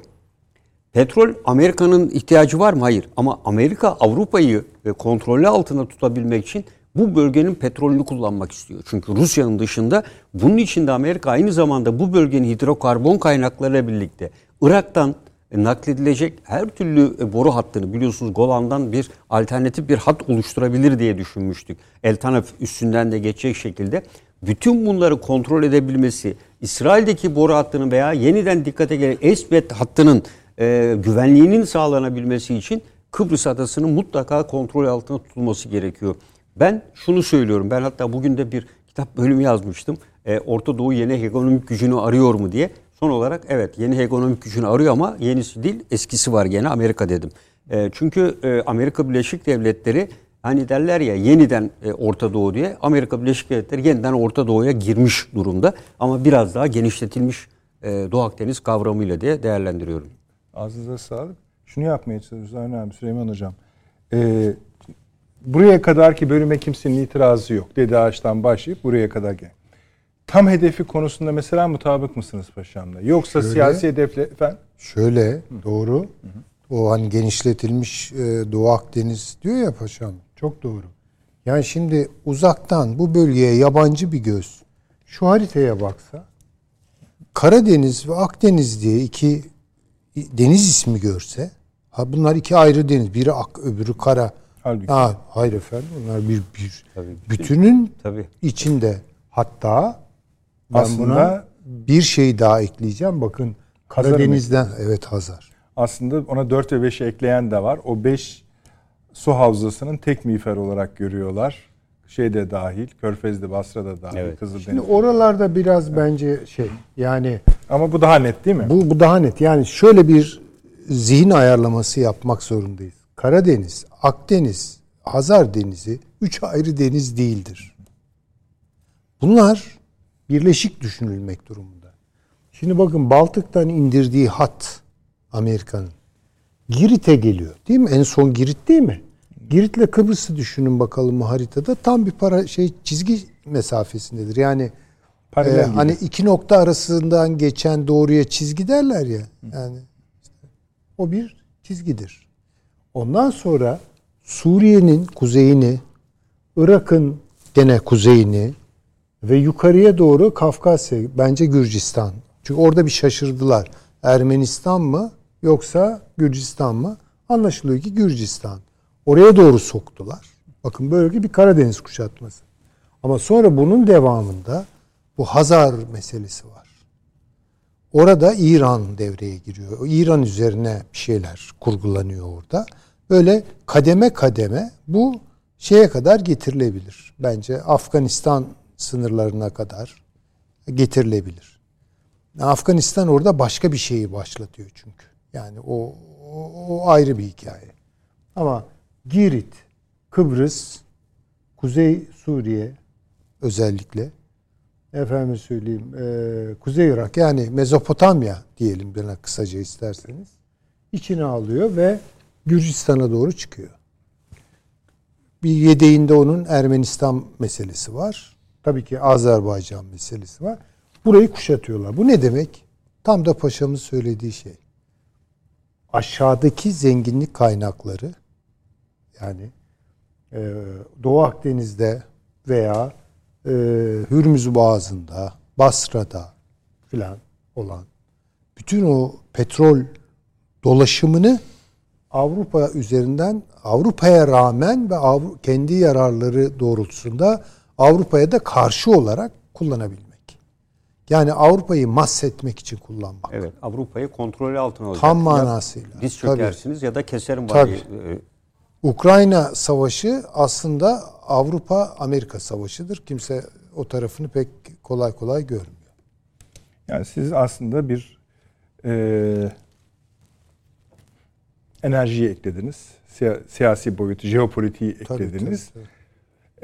Petrol Amerika'nın ihtiyacı var mı? Hayır. Ama Amerika Avrupa'yı e, kontrolü altında tutabilmek için bu bölgenin petrolünü kullanmak istiyor. Çünkü Rusya'nın dışında bunun için de Amerika aynı zamanda bu bölgenin hidrokarbon kaynaklarıyla birlikte Irak'tan e, nakledilecek her türlü e, boru hattını biliyorsunuz Golan'dan bir alternatif bir hat oluşturabilir diye düşünmüştük. El Tanef üstünden de geçecek şekilde bütün bunları kontrol edebilmesi, İsrail'deki boru hattının veya yeniden dikkate gelen Esbet hattının e, güvenliğinin sağlanabilmesi için Kıbrıs adasının mutlaka kontrol altında tutulması gerekiyor. Ben şunu söylüyorum. Ben hatta bugün de bir kitap bölümü yazmıştım. E, Orta Doğu yeni hegemonik gücünü arıyor mu diye. Son olarak evet yeni hegemonik gücünü arıyor ama yenisi değil eskisi var gene Amerika dedim. E, çünkü e, Amerika Birleşik Devletleri hani derler ya yeniden e, Orta Doğu diye Amerika Birleşik Devletleri yeniden Orta Doğu'ya girmiş durumda. Ama biraz daha genişletilmiş e, Doğu Akdeniz kavramıyla diye değerlendiriyorum. Ağzınıza sağlık. Şunu yapmaya çalışıyoruz Avni abi, Süleyman Hocam. Ee, buraya kadarki bölüme kimsenin itirazı yok. Dedi Ağaç'tan başlayıp buraya kadar gel. Tam hedefi konusunda mesela mutabık mısınız paşamla? Yoksa Şöyle- siyasi hedefle... Efendim? Şöyle doğru. O hani genişletilmiş e, Doğu Akdeniz diyor ya paşam. Çok doğru. Yani şimdi uzaktan bu bölgeye yabancı bir göz şu haritaya baksa Karadeniz ve Akdeniz diye iki deniz ismi görse ha bunlar iki ayrı deniz. Biri ak, öbürü kara. Halbuki. Ha, hayır efendim bunlar bir bir Tabii. bütünün Tabii. içinde. Hatta ben Aslında- buna bir şey daha ekleyeceğim. Bakın Karadeniz'den evet Hazar. Aslında ona 4 ve 5'i ekleyen de var. O 5 su havzasının tek miğfer olarak görüyorlar. Şeyde dahil, Körfez'de, Basra'da dahil, Evet. Kızıldeniz. Şimdi oralarda biraz bence şey yani Ama bu daha net değil mi? bu, bu daha net. Yani şöyle bir zihin ayarlaması yapmak zorundayız. Karadeniz, Akdeniz, Hazar Denizi üç ayrı deniz değildir. Bunlar birleşik düşünülmek durumunda. Şimdi bakın Baltık'tan indirdiği hat Amerika'nın Girit'e geliyor. Değil mi? En son Girit değil mi? Girit'le Kıbrıs'ı düşünün bakalım haritada. Tam bir para şey çizgi mesafesindedir. Yani Paralel gibi. hani iki nokta arasından geçen doğruya çizgi derler ya. Yani işte o bir çizgidir. Ondan sonra Suriye'nin kuzeyini, Irak'ın gene kuzeyini ve yukarıya doğru Kafkasya, bence Gürcistan. Çünkü orada bir şaşırdılar. Ermenistan mı yoksa Gürcistan mı? Anlaşılıyor ki Gürcistan. Oraya doğru soktular. Bakın böyle bir Karadeniz kuşatması. Ama sonra bunun devamında bu Hazar meselesi var. Orada İran devreye giriyor. İran üzerine bir şeyler kurgulanıyor orada. Böyle kademe kademe bu şeye kadar getirilebilir. Bence Afganistan sınırlarına kadar getirilebilir. Afganistan orada başka bir şeyi başlatıyor çünkü. Yani o, o, o ayrı bir hikaye. Ama Girit, Kıbrıs, Kuzey Suriye özellikle efendim söyleyeyim e, Kuzey Irak yani Mezopotamya diyelim bana kısaca isterseniz içine alıyor ve Gürcistan'a doğru çıkıyor. Bir yedeğinde onun Ermenistan meselesi var. Tabii ki Azerbaycan meselesi var. Burayı kuşatıyorlar. Bu ne demek? Tam da paşamın söylediği şey. Aşağıdaki zenginlik kaynakları yani e, Doğu Akdeniz'de veya e, Hürmüz Boğazı'nda, Basra'da filan olan bütün o petrol dolaşımını Avrupa üzerinden Avrupa'ya rağmen ve Avru- kendi yararları doğrultusunda Avrupa'ya da karşı olarak kullanabilmek. Yani Avrupa'yı mahsetmek için kullanmak. Evet, Avrupa'yı kontrolü altına alacak. Tam Ya manasıyla. Diz Tabii. çökersiniz ya da keserim Tabii. var. Ee, Ukrayna Savaşı aslında Avrupa Amerika Savaşı'dır. Kimse o tarafını pek kolay kolay görmüyor. Yani siz aslında bir e, enerjiyi eklediniz. Siya- siyasi boyutu, jeopolitiği Tabii, eklediniz. tabii,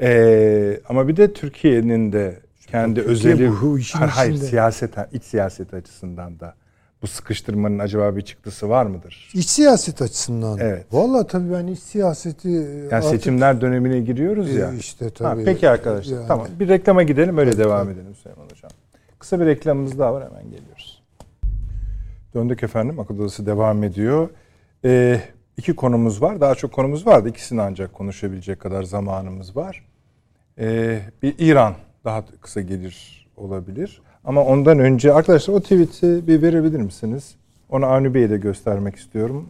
E, ama bir de Türkiye'nin de kendi Türkiye özeli, bu işin hayır, hayır, siyaseten, iç siyaset açısından da bu sıkıştırmanın acaba bir çıktısı var mıdır? İç siyaset açısından. Evet. Vallahi tabii ben iç siyaseti Yani artık- seçimler dönemine giriyoruz E, ya. işte Ha, tabii. peki arkadaşlar. Yani. Tamam. Bir reklama gidelim öyle Evet, devam tabii. edelim Süleyman Hocam. Kısa bir reklamımız daha var hemen geliyoruz. Döndük efendim. Akıl Odası devam ediyor. Ee, iki konumuz var. Daha çok konumuz vardı. İkisini ancak konuşabilecek kadar zamanımız var. Ee, bir İran daha kısa gelir olabilir. Ama ondan önce arkadaşlar o tweet'i bir verebilir misiniz? Onu Avni Bey'e de göstermek istiyorum.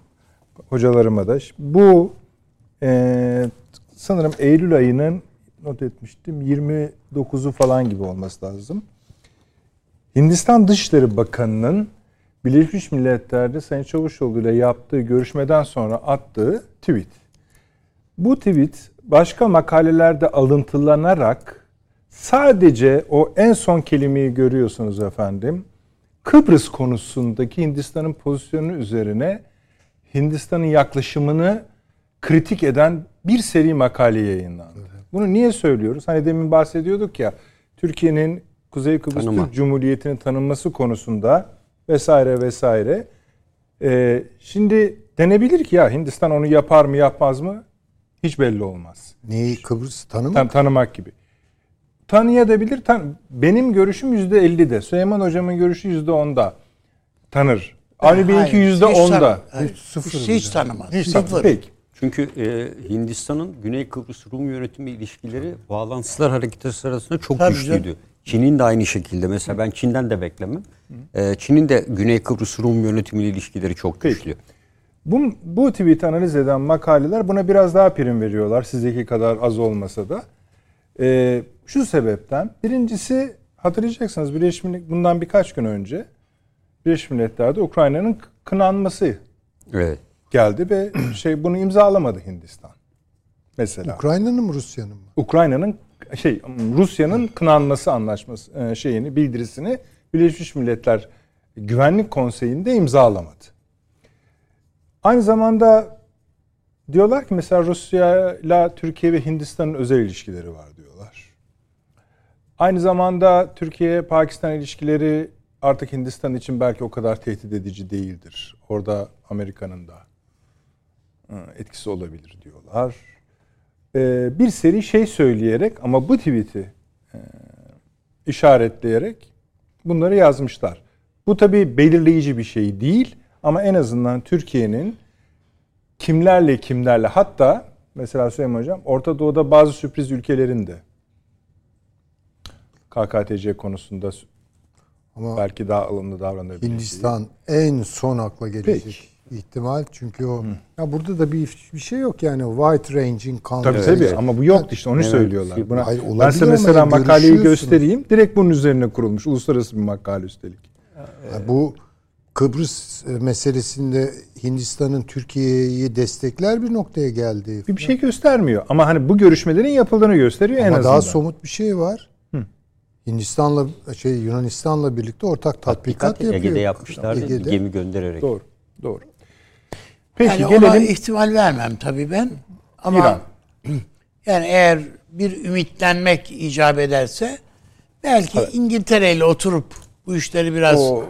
Hocalarıma da. Bu ee, sanırım Eylül ayının not etmiştim 29'u falan gibi olması lazım. Hindistan Dışişleri Bakanı'nın Birleşmiş Milletler'de Sayın Çavuşoğlu ile yaptığı görüşmeden sonra attığı tweet. Bu tweet başka makalelerde alıntılanarak sadece o en son kelimeyi görüyorsunuz efendim. Kıbrıs konusundaki Hindistan'ın pozisyonu üzerine Hindistan'ın yaklaşımını kritik eden bir seri makale yayınlandı. Bunu niye söylüyoruz? Hani demin bahsediyorduk ya Türkiye'nin Kuzey Kıbrıs Tanıma. Türk Cumhuriyeti'nin tanınması konusunda vesaire vesaire. Ee, şimdi denebilir ki ya Hindistan onu yapar mı yapmaz mı hiç belli olmaz. Neyi Kıbrıs tanımak? Tam tanımak gibi. Tanıyabilir. Tan benim görüşüm yüzde ellide. Süleyman hocamın görüşü yüzde onda. Tanır. Avni Bey'inki yüzde hiç onda. tanı- hayır, Hiç sıfır Hiç, hiç tanımaz. Hiç Sıfır. Peki. Çünkü e, Hindistan'ın Güney Kıbrıs Rum yönetimi ilişkileri bağlantısızlar hareketi sırasında çok Tabii güçlüydü. canım. Çin'in de aynı şekilde. Mesela ben Çin'den de beklemem. E, Çin'in de Güney Kıbrıs Rum yönetimiyle ilişkileri çok Peki. Bu, bu tweet'i analiz eden makaleler buna biraz daha prim veriyorlar. Sizdeki kadar az olmasa da. Ee, şu sebepten. Birincisi hatırlayacaksınız Birleşmiş bundan birkaç gün önce Birleşmiş Milletler'de Ukrayna'nın kınanması Evet. geldi ve şey bunu imzalamadı Hindistan. Mesela. Ukrayna'nın mı Rusya'nın mı? Ukrayna'nın şey Rusya'nın kınanması anlaşması e, şeyini bildirisini Birleşmiş Milletler Güvenlik Konseyi'nde imzalamadı. Aynı zamanda diyorlar ki mesela Rusya ile Türkiye ve Hindistan'ın özel ilişkileri var diyorlar. Aynı zamanda Türkiye Pakistan ilişkileri artık Hindistan için belki o kadar tehdit edici değildir. Orada Amerika'nın da etkisi olabilir diyorlar e, bir seri şey söyleyerek ama bu tweet'i e, işaretleyerek bunları yazmışlar. Bu tabii belirleyici bir şey değil ama en azından Türkiye'nin kimlerle kimlerle hatta mesela Süleyman Hocam Orta Doğu'da bazı sürpriz ülkelerin de KKTC konusunda Ama belki daha alımlı davranabilir. Hindistan en son akla gelecek ihtimal. Çünkü o ya burada da bir bir şey yok yani wide ranging Tabii conflict. tabii ama bu yoktu işte onu Evet. söylüyorlar. Buna, Hayır, ben size mesela makaleyi göstereyim. Direkt bunun üzerine kurulmuş. Uluslararası bir makale üstelik. Yani bu Kıbrıs e, meselesinde Hindistan'ın Türkiye'yi destekler bir noktaya geldi. Bir, bir şey göstermiyor. Ama hani bu görüşmelerin yapıldığını gösteriyor en Ama azından. daha somut bir şey var. Hindistan'la şey Yunanistan'la birlikte ortak tatbikat, Dikkat yapıyor. Ege'de yapmışlardı. Ege'de. Gemi göndererek. Doğru. Doğru. Peki yani ona gelelim. ihtimal vermem tabii ben. Ama İran. yani eğer bir ümitlenmek icap ederse belki İngiltere ile oturup bu işleri biraz O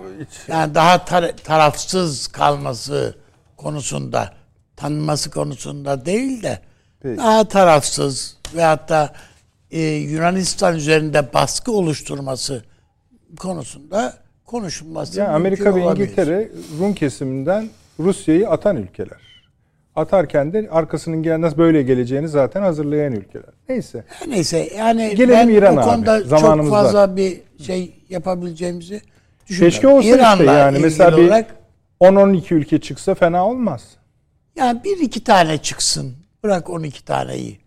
yani daha tar- tarafsız kalması konusunda tanınması konusunda değil de Peki. daha tarafsız ve hatta e, Yunanistan üzerinde baskı oluşturması konusunda konuşulması yani Amerika ve olabilir. İngiltere Rum kesiminden Rusya'yı atan ülkeler. Atarken de arkasının gel- nasıl böyle geleceğini zaten hazırlayan ülkeler. Neyse. Neyse yani Gelelim ben İran'a o abi. konuda Zamanımız çok fazla bir şey yapabileceğimizi düşünmüyorum. Keşke olsa İran'la işte yani. Mesela bir olarak 10-12 ülke çıksa fena olmaz. yani bir iki tane çıksın. Bırak 12 taneyi.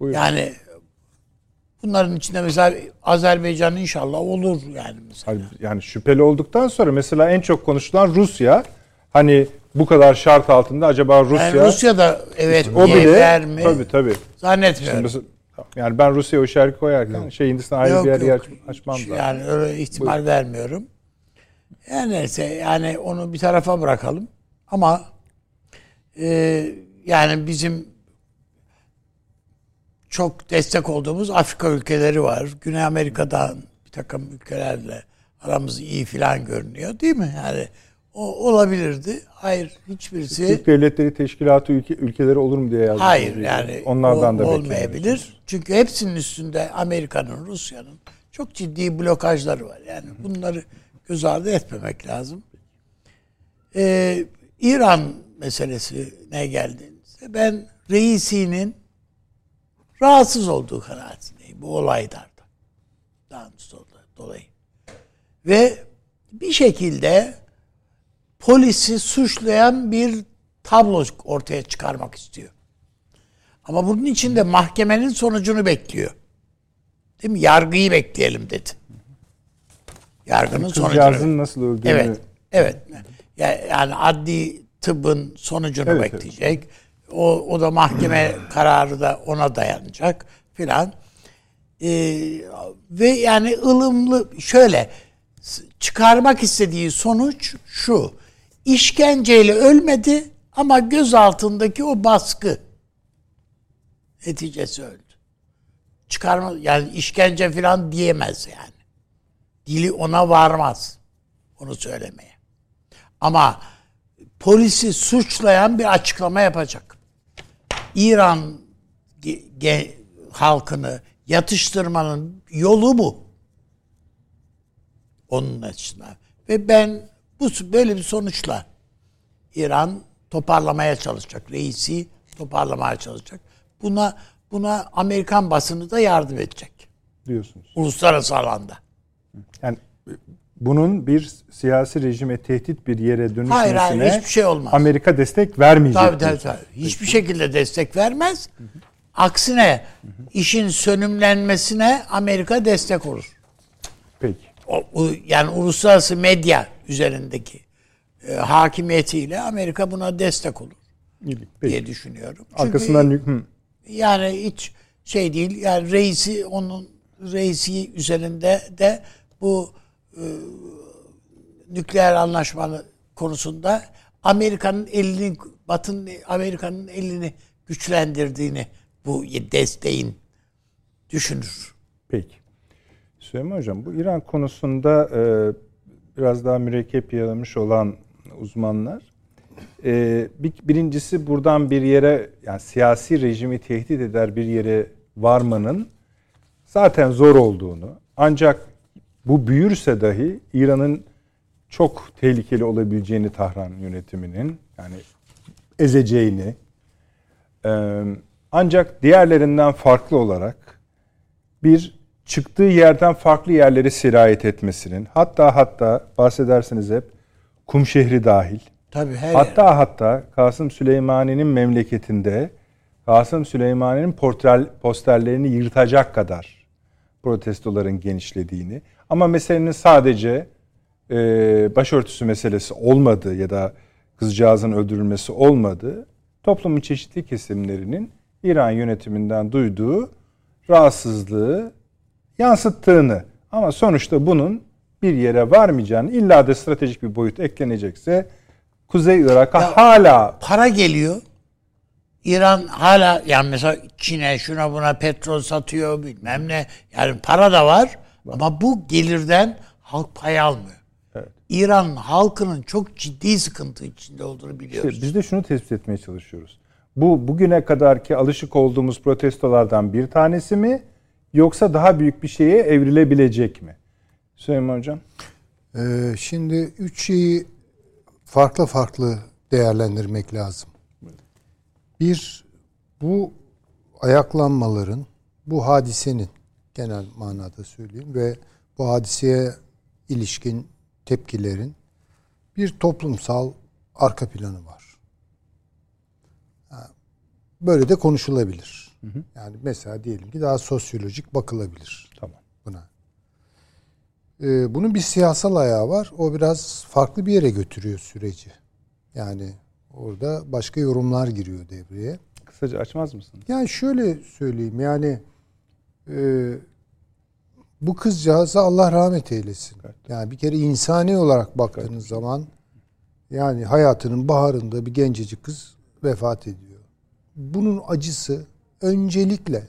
Buyurun. Yani bunların içinde mesela Azerbaycan inşallah olur yani mesela. Yani şüpheli olduktan sonra mesela en çok konuşulan Rusya. Hani bu kadar şart altında acaba Rusya Yani Rusya da evet o diye bile der mi? tabii tabii. Zannetmiyorum. Mesela- yani ben Rusya'ya o şarkı koyarken şey Hindistan ayrı Yok, bir yer yok. aç- açmam da. Yani öyle ihtimal vermiyorum. Yani neyse yani onu bir tarafa bırakalım. Ama e, yani bizim çok destek olduğumuz Afrika ülkeleri var. Güney Amerika'dan bir takım ülkelerle aramız iyi filan görünüyor değil mi? Yani o olabilirdi. Hayır hiçbirisi Türk Devletleri Teşkilatı ülke, ülkeleri olur mu diye yazdım. Hayır yani onlardan o- da olmayabilir. Çünkü hepsinin üstünde Amerika'nın, Rusya'nın çok ciddi blokajları var. Yani bunları göz ardı etmemek lazım. Ee, İran meselesine geldiğinizde ben reisinin rahatsız olduğu kanaatindeyim bu olaylardan. Daha dolayı. Ve bir şekilde polisi suçlayan bir tablo ortaya çıkarmak istiyor. Ama bunun için de mahkemenin sonucunu bekliyor. Değil mi? Yargıyı bekleyelim dedi. Yargının sonucunu. Kızcağızın nasıl öldüğünü Evet. Evet. Ya- Yani adli tıbbın sonucunu Evet, evet. bekleyecek. O, o da mahkeme kararı da ona dayanacak filan. Ee, ve yani ılımlı şöyle çıkarmak istediği sonuç şu. İşkenceyle ölmedi ama göz altındaki o baskı neticesi öldü. Çıkarma yani işkence filan diyemez yani. Dili ona varmaz onu söylemeye. Ama polisi suçlayan bir açıklama yapacak. İran halkını yatıştırmanın yolu bu. Onun açısından. Ve ben bu böyle bir sonuçla İran toparlamaya çalışacak. Reisi toparlamaya çalışacak. Buna buna Amerikan basını da yardım edecek. diyorsunuz. Uluslararası alanda. Yani bunun bir siyasi rejime tehdit bir yere dönüşmesine Hayır, hayır, hiçbir şey olmaz. Amerika destek vermeyecek. Tabii tabii, tabii. Hiçbir şekilde destek vermez. Aksine işin sönümlenmesine Amerika destek olur. Peki. O- yani uluslararası medya üzerindeki e, hakimiyetiyle Amerika buna destek olur Peki. diye düşünüyorum. Çünkü Arkasından hı, yani hiç şey değil. Yani reisi onun reisi üzerinde de bu e, nükleer anlaşmanın konusunda Amerika'nın elini Batı'nın Amerika'nın elini güçlendirdiğini bu desteğin düşünür. Peki. Süleyman Hocam bu İran konusunda e, biraz daha mürekkep yalamış olan uzmanlar. E, bir, birincisi buradan bir yere yani siyasi rejimi tehdit eder bir yere varmanın zaten zor olduğunu ancak bu büyürse dahi İran'ın çok tehlikeli olabileceğini Tahran yönetiminin yani ezeceğini e, ancak diğerlerinden farklı olarak bir çıktığı yerden farklı yerlere sirayet etmesinin hatta hatta bahsedersiniz hep kum şehri dahil. Tabii her hatta hatta Kasım Süleymani'nin memleketinde Kasım Süleymani'nin portrel, posterlerini yırtacak kadar protestoların genişlediğini. Ama meselenin sadece e, başörtüsü meselesi olmadığı ya da kızcağızın öldürülmesi olmadığı toplumun çeşitli kesimlerinin İran yönetiminden duyduğu rahatsızlığı yansıttığını ama sonuçta bunun bir yere varmayacağını illa da stratejik bir boyut eklenecekse Kuzey Irak'a Ya- hala para geliyor. İran hala yani mesela Çin'e şuna buna petrol satıyor bilmem ne. Yani para da var ama bu gelirden halk pay almıyor. İran halkının çok ciddi sıkıntı içinde olduğunu biliyoruz. İşte biz de şunu tespit etmeye çalışıyoruz. Bu bugüne kadarki alışık olduğumuz protestolardan bir tanesi mi yoksa daha büyük bir şeye evrilebilecek mi? Süleyman Hocam. Ee, şimdi üç şeyi farklı farklı değerlendirmek lazım. Bir, bu ayaklanmaların, bu hadisenin genel manada söyleyeyim ve bu hadiseye ilişkin tepkilerin bir toplumsal arka planı var. Böyle de konuşulabilir. Hı hı. Yani mesela diyelim ki daha sosyolojik bakılabilir. Tamam. Buna. Ee, bunun bir siyasal ayağı var. O biraz farklı bir yere götürüyor süreci. Yani orada başka yorumlar giriyor devreye. Kısaca açmaz mısın? Yani şöyle söyleyeyim yani e, bu kızcağıza Allah rahmet eylesin. Evet. Yani bir kere insani olarak baktığınız evet. zaman yani hayatının baharında bir gencecik kız vefat ediyor. Bunun acısı öncelikle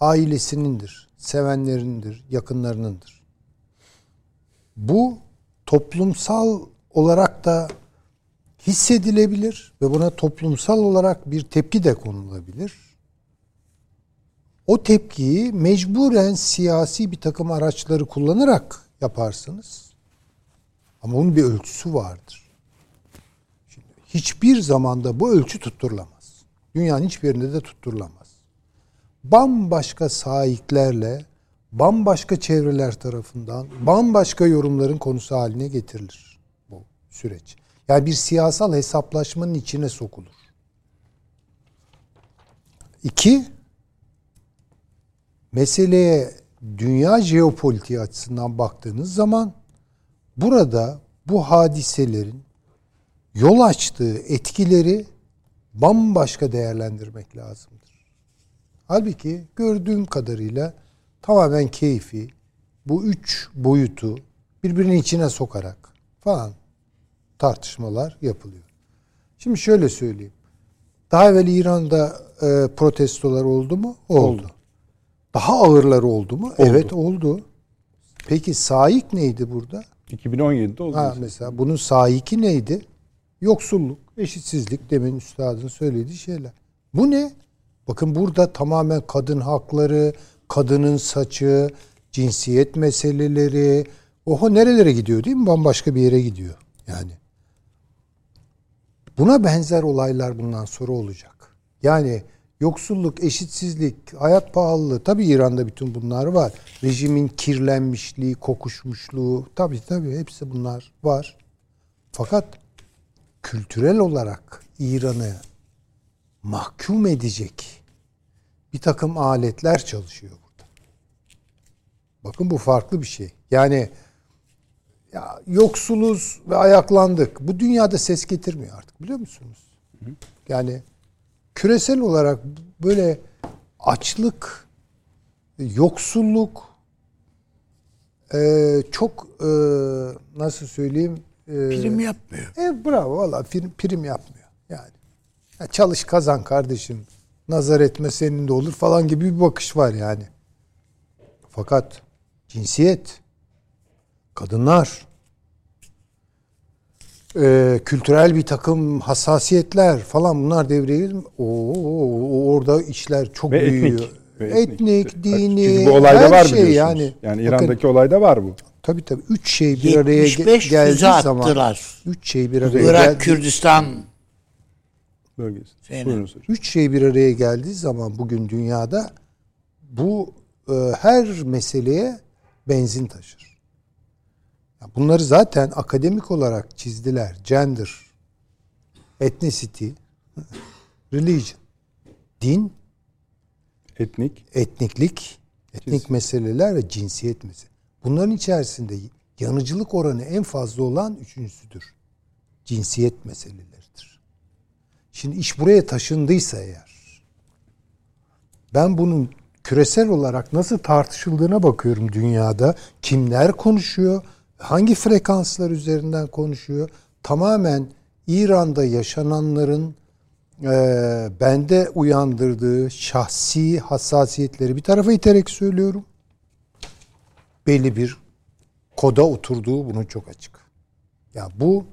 ailesinindir, sevenlerindir, yakınlarınındır. Bu toplumsal olarak da hissedilebilir ve buna toplumsal olarak bir tepki de konulabilir. O tepkiyi mecburen siyasi bir takım araçları kullanarak yaparsınız. Ama onun bir ölçüsü vardır. Şimdi hiçbir zamanda bu ölçü tutturulamaz. Dünyanın hiçbir yerinde de tutturulamaz. Bambaşka sahiplerle, bambaşka çevreler tarafından, bambaşka yorumların konusu haline getirilir bu süreç. Yani bir siyasal hesaplaşmanın içine sokulur. İki, meseleye dünya jeopolitiği açısından baktığınız zaman burada bu hadiselerin yol açtığı etkileri bambaşka değerlendirmek lazımdır. Halbuki gördüğüm kadarıyla tamamen keyfi bu üç boyutu birbirinin içine sokarak falan tartışmalar yapılıyor. Şimdi şöyle söyleyeyim. Daha evvel İran'da e, protestolar oldu mu? Oldu. oldu. Daha ağırları oldu mu? Oldu. Evet oldu. Peki sahik neydi burada? 2017'de oldu. Ha, mesela bunun sahiki neydi? Yoksulluk, eşitsizlik demin üstadın söylediği şeyler. Bu ne? Bakın burada tamamen kadın hakları, kadının saçı, cinsiyet meseleleri, oho nerelere gidiyor değil mi? Bambaşka bir yere gidiyor. Yani Buna benzer olaylar bundan sonra olacak. Yani yoksulluk, eşitsizlik, hayat pahalılığı tabii İran'da bütün bunlar var. Rejimin kirlenmişliği, kokuşmuşluğu tabii tabii hepsi bunlar var. Fakat kültürel olarak İran'ı mahkum edecek bir takım aletler çalışıyor burada. Bakın bu farklı bir şey. Yani ya yoksuluz ve ayaklandık. Bu dünyada ses getirmiyor artık biliyor musunuz? Yani küresel olarak böyle açlık, yoksulluk e, çok e, nasıl söyleyeyim e, prim yapmıyor. E, bravo valla prim, prim yapmıyor yani. Ya çalış kazan kardeşim. Nazar etme senin de olur falan gibi bir bakış var yani. Fakat cinsiyet kadınlar, e, kültürel bir takım hassasiyetler falan bunlar devreye girdi. Oo, orada işler çok Ve büyüyor. Etnik, ve etnik, etnik dini, Çünkü bu olayda her var şey yani. Yani İran'daki Bakın, olayda var bu. Tabii tabii. Üç şey bir araya geldiği zaman. Attılar. Üç şey bir araya Irak, geldi. Kürdistan bölgesi. Üç şey bir araya geldiği zaman bugün dünyada bu e, her meseleye benzin taşır. Bunları zaten akademik olarak çizdiler. Gender, ethnicity, religion, din, etnik, etniklik, etnik meseleler ve cinsiyet meselesi. Bunların içerisinde yanıcılık oranı en fazla olan üçüncüsüdür. Cinsiyet meseleleridir. Şimdi iş buraya taşındıysa eğer ben bunun küresel olarak nasıl tartışıldığına bakıyorum dünyada. Kimler konuşuyor? hangi frekanslar üzerinden konuşuyor? Tamamen İran'da yaşananların e, bende uyandırdığı şahsi hassasiyetleri bir tarafa iterek söylüyorum. Belli bir koda oturduğu bunun çok açık. Ya bu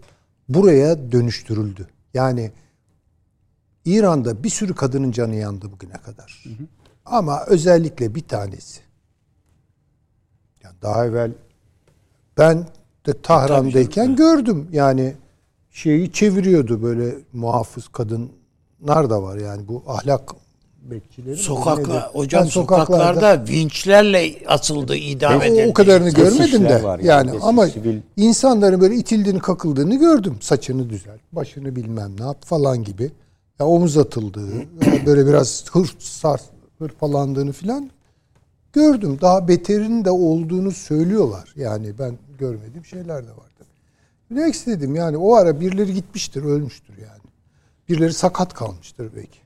buraya dönüştürüldü. Yani İran'da bir sürü kadının canı yandı bugüne kadar. Hı hı. Ama özellikle bir tanesi. Yani daha evvel ben de Tahran'dayken gördüm. Yani şeyi çeviriyordu böyle muhafız kadınlar da var yani bu ahlak bekçileri. Sokakla, hocam Ben sokaklarda, vinçlerle asıldı idam o, edildi. o kadarını Kesişler görmedim de. var yani, yani ama sivil- insanların böyle itildiğini kakıldığını gördüm. Saçını düzelt, başını bilmem ne yap falan gibi. Ya omuz atıldığı, böyle biraz hır sar, hırpalandığını filan gördüm. Daha beterin de olduğunu söylüyorlar. Yani ben görmediğim şeyler de var. tabii. Ne istedim yani o ara birileri gitmiştir, ölmüştür yani. Birileri sakat kalmıştır belki.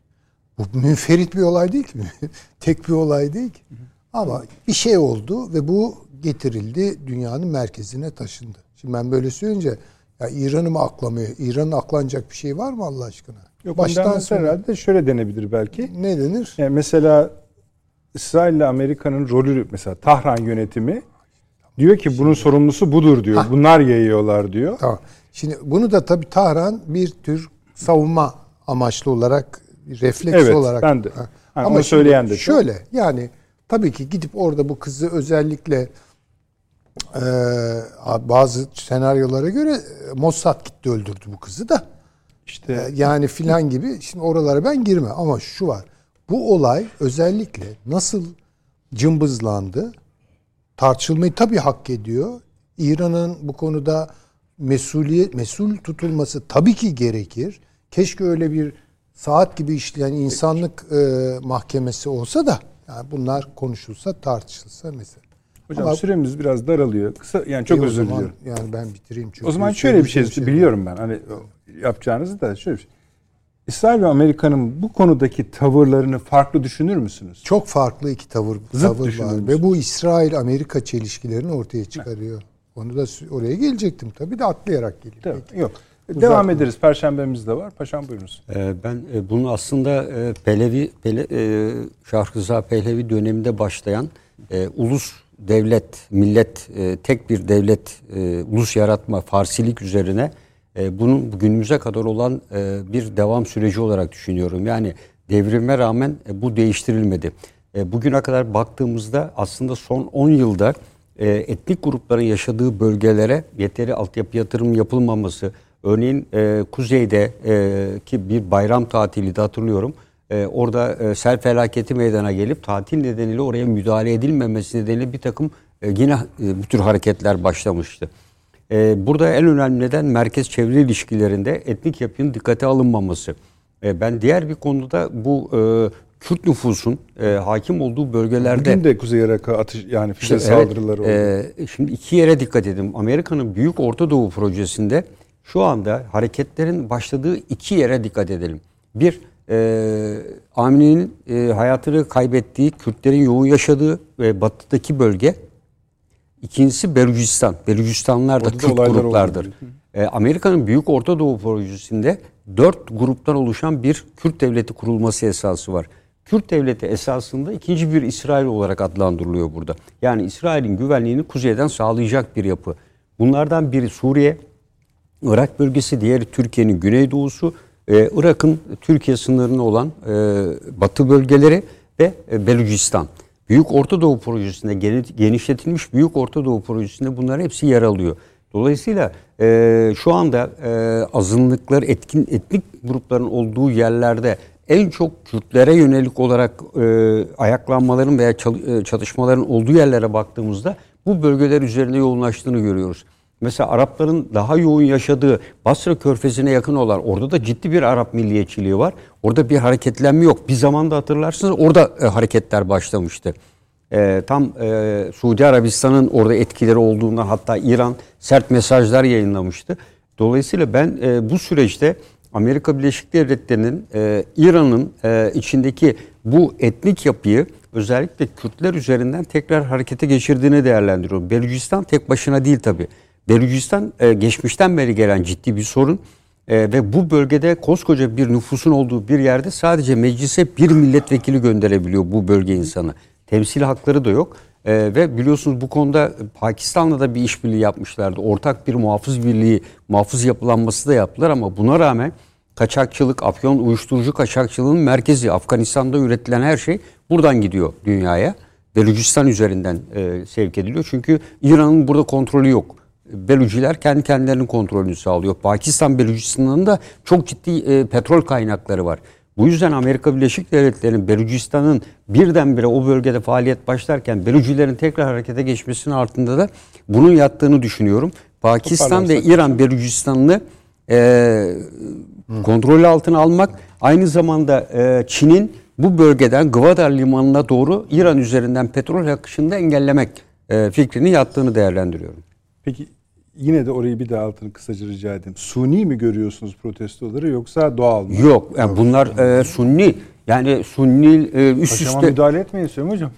Bu münferit bir olay değil ki. Tek bir olay değil ki. Ama bir şey oldu ve bu getirildi dünyanın merkezine taşındı. Şimdi ben böyle söyleyince ya İran'ı mı aklamıyor? İran'ın aklanacak bir şey var mı Allah aşkına? Yok Baştan sona herhalde şöyle denebilir belki. ne denir? Yani mesela İsrail ile Amerika'nın rolü mesela Tahran yönetimi diyor ki bunun sorumlusu budur diyor. Bunlar yayıyorlar diyor. Tamam. Şimdi bunu da tabii Tahran bir tür savunma amaçlı olarak refleks Evet, olarak. ben de. Ha. Onu şimdi söyleyen de çok. Şöyle yani tabii ki gidip orada bu kızı özellikle e, bazı senaryolara göre e, Mossad gitti öldürdü bu kızı da. İşte E, Yani filan gibi. Şimdi oralara ben girme ama şu var. Bu olay özellikle nasıl cımbızlandı tartışılmayı tabii hak ediyor. İran'ın bu konuda mesuliyet mesul tutulması tabii ki gerekir. Keşke öyle bir saat gibi işleyen insanlık e, mahkemesi olsa da yani bunlar konuşulsa tartışılsa mesela. hocam Ama- süremiz biraz daralıyor. Kısa yani çok o özür zaman diliyorum. Yani ben bitireyim çünkü. O zaman şöyle bir şey, söyleyeceğim biliyorum ben. Hani yapacağınızı da şöyle bir şey. İsrail ve Amerika'nın bu konudaki tavırlarını farklı düşünür müsünüz? Çok farklı iki tavır, Zıt tavır var. Ve bu İsrail-Amerika çelişkilerini ortaya çıkarıyor. Onu da oraya gelecektim tabii de atlayarak geleyim. Tabii, Peki. Yok. Devam ederiz. Perşembemiz de var. Paşam buyurunuz. Ee, Ben e, bunu aslında e, Pehlevi, Pele, e, Şah Rıza Pehlevi döneminde başlayan e, ulus devlet, millet, e, tek bir devlet, e, ulus yaratma, Farsilik üzerine e, bunun günümüze kadar olan e, bir devam süreci olarak düşünüyorum. Yani devrime rağmen e, bu değiştirilmedi. E, bugüne kadar baktığımızda aslında son 10 yılda e, etnik grupların yaşadığı bölgelere yeteri altyapı yatırım yapılmaması, örneğin e, kuzeyde e, ki bir bayram tatili de hatırlıyorum. E, orada e, sel felaketi meydana gelip tatil nedeniyle oraya müdahale edilmemesi nedeniyle bir takım e, yine e, bu tür hareketler başlamıştı. E, burada en önemli neden merkez çevre ilişkilerinde etnik yapının dikkate alınmaması. E, ben diğer bir konuda bu e, Kürt nüfusun e, hakim olduğu bölgelerde Bugün de Kuzey Irak'a atış yani füze işte evet, saldırıları oldu. e, şimdi iki yere dikkat edin. Amerika'nın Büyük Orta Doğu projesinde şu anda hareketlerin başladığı iki yere dikkat edelim. Bir, e, Amine'nin e, hayatını kaybettiği, Kürtlerin yoğun yaşadığı ve batıdaki bölge. İkincisi Belucistan. Belucistanlar da Orada da Kürt gruplardır. oldu. E, Amerika'nın Büyük Orta Doğu projesinde dört gruptan oluşan bir Kürt devleti kurulması esası var. Kürt devleti esasında ikinci bir İsrail olarak adlandırılıyor burada. Yani İsrail'in güvenliğini kuzeyden sağlayacak bir yapı. Bunlardan biri Suriye, Irak bölgesi, diğeri Türkiye'nin güneydoğusu, e, Irak'ın Türkiye sınırına olan e, batı bölgeleri ve e, Belucistan. Büyük Orta Doğu projesinde geni- genişletilmiş Büyük Orta Doğu projesinde bunların hepsi yer alıyor. Dolayısıyla e, şu anda e, azınlıklar, etkin etnik grupların olduğu yerlerde en çok Kürtlere yönelik olarak e, ayaklanmaların veya e, çatışmaların olduğu yerlere baktığımızda bu bölgeler üzerinde yoğunlaştığını görüyoruz. Mesela Arapların daha yoğun yaşadığı Basra Körfezi'ne yakın olan orada da ciddi bir Arap milliyetçiliği var. Orada bir hareketlenme yok. Bir zamanda hatırlarsınız orada e, hareketler başlamıştı. E, tam e, Suudi Arabistan'ın orada etkileri olduğundan hatta İran sert mesajlar yayınlamıştı. Dolayısıyla ben e, bu süreçte Amerika Birleşik Devletleri'nin e, İran'ın e, içindeki bu etnik yapıyı özellikle Kürtler üzerinden tekrar harekete geçirdiğini değerlendiriyorum. Belucistan tek başına değil tabi. Belucistan e, geçmişten beri gelen ciddi bir sorun. E, ve bu bölgede koskoca bir nüfusun olduğu bir yerde sadece meclise bir milletvekili gönderebiliyor bu bölge insanı. Temsil hakları da yok. E, ve biliyorsunuz bu konuda Pakistan'la da bir işbirliği yapmışlardı. Ortak bir muhafız birliği, muhafız yapılanması da yaptılar ama buna rağmen kaçakçılık, afyon uyuşturucu kaçakçılığının merkezi Afganistan'da üretilen her şey buradan gidiyor dünyaya. Belucistan üzerinden e, sevk ediliyor. Çünkü İran'ın burada kontrolü yok. Beluciler kendi kendilerinin kontrolünü sağlıyor. Pakistan Belucistan'ın da çok ciddi e, petrol kaynakları var. Bu yüzden Amerika Birleşik Devletleri'nin Belucistan'ın birdenbire o bölgede faaliyet başlarken Belucilerin tekrar harekete geçmesinin altında da bunun yattığını düşünüyorum. Pakistan ve İran Belucistan'ını e, kontrol altına almak aynı zamanda e, Çin'in bu bölgeden Gwadar limanına doğru İran üzerinden petrol akışını da engellemek e, fikrini yattığını değerlendiriyorum. Peki yine de orayı bir daha altını kısaca rica edeyim. Suni mi görüyorsunuz protestoları yoksa doğal mı? Yok yani bunlar e, Sunni yani Sunni e, üst Paşama üste müdahale etmeyin Süleyman Hocam.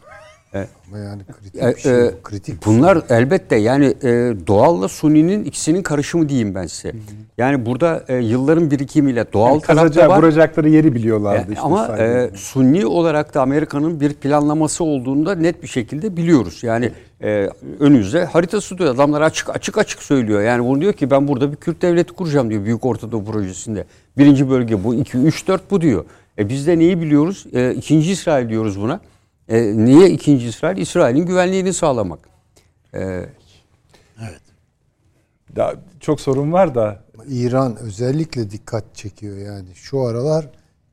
Ama yani kritik E, bir şey. e, kritik bir şey. Bunlar elbette yani e, doğalla Sunni'nin ikisinin karışımı diyeyim ben size. Yani burada e, yılların birikimiyle doğal Yani tarafta var. vuracakları yeri biliyorlardı E, işte. ama e, Sunni olarak da Amerika'nın bir planlaması olduğunu da net bir şekilde biliyoruz. Yani e, önümüzde haritası diyor. Adamlar açık açık açık söylüyor. Yani bunu diyor ki ben burada bir Kürt devleti kuracağım diyor Büyük Ortadoğu projesinde. Birinci bölge bu, iki, üç, dört bu diyor. E, biz de neyi biliyoruz? E, ikinci İsrail diyoruz buna. E, niye ikinci İsrail? İsrail'in güvenliğini sağlamak. E, Daha çok sorun var da İran özellikle dikkat çekiyor yani. Şu aralar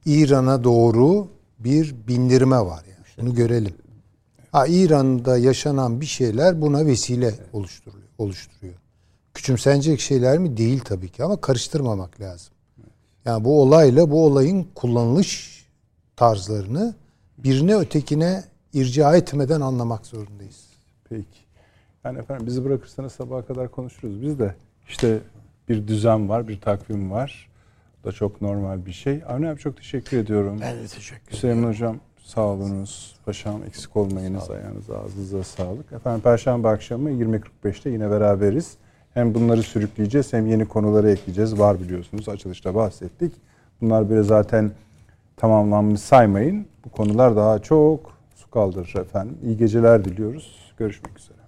İran'a doğru bir bindirme var yani. Bunu görelim. Ha İran'da yaşanan bir şeyler buna vesile oluşturuyor. oluşturuyor. Küçümsenecek şeyler mi? Değil tabii ki ama karıştırmamak lazım. Yani bu olayla bu olayın kullanılış tarzlarını birine ötekine irca etmeden anlamak zorundayız. Peki. Yani efendim bizi bırakırsanız sabaha kadar konuşuruz. Biz de işte bir düzen var, bir takvim var. Bu da çok normal bir şey. Avni abi çok teşekkür ediyorum. Ben de teşekkür ederim. Hüseyin Hocam sağ olunuz. Paşam eksik olmayınız. Ayağınıza ağzınıza sağlık. Efendim Perşembe akşamı 20.45'te yine beraberiz. Hem bunları sürükleyeceğiz hem yeni konuları ekleyeceğiz. Var biliyorsunuz açılışta bahsettik. Bunlar böyle zaten tamamlanmış saymayın. Bu konular daha çok su kaldırır efendim. İyi geceler diliyoruz. Görüşmek üzere.